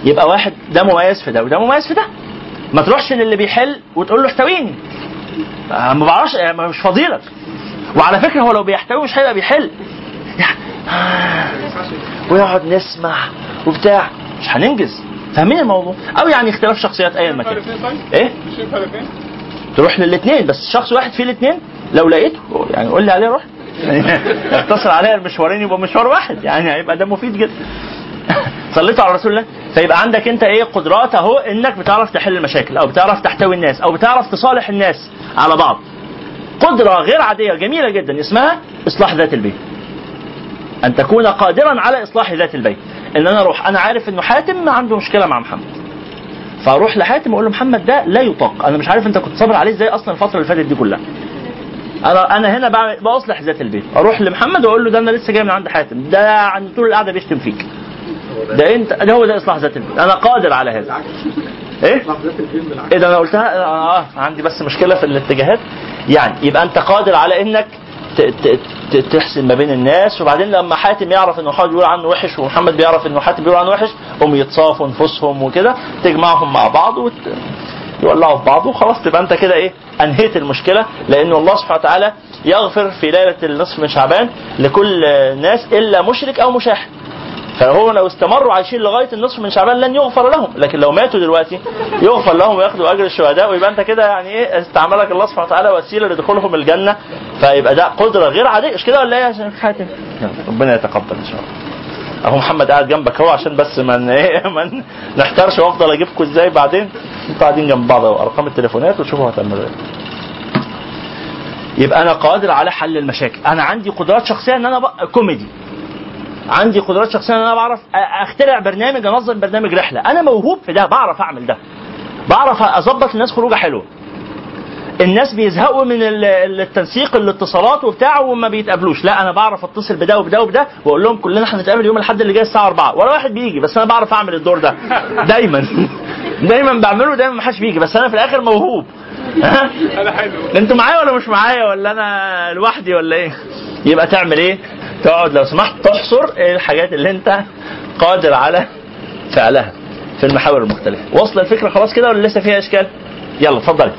يبقى واحد ده مميز في ده وده مميز في ده. ما تروحش للي بيحل وتقول له احتويني. آه، ما بعرفش يعني مش فضيلك. وعلى فكرة هو لو بيحتوي مش هيبقى بيحل. ويقعد نسمع وبتاع. مش هننجز. فاهمين الموضوع؟ أو يعني اختلاف شخصيات ايا ما كان إيه؟ تروح للاثنين بس شخص واحد فيه الاثنين لو لقيته يعني قول لي عليه روح. اتصل عليا المشوارين يبقى مشوار واحد. يعني هيبقى ده مفيد جدا. صليتوا على رسول الله. فيبقى عندك أنت إيه؟ قدرات أهو إنك بتعرف تحل المشاكل أو بتعرف تحتوي الناس أو بتعرف تصالح الناس على بعض. قدرة غير عادية جميلة جدا. اسمها إصلاح ذات البيت. أن تكون قادرا على إصلاح ذات البيت. إن أنا أروح أنا عارف إنه حاتم عنده مشكلة مع محمد. فأروح لحاتم أقول له محمد ده لا يطاق. أنا مش عارف أنت كنت صابر عليه إزاي أصلا الفترة اللي فاتت دي كلها. أنا أنا هنا بصلح ذات البيت. أروح لمحمد وأقول له ده أنا لسه جاي من عند حاتم. ده عند طول القعدة بيشتم فيك. ده أنت ده هو ده إصلاح ذات البيت. أنا قادر على هذا. إيه؟ إيه ده أنا قلتها آه عندي بس مشكلة في الاتجاهات. يعني يبقى أنت قادر على إنك تحسن ما بين الناس وبعدين لما حاتم يعرف إنه محمد بيقول عنه وحش ومحمد بيعرف إنه حاتم بيقول عنه وحش هم يتصافوا نفوسهم وكده تجمعهم مع بعض وت... يولعوا في بعض وخلاص تبقى أنت كده إيه أنهيت المشكلة لأن الله سبحانه وتعالى يغفر في ليلة النصف من شعبان لكل الناس إلا مشرك أو مشاحن فهو لو استمروا عايشين لغاية النصف من شعبان لن يغفر لهم. لكن لو ماتوا دلوقتي يغفر لهم وياخدوا أجر الشهداء ويبقى أنت كده يعني إيه استعملك الله سبحانه وتعالى وسيلة لدخولهم الجنة. فيبقى ده قدرة غير عادية. مش كده ولا إيه يا شيخ حاتم؟ ربنا يتقبل إن شاء الله. أهو محمد قاعد جنبك أهو عشان بس ما إيه ما نحترش وأفضل أجيبكم إزاي بعدين. أنتوا قاعدين جنب بعض أرقام التليفونات وشوفوا هتعملوا إيه. يبقى أنا قادر على حل المشاكل. أنا عندي قدرات شخصية إن أنا بقى كوميدي. عندي قدرات شخصية إن أنا بعرف أخترع برنامج أنظم برنامج رحلة. أنا موهوب في ده بعرف أعمل ده. بعرف أظبط الناس خروجة حلوة. الناس بيزهقوا من ال- ال- التنسيق الاتصالات وبتاع وما بيتقابلوش. لا أنا بعرف أتصل بده وبده وبده وأقول لهم كلنا هنتقابل يوم الأحد اللي جاي الساعة 4 ولا واحد بيجي بس أنا بعرف أعمل الدور ده. دايما. دايما بعمله دايما ما حدش بيجي. بس أنا في الآخر موهوب. ها؟ أنا حلو. أنتوا معايا ولا مش معايا؟ ولا أنا لوحدي ولا إيه؟ يبقى تعمل إيه؟ تقعد لو سمحت تحصر إيه الحاجات اللي انت قادر على فعلها في المحاور المختلفة. واصل الفكرة خلاص كده ولا لسه فيها إشكال؟ يلا اتفضلي.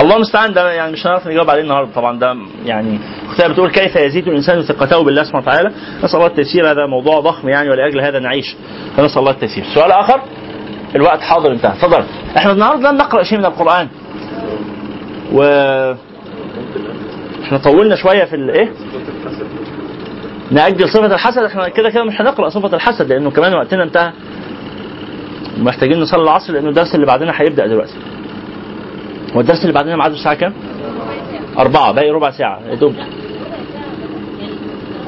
الله المستعان ده يعني مش هنعرف نجاوب عليه النهارده طبعا. ده يعني اختها بتقول كيف يزيد الإنسان ثقته بالله سبحانه وتعالى. نسأل الله التيسير هذا موضوع ضخم يعني ولأجل هذا نعيش. فنسأل الله التيسير. سؤال آخر؟ الوقت حاضر انتهى. اتفضل. إحنا النهارده لن نقرأ شيء من القرآن. و إحنا طولنا شوية في الايه نأجل صفة الحسد إحنا كده كده مش هنقرأ صفة الحسد لأنه كمان وقتنا انتهى. محتاجين نصلي العصر لأنه الدرس اللي بعدنا هيبدأ دلوقتي. هو الدرس اللي بعدنا ميعاده الساعة كام؟ أربعة باقي ربع ساعة يا دوب.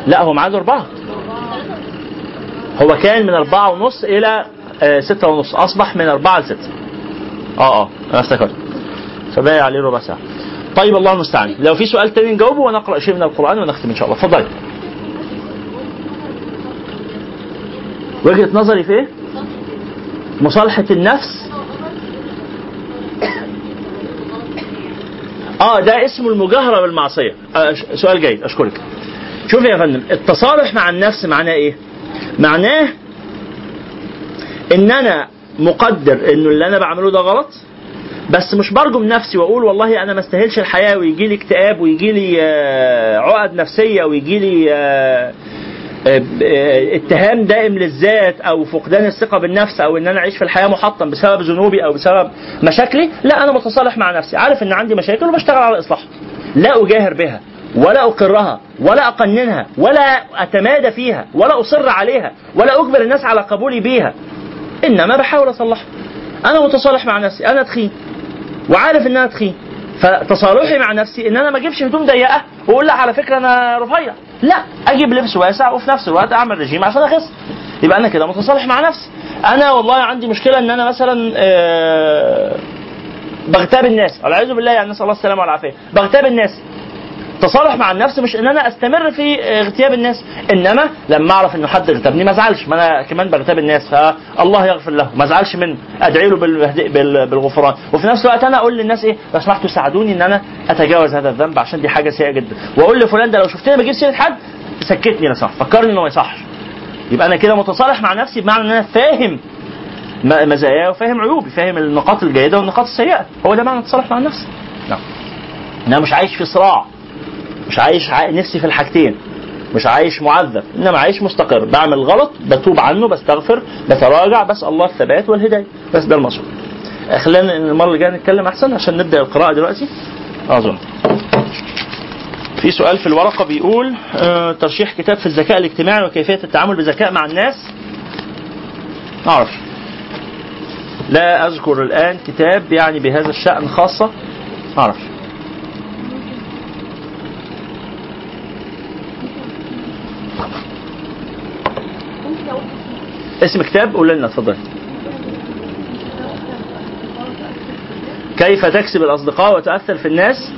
لا هو ميعاده أربعة. هو كان من أربعة ونص إلى آه، ستة ونص أصبح من أربعة لستة. آه آه أنا افتكرت. فباقي عليه ربع ساعة. طيب الله المستعان. لو في سؤال تاني نجاوبه ونقرأ شيء من القرآن ونختم إن شاء الله. اتفضلي وجهة نظري في إيه؟ مصالحة النفس. آه ده اسمه المجاهرة بالمعصية. آه سؤال جيد أشكرك. شوف يا فندم التصالح مع النفس معناه إيه؟ معناه إن أنا مقدر إنه اللي أنا بعمله ده غلط. بس مش برجم نفسي وأقول والله أنا ما استاهلش الحياة ويجي لي اكتئاب ويجي لي آه، عقد نفسية ويجي لي آه، آه، اتهام دائم للذات أو فقدان الثقة بالنفس أو إن أنا أعيش في الحياة محطم بسبب ذنوبي أو بسبب مشاكلي لا أنا متصالح مع نفسي عارف إن عندي مشاكل وبشتغل على إصلاحها لا أجاهر بها ولا أقرها ولا أقننها ولا أتمادى فيها ولا أصر عليها ولا أجبر الناس على قبولي بيها إنما بحاول أصلحها. أنا متصالح مع نفسي أنا تخين. وعارف ان أنا تخين. فتصالحي مع نفسي إن أنا ما أجيبش هدوم ضيقة وأقول لا على فكرة أنا رفيع. لا أجيب لبس واسع وفي نفس الوقت أعمل رجيم عشان أخس. يبقى أنا كده متصالح مع نفسي. أنا والله عندي مشكلة إن أنا مثلا آه، بغتاب الناس. والعياذ بالله يعني نسأل الله السلامة والعافية. بغتاب الناس. تصالح مع النفس مش إن أنا أستمر في اغتياب الناس إنما لما أعرف إنه حد اغتابني ما أزعلش ما أنا كمان بغتاب الناس فالله يغفر له ما أزعلش منه أدعي له بالغفران. وفي نفس الوقت أنا أقول للناس إيه؟ لو سمحتوا ساعدوني إن أنا أتجاوز هذا الذنب عشان دي حاجة سيئة جدا. وأقول لفلان ده لو شفتني بجيب سيرة حد سكتني لو سمحت فكرني إنه ما يصحش. يبقى أنا كده متصالح مع نفسي بمعنى إن أنا فاهم م- مزاياي وفاهم عيوبي فاهم النقاط الجيدة والنقاط السيئة. هو ده معنى التصالح مع النفس. نعم. أنا مش عايش في صراع. مش عايش نفسي في الحاجتين. مش عايش معذب إنما عايش مستقر. بعمل غلط بتوب عنه بستغفر بتراجع بسال الله الثبات والهداية. بس ده المقصود. خلينا المرة اللي جاية نتكلم أحسن عشان نبدأ القراءة دلوقتي. أظن. في سؤال في الورقة بيقول آه، ترشيح كتاب في الذكاء الاجتماعي وكيفية التعامل بذكاء مع الناس. ما أعرفش لا أذكر الآن كتاب يعني بهذا الشأن خاصة. ما أعرفش اسم كتاب قول لنا اتفضل. كيف تكسب الأصدقاء وتؤثر في الناس؟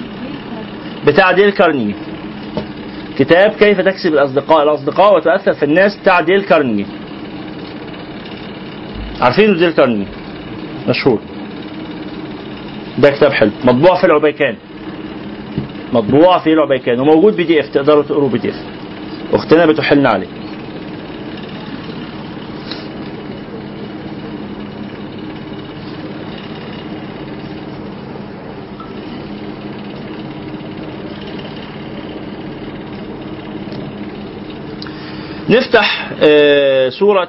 بتاع ديل كارنيجي كتاب كيف تكسب الأصدقاء الأصدقاء وتؤثر في الناس؟ بتاع ديل كارنيجي عارفين ديل كارنيجي مشهور. ده كتاب حلو. مطبوع في العبيكان. مطبوع في العبيكان. وموجود PDF. تقدروا تقروا PDF. أختنا بتحلنا عليه. نفتح آه، سورة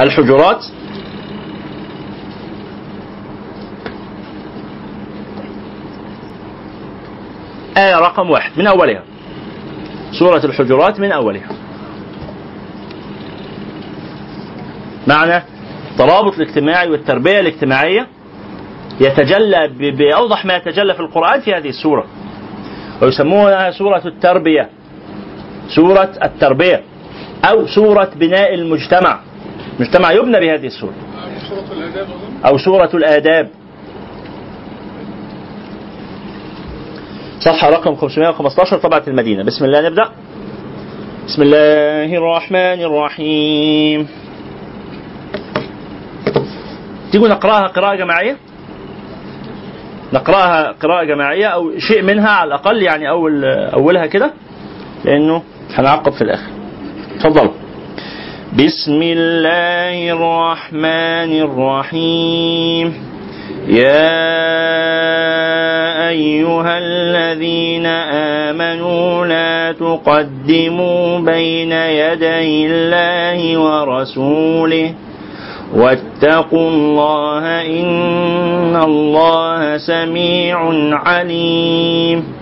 الحجرات. آية رقم واحد من أولها. سورة الحجرات من أولها. معنى الترابط الاجتماعي والتربية الاجتماعية يتجلى بأوضح ما يتجلى في القرآن في هذه السورة. ويسمونها سورة التربية. سورة التربية أو سورة بناء المجتمع. مجتمع يبنى بهذه السورة. أو سورة الآداب. صفحة رقم 515 طبعة المدينة. بسم الله نبدأ. بسم الله الرحمن الرحيم. تيجوا نقرأها قراءة جماعية؟ نقرأها قراءة جماعية أو شيء منها على الأقل يعني أول أولها كده لأنه هنعقب في الآخر. تفضلوا بسم الله الرحمن الرحيم. يا أيها الذين آمنوا لا تقدموا بين يدي الله ورسوله. واتقوا الله إن الله سميع عليم.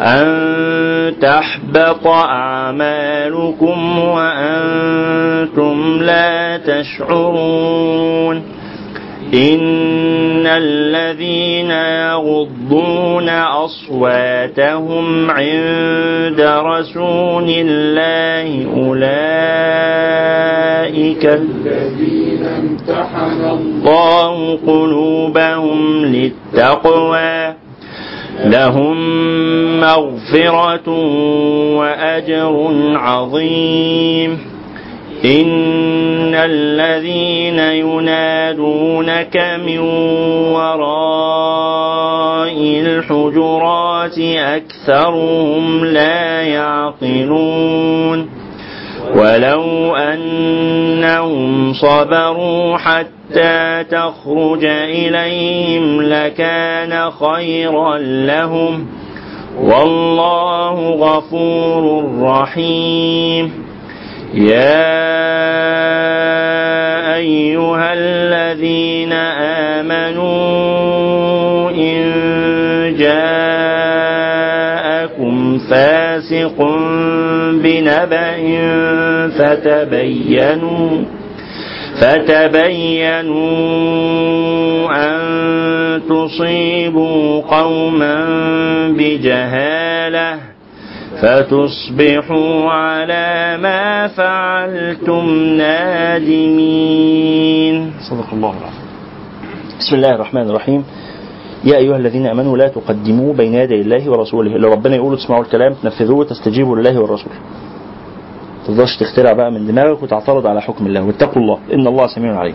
أن تحبط أعمالكم وأنتم لا تشعرون إن الذين يغضون أصواتهم عند رسول الله أولئك الذين امتحن الله قلوبهم للتقوى لهم مغفرة وأجر عظيم. إن الذين ينادونك من وراء الحجرات أكثرهم لا يعقلون. ولو أنهم صبروا حتى تخرج إليهم لكان خيرا لهم. والله غفور رحيم. يا أيها الذين آمنوا إن جاءكم فاسق بنبأ فتبينوا فتبينوا أن تصيبوا قوما بجهالة فتصبحوا على ما فعلتم نادمين. صدق الله العظيم. بسم الله الرحمن الرحيم. يا أيها الذين آمنوا لا تقدموا بين يدي الله ورسوله. اللي ربنا يقول تسمعوا الكلام تنفذوه تستجيبوا لله والرسول. تفضلش تخترع بقى من دماغك وتعترض على حكم الله واتقوا الله إن الله سميع عليم.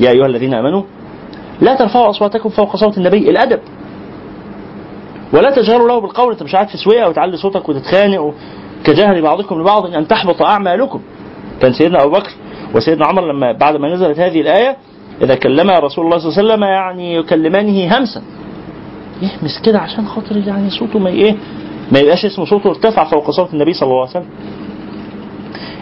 يا أيها الذين آمنوا لا ترفعوا أصواتكم فوق صوت النبي الأدب. ولا تجهروا له بالقول أنت مش قاعد في سوية وتعلي صوتك وتتخانق كجهر بعضكم لبعض أن تحبط أعمالكم. كان سيدنا أبو بكر وسيدنا عمر لما بعد ما نزلت هذه الآية إذا كلم رسول الله صلى الله عليه وسلم يعني يكلمانه همسا. يهمس كده عشان خاطر يعني صوته ما إيه ما يبقاش اسمه صوته ارتفع فوق صوت النبي صلى الله عليه وسلم.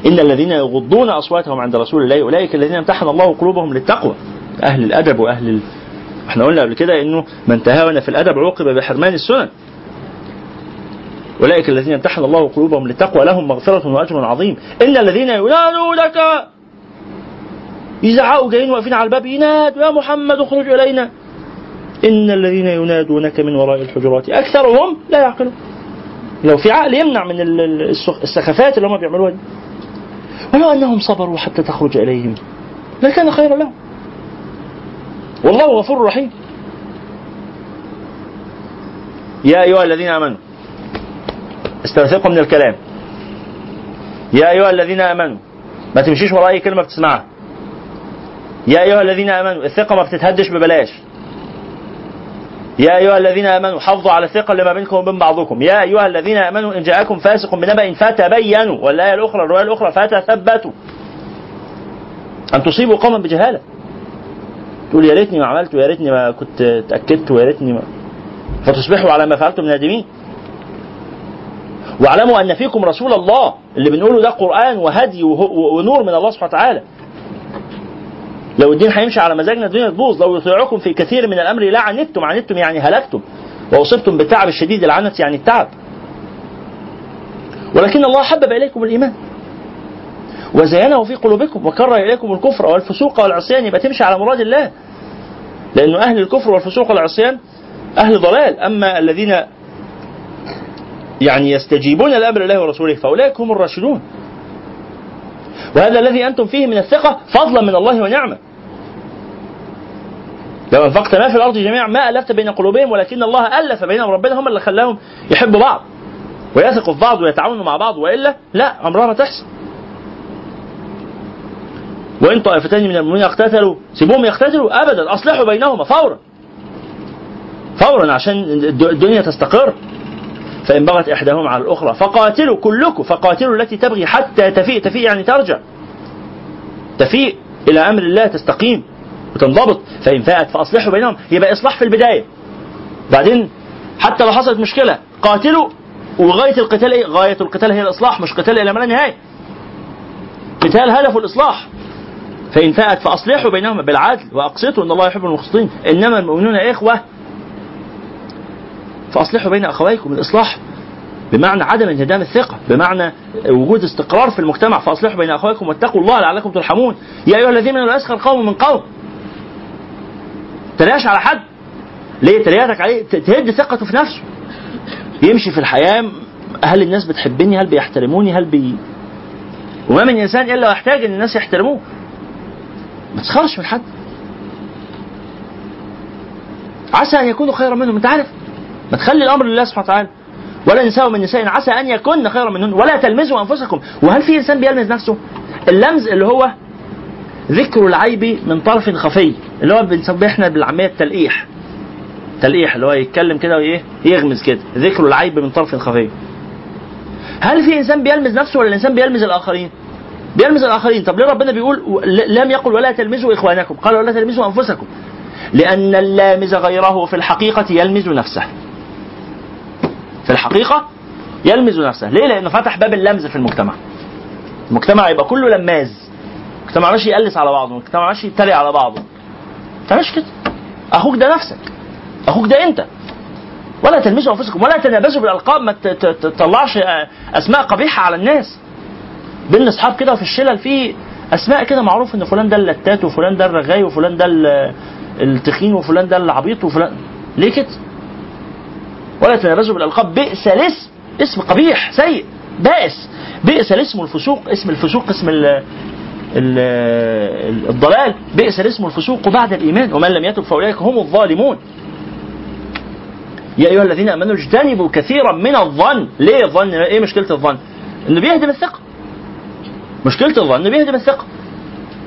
إن الذين يغضون أصواتهم عند رسول الله أولئك الذين امتحن الله قلوبهم للتقوى. أهل الأدب وأهل ال... إحنا قلنا قبل كده إنه من تهاون في الأدب عوقب بحرمان السنن. أولئك الذين امتحن الله قلوبهم للتقوى لهم مغفرة وأجر عظيم. إن الذين ينادونك يزعقوا جايين واقفين على الباب ينادوا يا محمد اخرج إلينا. إن الذين ينادونك من وراء الحجرات أكثرهم لا يعقلون. لو في عقل يمنع من ال- ال- السخ- السخافات اللي هم بيعملوها دي. ولو أنهم صبروا حتى تخرج إليهم لكان خيرا لهم. والله غفور رحيم. يا أيها الذين آمنوا استوثقوا من الكلام. يا أيها الذين آمنوا ما تمشيش ورا أي كلمة بتسمعها. يا أيها الذين آمنوا الثقة ما بتتهدش ببلاش. يا أيها الذين آمنوا حافظوا على الثقة اللي ما بينكم وبين بعضكم. يا أيها الذين آمنوا إن جاءكم فاسق بنبأ فتبينوا. والآية الأخرى الرواية الأخرى فتثبتوا. أن تصيبوا قوما بجهالة. تقول يا ريتني ما عملت ويا ريتني ما كنت اتاكدت ويا ريتني ما فتصبحوا على ما فعلتم نادمين. واعلموا أن فيكم رسول الله اللي بنقوله ده قرآن وهدي وه- ونور من الله سبحانه وتعالى. لو الدين هيمشي على مزاجنا الدنيا تبوظ. لو يطيعكم في كثير من الأمر لا عنتم عنتم يعني هلكتم وأصبتم بالتعب الشديد العنت يعني التعب. ولكن الله حبب إليكم الإيمان وزينه في قلوبكم وكره إليكم الكفر والفسوق والعصيان. يبقى تمشي على مراد الله لأنه أهل الكفر والفسوق والعصيان أهل ضلال. أما الذين يعني يستجيبون لأمر الله ورسوله فأولئك هم الراشدون. وهذا الذي أنتم فيه من الثقة فضلا من الله ونعمة. لو أنفقت ما في الأرض جميعا ما ألفت بين قلوبهم ولكن الله ألف بينهم ربنا هم اللي خلاهم يحبوا بعض ويثقوا في بعض ويتعاونوا مع بعض وإلا لا عمرها ما تحصل. وإن طائفتان من المؤمنين اقتتلوا سيبوهم يقتتلوا ابدا أصلحوا بينهما فورا. فورا عشان الد- الدنيا تستقر. فإن بغت إحداهما على الأخرى فقاتلوا كلكم فقاتلوا التي تبغي حتى تفيء تفيء يعني ترجع. تفيء إلى أمر الله تستقيم. وتنضبط. فإن فاءت فأصلحوا بينهم. يبقى إصلاح في البداية. بعدين حتى لو حصلت مشكلة قاتلوا. وغاية القتال إيه؟ غاية القتال هي الإصلاح مش قتال إلى ما لا نهاية. قتال هدفه الإصلاح. فإن فاءت فأصلحوا بينهما بالعدل. وأقسطوا إن الله يحب المقسطين. إنما المؤمنون إخوة فأصلحوا بين أخويكم الإصلاح. بمعنى عدم انهدام الثقة. بمعنى وجود استقرار في المجتمع. فأصلحوا بين أخويكم واتقوا الله لعلكم ترحمون. يا أيها الذين لا يسخر قوم من قوم. تريقش على حد. ليه؟ تريقتك عليه. تهد ثقته في نفسه. يمشي في الحياة. هل الناس بتحبني؟ هل بيحترموني؟ هل بي وما من إنسان إلا ويحتاج إن الناس يحترموه. ما تسخرش من حد. عسى أن يكونوا خيرا منهم. أنت عارف. ما تخلي الأمر لله سبحانه وتعالى. ولا نساء من نساء. عسى أن يكن خيرا منهن. ولا تلمزوا أنفسكم. وهل في إنسان بيلمز نفسه؟ اللمز اللي هو ذكر العيب من طرف خفي اللي هو بنسميه إحنا بالعامية التلقيح. تلقيح اللي هو يتكلم كده وإيه؟ يغمز كده. ذكر العيب من طرف خفي. هل في إنسان بيلمز نفسه ولا الإنسان بيلمز الآخرين؟ بيلمز الآخرين. طب ليه ربنا بيقول لم يقل ولا تلمزوا إخوانكم؟ قال ولا تلمزوا أنفسكم. لأن اللامز غيره في الحقيقة يلمز نفسه. في الحقيقة يلمز نفسه. ليه؟ لأنه فتح باب اللمز في المجتمع. المجتمع يبقى كله لماز. المجتمع ماشي يقلس على بعضه المجتمع ماشي يتريق على بعضه. تعملش كده. أخوك ده نفسك. أخوك ده انت. ولا تلمسوا انفسكم ولا تنابزوا بالالقاب ما تطلعش اسماء قبيحة على الناس. بين اصحاب كده وفي الشلل في اسماء كده معروف ان فلان ده اللتات وفلان ده الرغاي وفلان ده ال- التخين وفلان ده العبيط وفلان. ليه كده؟ ولا تنابزوا بالالقاب. بئس الاسم. اسم قبيح سيء بائس. بئس الاسم الفسوق اسم الفسوق اسم الضلال. بئس الاسم الفسوق بعد الإيمان. ومن لم يتب فأولئك هم الظالمون. يا أيها الذين آمنوا اجتنبوا كثيرا من الظن. ليه الظن؟ إيه مشكلة الظن؟ إنه بيهدم الثقة. مشكلة الظن بيهدم الثقة.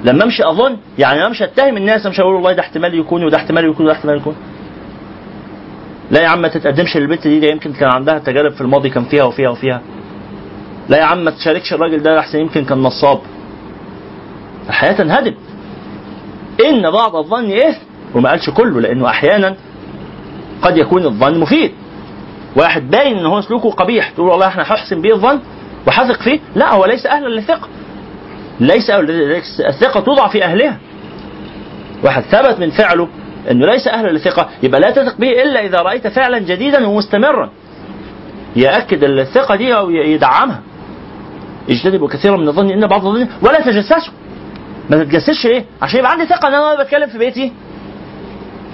لما أمشي أظن يعني أنا أمشي أتهم الناس أمشي أقول والله ده احتمال يكون وده احتمال يكون وده احتمال يكون. لا يا عم ما تتقدمش للبنت دي ده يمكن كان عندها تجارب في الماضي كان فيها وفيها وفيها. لا يا عم ما تشاركش الراجل ده أحسن يمكن كان نصاب. الحياة تنهدم إن بعض الظن اثم وما قالش كله لأنه أحيانا قد يكون الظن مفيد. واحد باين إن هو سلوكه قبيح تقول والله إحنا هحسن به الظن وحثق فيه. لا هو ليس أهلا للثقة. ليس- الثقة توضع في أهلها. واحد ثبت من فعله إنه ليس أهلا للثقة. يبقى لا تثق به إلا إذا رأيت فعلا جديدا ومستمرا. يأكد الثقة دي أو يدعمها. اجتنبوا كثيرا من الظن إن بعض الظن ولا تجسسوا ما تتجسسش ليه؟ عشان يبقى عندي ثقة إن أنا بتكلم في بيتي.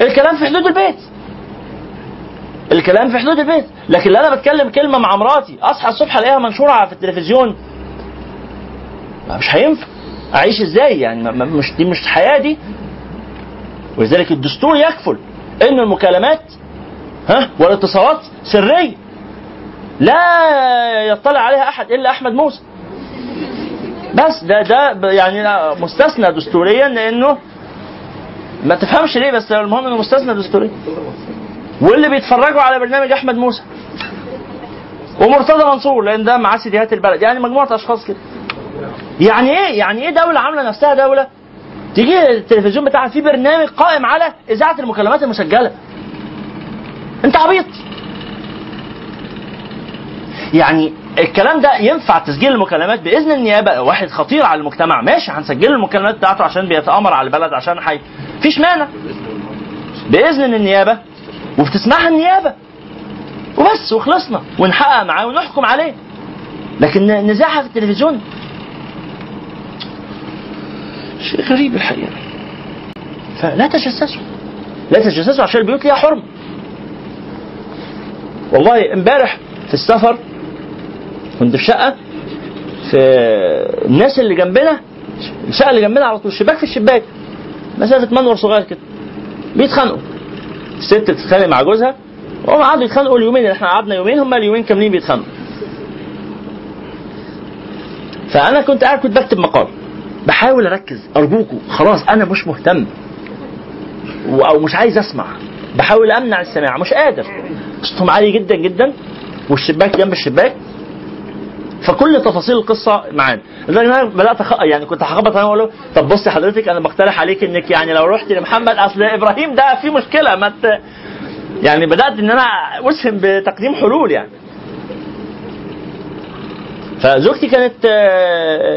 الكلام في حدود البيت. الكلام في حدود البيت. لكن لو أنا بتكلم كلمة مع مراتي أصحى الصبح ألاقيها منشورة في التلفزيون. مش هينفع. أعيش إزاي؟ يعني مش دي مش حياة دي. ولذلك الدستور يكفل إن المكالمات ها والاتصالات سرية. لا يطلع عليها أحد إلا أحمد موسى. بس ده ده يعني مستثنى دستوريا لأنه ما تفهمش ليه بس المهم إنه مستثنى دستوريا. واللي بيتفرجوا على برنامج أحمد موسى ومرتضى منصور لأن ده معاه سيديهات البلد. يعني مجموعة أشخاص كده. يعني إيه؟ يعني إيه دولة عاملة نفسها دولة؟ تيجي التلفزيون بتاعها في برنامج قائم على إذاعة المكالمات المسجلة. أنت عبيط. يعني الكلام ده ينفع تسجيل المكالمات بإذن النيابة؟ واحد خطير على المجتمع. ماشي هنسجل المكالمات بتاعته عشان بيتآمر على البلد عشان حي. فيش مانع. بإذن النيابة وبتسمعها النيابة. وبس وخلصنا. ونحقق معاه ونحكم عليه. لكن نزاعها في التلفزيون. شيء غريب الحقيقة. فلا تجسسوا. لا تجسسوا عشان البيوت ليها حرمه والله امبارح في السفر كنت في شقة في الناس اللي جنبنا الشقة اللي جنبنا على طول الشباك في الشباك مسافة منور صغير كده بيتخانقوا. الست بتتخانق مع جوزها وهم قعدوا يتخانقوا اليومين اللي إحنا قعدنا يومين هم اليومين كاملين بيتخانقوا. فأنا كنت قاعد كنت بكتب مقال بحاول أركز ارجوكوا خلاص أنا مش مهتم أو مش عايز أسمع بحاول أمنع السماع مش قادر. صوتهم عالي جدا جدا والشباك جنب الشباك فكل تفاصيل القصة معانا. إن أنا بدأت أخ... يعني كنت هخبط أنا وأقول له طب بصي حضرتك أنا بقترح عليك إنك يعني لو رحت لمحمد أصل إبراهيم ده في مشكلة ما ت... يعني بدأت إن أنا اسهم بتقديم حلول يعني. فزوجتي كانت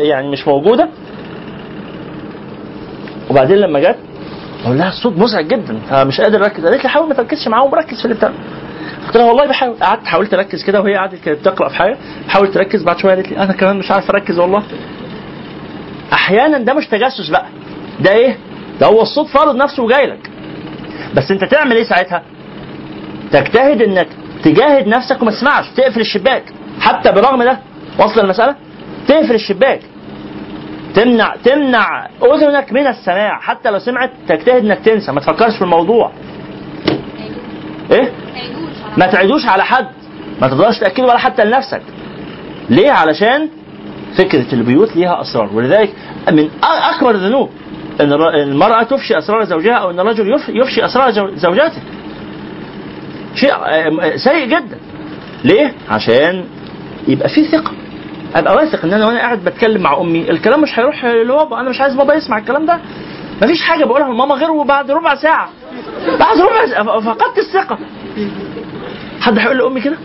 يعني مش موجودة. وبعدين لما جت أقول لها الصوت مزعج جدا فمش قادر أركز. قالت لي حاول ما تركزش معاهم ركز في اللي بتعمله قلت لها والله بحاول. قعدت حاولت أركز كده وهي قعدت كانت بتقرأ في حاجة. حاولت تركز بعد شوية قالت لي أنا كمان مش عارف أركز والله. أحيانا ده مش تجسس بقى. ده إيه؟ ده هو الصوت فارض نفسه وجاي لك. بس أنت تعمل إيه ساعتها؟ تجتهد إنك تجاهد نفسك وما تسمعش تقفل الشباك. حتى برغم ده وصل المسألة؟ تقفل الشباك. تمنع تمنع أذنك من السماع. حتى لو سمعت تجتهد إنك تنسى. ما تفكرش في الموضوع. إيه؟ ما تعيدوش على حد. ما تقدرش تاكده ولا حتى لنفسك. ليه؟ علشان فكرة البيوت ليها أسرار. ولذلك من أكبر الذنوب إن المرأة تفشي أسرار زوجها أو إن الرجل يف- يفشي أسرار زو- زوجاته. شيء آه، سيء جدا. ليه؟ عشان يبقى في ثقة. أبقى واثق إن أنا وأنا قاعد بتكلم مع أمي الكلام مش هيروح لبابا أنا مش عايز بابا يسمع الكلام ده. مفيش حاجة بقولها لماما غير بعد ربع ساعة. بعد ربع ساعة فقدت الثقة. حد هيقول لأمي كده؟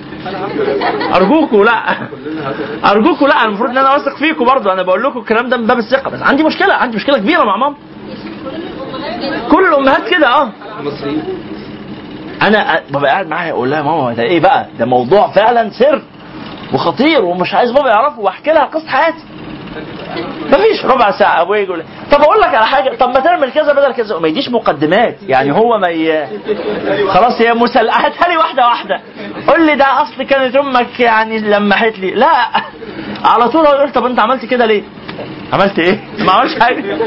أرجوكوا لا. أرجوكوا لا. المفروض إن أنا واثق فيكم برضه. أنا بقول لكم الكلام ده من باب الثقة. بس عندي مشكلة. عندي مشكلة كبيرة مع ماما. كل الأمهات كده آه. أنا ببقى قاعد معاها أقول لها ماما ده إيه بقى؟ ده موضوع فعلا سر وخطير ومش عايز بابا يعرفه وأحكي لها قصة حياتي. مفيش ربع ساعة. أبويا يقول طب أقول لك على حاجة طب ما تعمل كذا بدل كذا. وما يديش مقدمات. يعني هو ما ي... خلاص هي مسل هاتها لي واحدة واحدة. قول لي ده اصل كانت أمك يعني لمحت لي. لا. على طول أقول طب أنت عملت كده ليه؟ عملت إيه؟ ما عملش حاجة.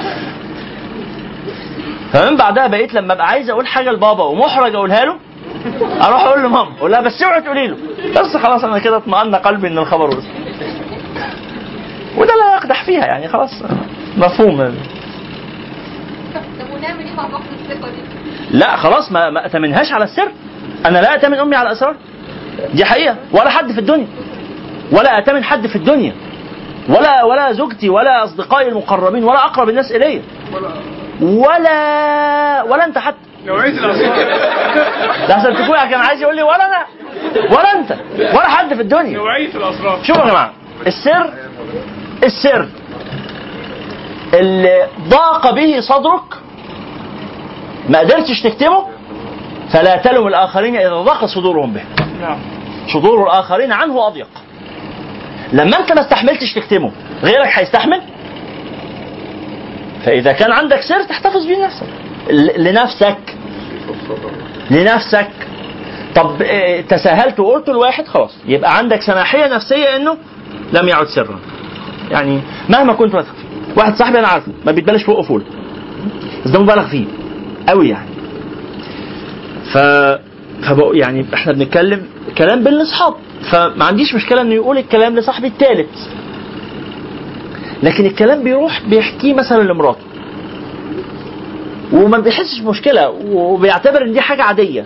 فمن بعدها بقيت لما أبقى عايز أقول حاجة لبابا ومحرج أقولها له أروح أقول لماما. أقول لها بس اوعي تقولي له. بس خلاص أنا كده اطمأن قلبي إن الخبر وصل. وده لا يقدح فيها يعني خلاص مفهوم. طب ونعمل إيه مع فقد الثقة دي؟ لا خلاص ما ما أتمنهاش على السر. أنا لا أتمن أمي على الأسرار. دي حقيقة. ولا حد في الدنيا. ولا أتمن حد في الدنيا. ولا ولا زوجتي ولا أصدقائي المقربين ولا أقرب الناس الي ولا ولا أنت حتى. نوعية الاسرار ده عشان تكون كان عايز يقول لي ولا أنا. ولا أنت. ولا حد في الدنيا. نوعية الأسرار. شوفوا يا جماعة. السر السر. اللي ضاق به صدرك ما قدرتش تكتمه فلا تلم الآخرين إذا ضاق صدورهم به. نعم. صدور الآخرين عنه أضيق. لما أنت ما استحملتش تكتمه غيرك هيستحمل؟ فإذا كان عندك سر تحتفظ بيه لنفسك. لنفسك. لنفسك. طب آه، تساهلت وقلت لواحد خلاص. يبقى عندك سماحية نفسية إنه لم يعد سرا. يعني مهما كنت واثق فيه. واحد صاحبي أنا عارفه ما بيتبلاش فوقه فول. بس ده مبالغ فيه. قوي يعني. ف فبقوا يعني إحنا بنتكلم كلام بين الأصحاب. فما عنديش مشكلة إنه يقول الكلام لصاحبي الثالث لكن الكلام بيروح بيحكيه مثلا لمراته. وما بيحسش بمشكله وبيعتبر إن دي حاجة عادية.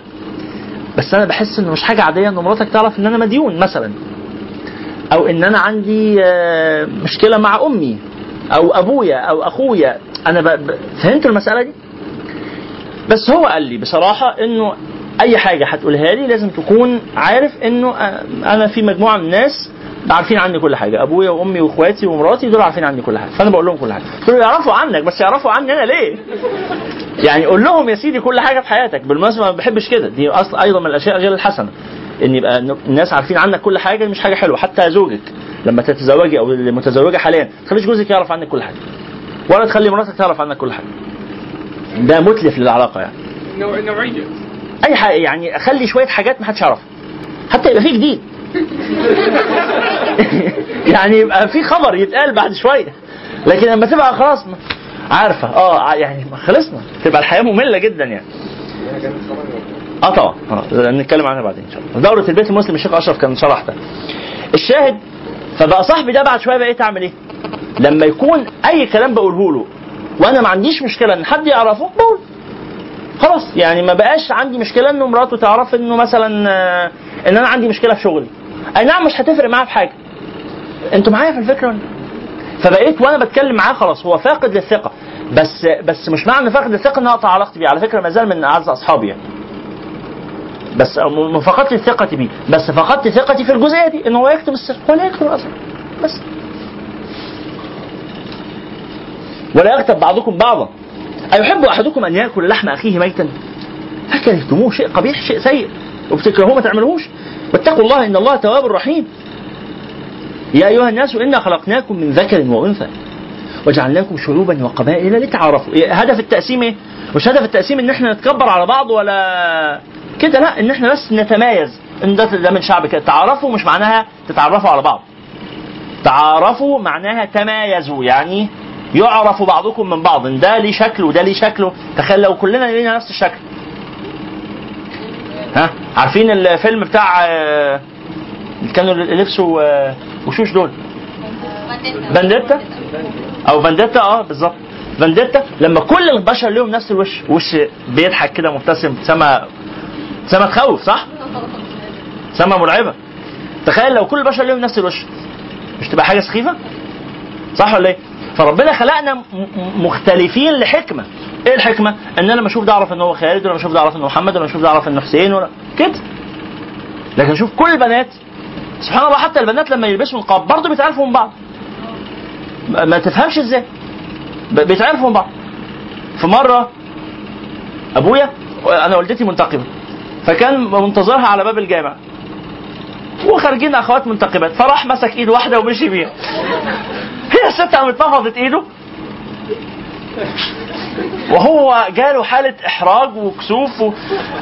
بس أنا بحس إنه مش حاجة عادية ان مراتك تعرف إن أنا مديون مثلا. أو إن أنا عندي آه، مشكلة مع أمي أو أبويا أو أخويا. أنا ب... فهمت المسألة دي؟ بس هو قال لي بصراحة إنه أي حاجة هتقولها لي لازم تكون عارف إنه آه، أنا في مجموعة من الناس عارفين عني كل حاجة. أبويا وأمي وإخواتي ومراتي دول عارفين عني كل حاجة. فأنا بقول لهم كل حاجة. له يعرفوا عنك بس يعرفوا عني أنا ليه؟ يعني قول لهم يا سيدي كل حاجة في حياتك. بالمناسبة ما بحبش كده. دي أصل أيضا من الأشياء غير الحسنة. إن يبقى الناس عارفين عنك كل حاجة مش حاجة حلوة. حتى زوجك لما تتزوجي أو المتزوجه حاليا ما تخليش جوزك يعرف عنك كل حاجة. ولا تخلي مراتك تعرف عنك كل حاجة. ده متلف للعلاقة يعني. نوع- نوعية. أي حاجة يعني خلي شوية حاجات ما حدش يعرفها. حتى يبقى في جديد. يعني يبقى في خبر يتقال بعد شوية. لكن لما تبقى خلاص عارفة. آه يعني ما خلصنا. تبقى الحياة مملة جدا يعني. آه طبعا. آه نتكلم عنها بعدين إن شاء الله. دورة البيت المسلم الشيخ أشرف كان شرح ده الشاهد فبقى صاحبي ده بعد شوية بقيت أعمل إيه؟ لما يكون أي كلام بقوله له وأنا ما عنديش مشكلة إن حد يعرفه بقول. خلاص يعني ما بقاش عندي مشكلة إنه مراته تعرف إنه مثلا آه، إن أنا عندي مشكلة في شغلي. أي نعم مش هتفرق معاه في حاجة. أنتوا معايا في الفكرة ولا؟ لا؟ فبقيت وأنا بتكلم معاه خلاص هو فاقد للثقة. بس بس مش معنى فاقد الثقه إن أقطع علاقتي بيه. على فكرة ما زال من أعز أصحابي يعني. بس فقدت ثقتي بيه بس فقدت ثقتي في الجزئية دي إن هو يكتب السر. هو لا يكتب الاسرار بس. ولا يغتب بعضكم بعضا. أيحب أحدكم أن يأكل لحم أخيه ميتا؟ فكرهتموه شيء قبيح شيء سيء؟ وبتكرهوه ما تعملوهوش؟ واتقوا الله إن الله تواب رحيم. يا أيها الناس إنا خلقناكم من ذكر وأنثى. وجعلناكم شعوبا وقبائل لتعارفوا. هدف التقسيم إيه؟ مش هدف التقسيم إن إحنا نتكبر على بعض ولا كده لا إن إحنا بس نتمايز. إن ده ده من شعب كده. تعارفوا مش معناها تتعرفوا على بعض. تعارفوا معناها تمايزوا. يعني يعرف بعضكم من بعض. إن ده ليه شكل وده ليه شكله تخيل لو كلنا لينا نفس الشكل. ها؟ عارفين الفيلم بتاع آه، اللي كانوا لبسوا آه، وشوش دول؟ Vendetta. أو Vendetta آه بالظبط. Vendetta لما كل البشر لهم نفس الوش وش بيضحك كده مبتسم سما سما تخوف صح؟ سما مرعبة تخيل لو كل البشر لهم نفس الوش مش تبقى حاجة سخيفة؟ صح ولا إيه؟ فربنا خلقنا مختلفين لحكمة إيه الحكمة؟ إن أنا لما أشوف ده أعرف إن هو خالد ولا أشوف ده أعرف انه محمد ولا أشوف ده أعرف انه حسين ولا كده لكن أشوف كل البنات سبحان الله حتى البنات لما يلبسوا نقاب برضه بيتعرفوا من بعض ما تفهمش إزاي بيتعرفوا من بعض في مرة أبويا أنا والدتي منتقبة فكان منتظرها على باب الجامع. وخارجين أخوات منتقبات. فراح مسك إيد واحدة ومشي بيها. هي الست قامت نفضت إيده. وهو جاله حالة إحراج وكسوف و...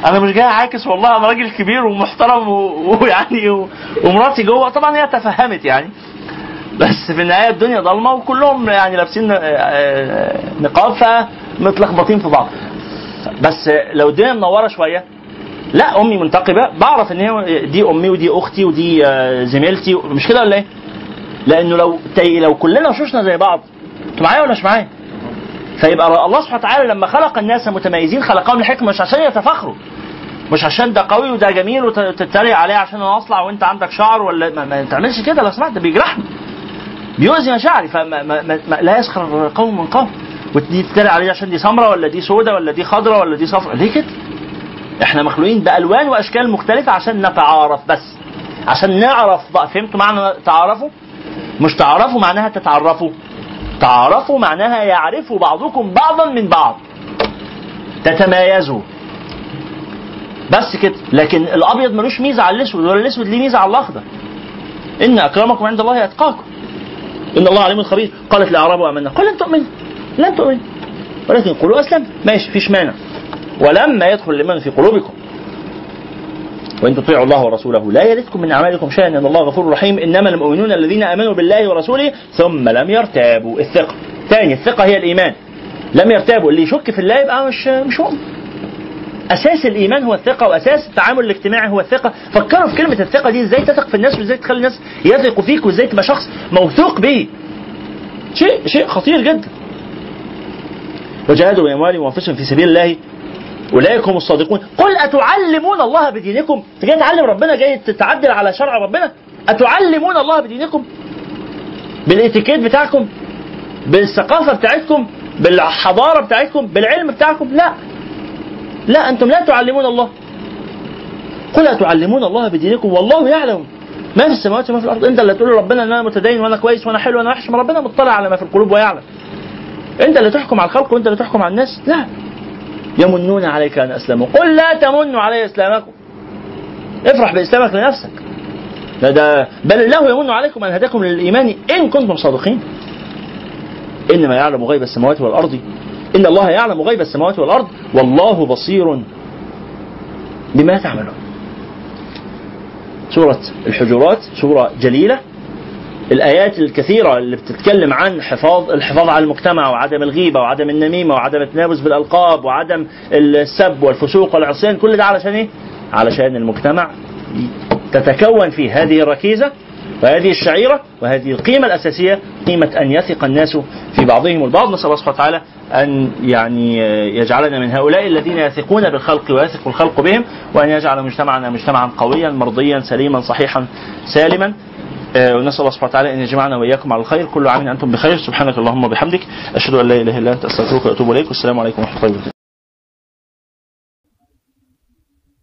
أنا مش جاي عاكس والله أنا راجل كبير ومحترم و- ويعني و... ومراتي جوه. طبعا هي تفهمت يعني. بس في النهاية الدنيا ضلمة وكلهم يعني لابسين آه، آه، نقاب فمتلخبطين في بعض. بس لو الدنيا منورة شوية لا أمي منتقبة. بعرف إن هي دي أمي ودي أختي ودي آه، زميلتي. مش كده ولا إيه؟ لأنه لو لو كلنا وشوشنا زي بعض أنتوا معايا ولا مش معايا؟ فيبقى الله سبحانه وتعالى لما خلق الناس متميزين خلقهم لحكمة مش عشان يتفاخروا. مش عشان ده قوي وده جميل وتتريق عليه عشان أنا أصلع وأنت عندك شعر ولا ما, ما تعملش كده. لو سمحت بيجرحني بيؤذي مشاعري. فما ما ما لا يسخر قوم من قوم. ودي تتريق عليه عشان دي سمراء ولا دي سوداء ولا دي خضراء ولا دي صفراء ليه كده؟ إحنا مخلوقين بألوان وأشكال مختلفة عشان نتعارف بس. عشان نعرف بقى. فهمتوا معنى تعارفوا؟ مش تعارفوا معناها تتعرفوا. تعارفوا معناها يعرف بعضكم بعضا من بعض. تتمايزوا. بس كده. لكن الأبيض ملوش ميزة على الأسود ولا الأسود ليه ميزة على الأخضر. إن أكرمكم عند الله أتقاكم. إن الله عليم خبير. قالت الاعراب آمنا. قال لن تؤمنوا. لن تؤمنوا. ولكن قولوا اسلم ماشي فيش مانع. ولما يدخل الإيمان في قلوبكم وإن تطيعوا الله ورسوله لا يلدكم من أعمالكم شيئا إن الله غفور رحيم إنما المؤمنون الذين آمنوا بالله ورسوله ثم لم يرتابوا. الثقة. ثاني الثقة هي الإيمان. لم يرتابوا. اللي يشك في الله يبقى مش مش مؤمن أساس الإيمان هو الثقة وأساس التعامل الاجتماعي هو الثقة. فكروا في كلمة الثقة دي إزاي تثق في الناس وإزاي تخلي الناس يثقوا فيك وإزاي تبقى شخص موثوق به شيء شيء خطير جدا. وجاهدوا بأموالهم وأنفسهم في سبيل الله. أولئك هم الصادقون. قل أتعلمون الله بدينكم؟ أنت جاي تعلم ربنا؟ جاي تتعدل على شرع ربنا؟ أتعلمون الله بدينكم؟ بالإتيكيت بتاعكم؟ بالثقافة بتاعتكم؟ بالحضارة بتاعتكم؟ بالعلم بتاعكم؟ لا. لا أنتم لا تعلمون الله. قل أتعلمون الله بدينكم؟ والله يعلم. ما في السماوات وما في الأرض. أنت اللي تقول لربنا إن أنا متدين وأنا كويس وأنا حلو وأنا وحش ما ربنا مطلع على ما في القلوب ويعلم. أنت اللي تحكم على الخلق وأنت اللي تحكم على الناس؟ لا. يمنون عليك أن أسلموا. قل لا تمنوا علي إسلامكم. افرح بإسلامك لنفسك. لا ده بل الله يمن عليكم أن هداكم للإيمان إن كنتم صادقين. إنما يعلم غيب السماوات والأرض. إن الله يعلم غيب السماوات والأرض. والله بصير بما تعملون. سورة الحجرات سورة جليلة. الآيات الكثيرة اللي بتتكلم عن حفاظ الحفاظ على المجتمع وعدم الغيبة وعدم النميمة وعدم التنابز بالألقاب وعدم السب والفسوق والعصيان كل ده علشان إيه؟ علشان المجتمع تتكون فيه هذه الركيزة وهذه الشعيرة وهذه القيمة الأساسية قيمة أن يثق الناس في بعضهم البعض نسأل الله سبحانه وتعالى أن يعني يجعلنا من هؤلاء الذين يثقون بالخلق ويثق الخلق بهم وأن يجعل مجتمعنا مجتمعا قويا مرضيا سليما صحيحا سالما آه، ونسأل الله سبحانه وتعالى أن يجمعنا وإياكم على الخير. كل عام أنتم بخير. سبحانك اللهم وبحمدك. أشهد أن لا إله إلا أنت أستغفرك وأتوب إليك. والسلام عليكم ورحمة الله وبركاته.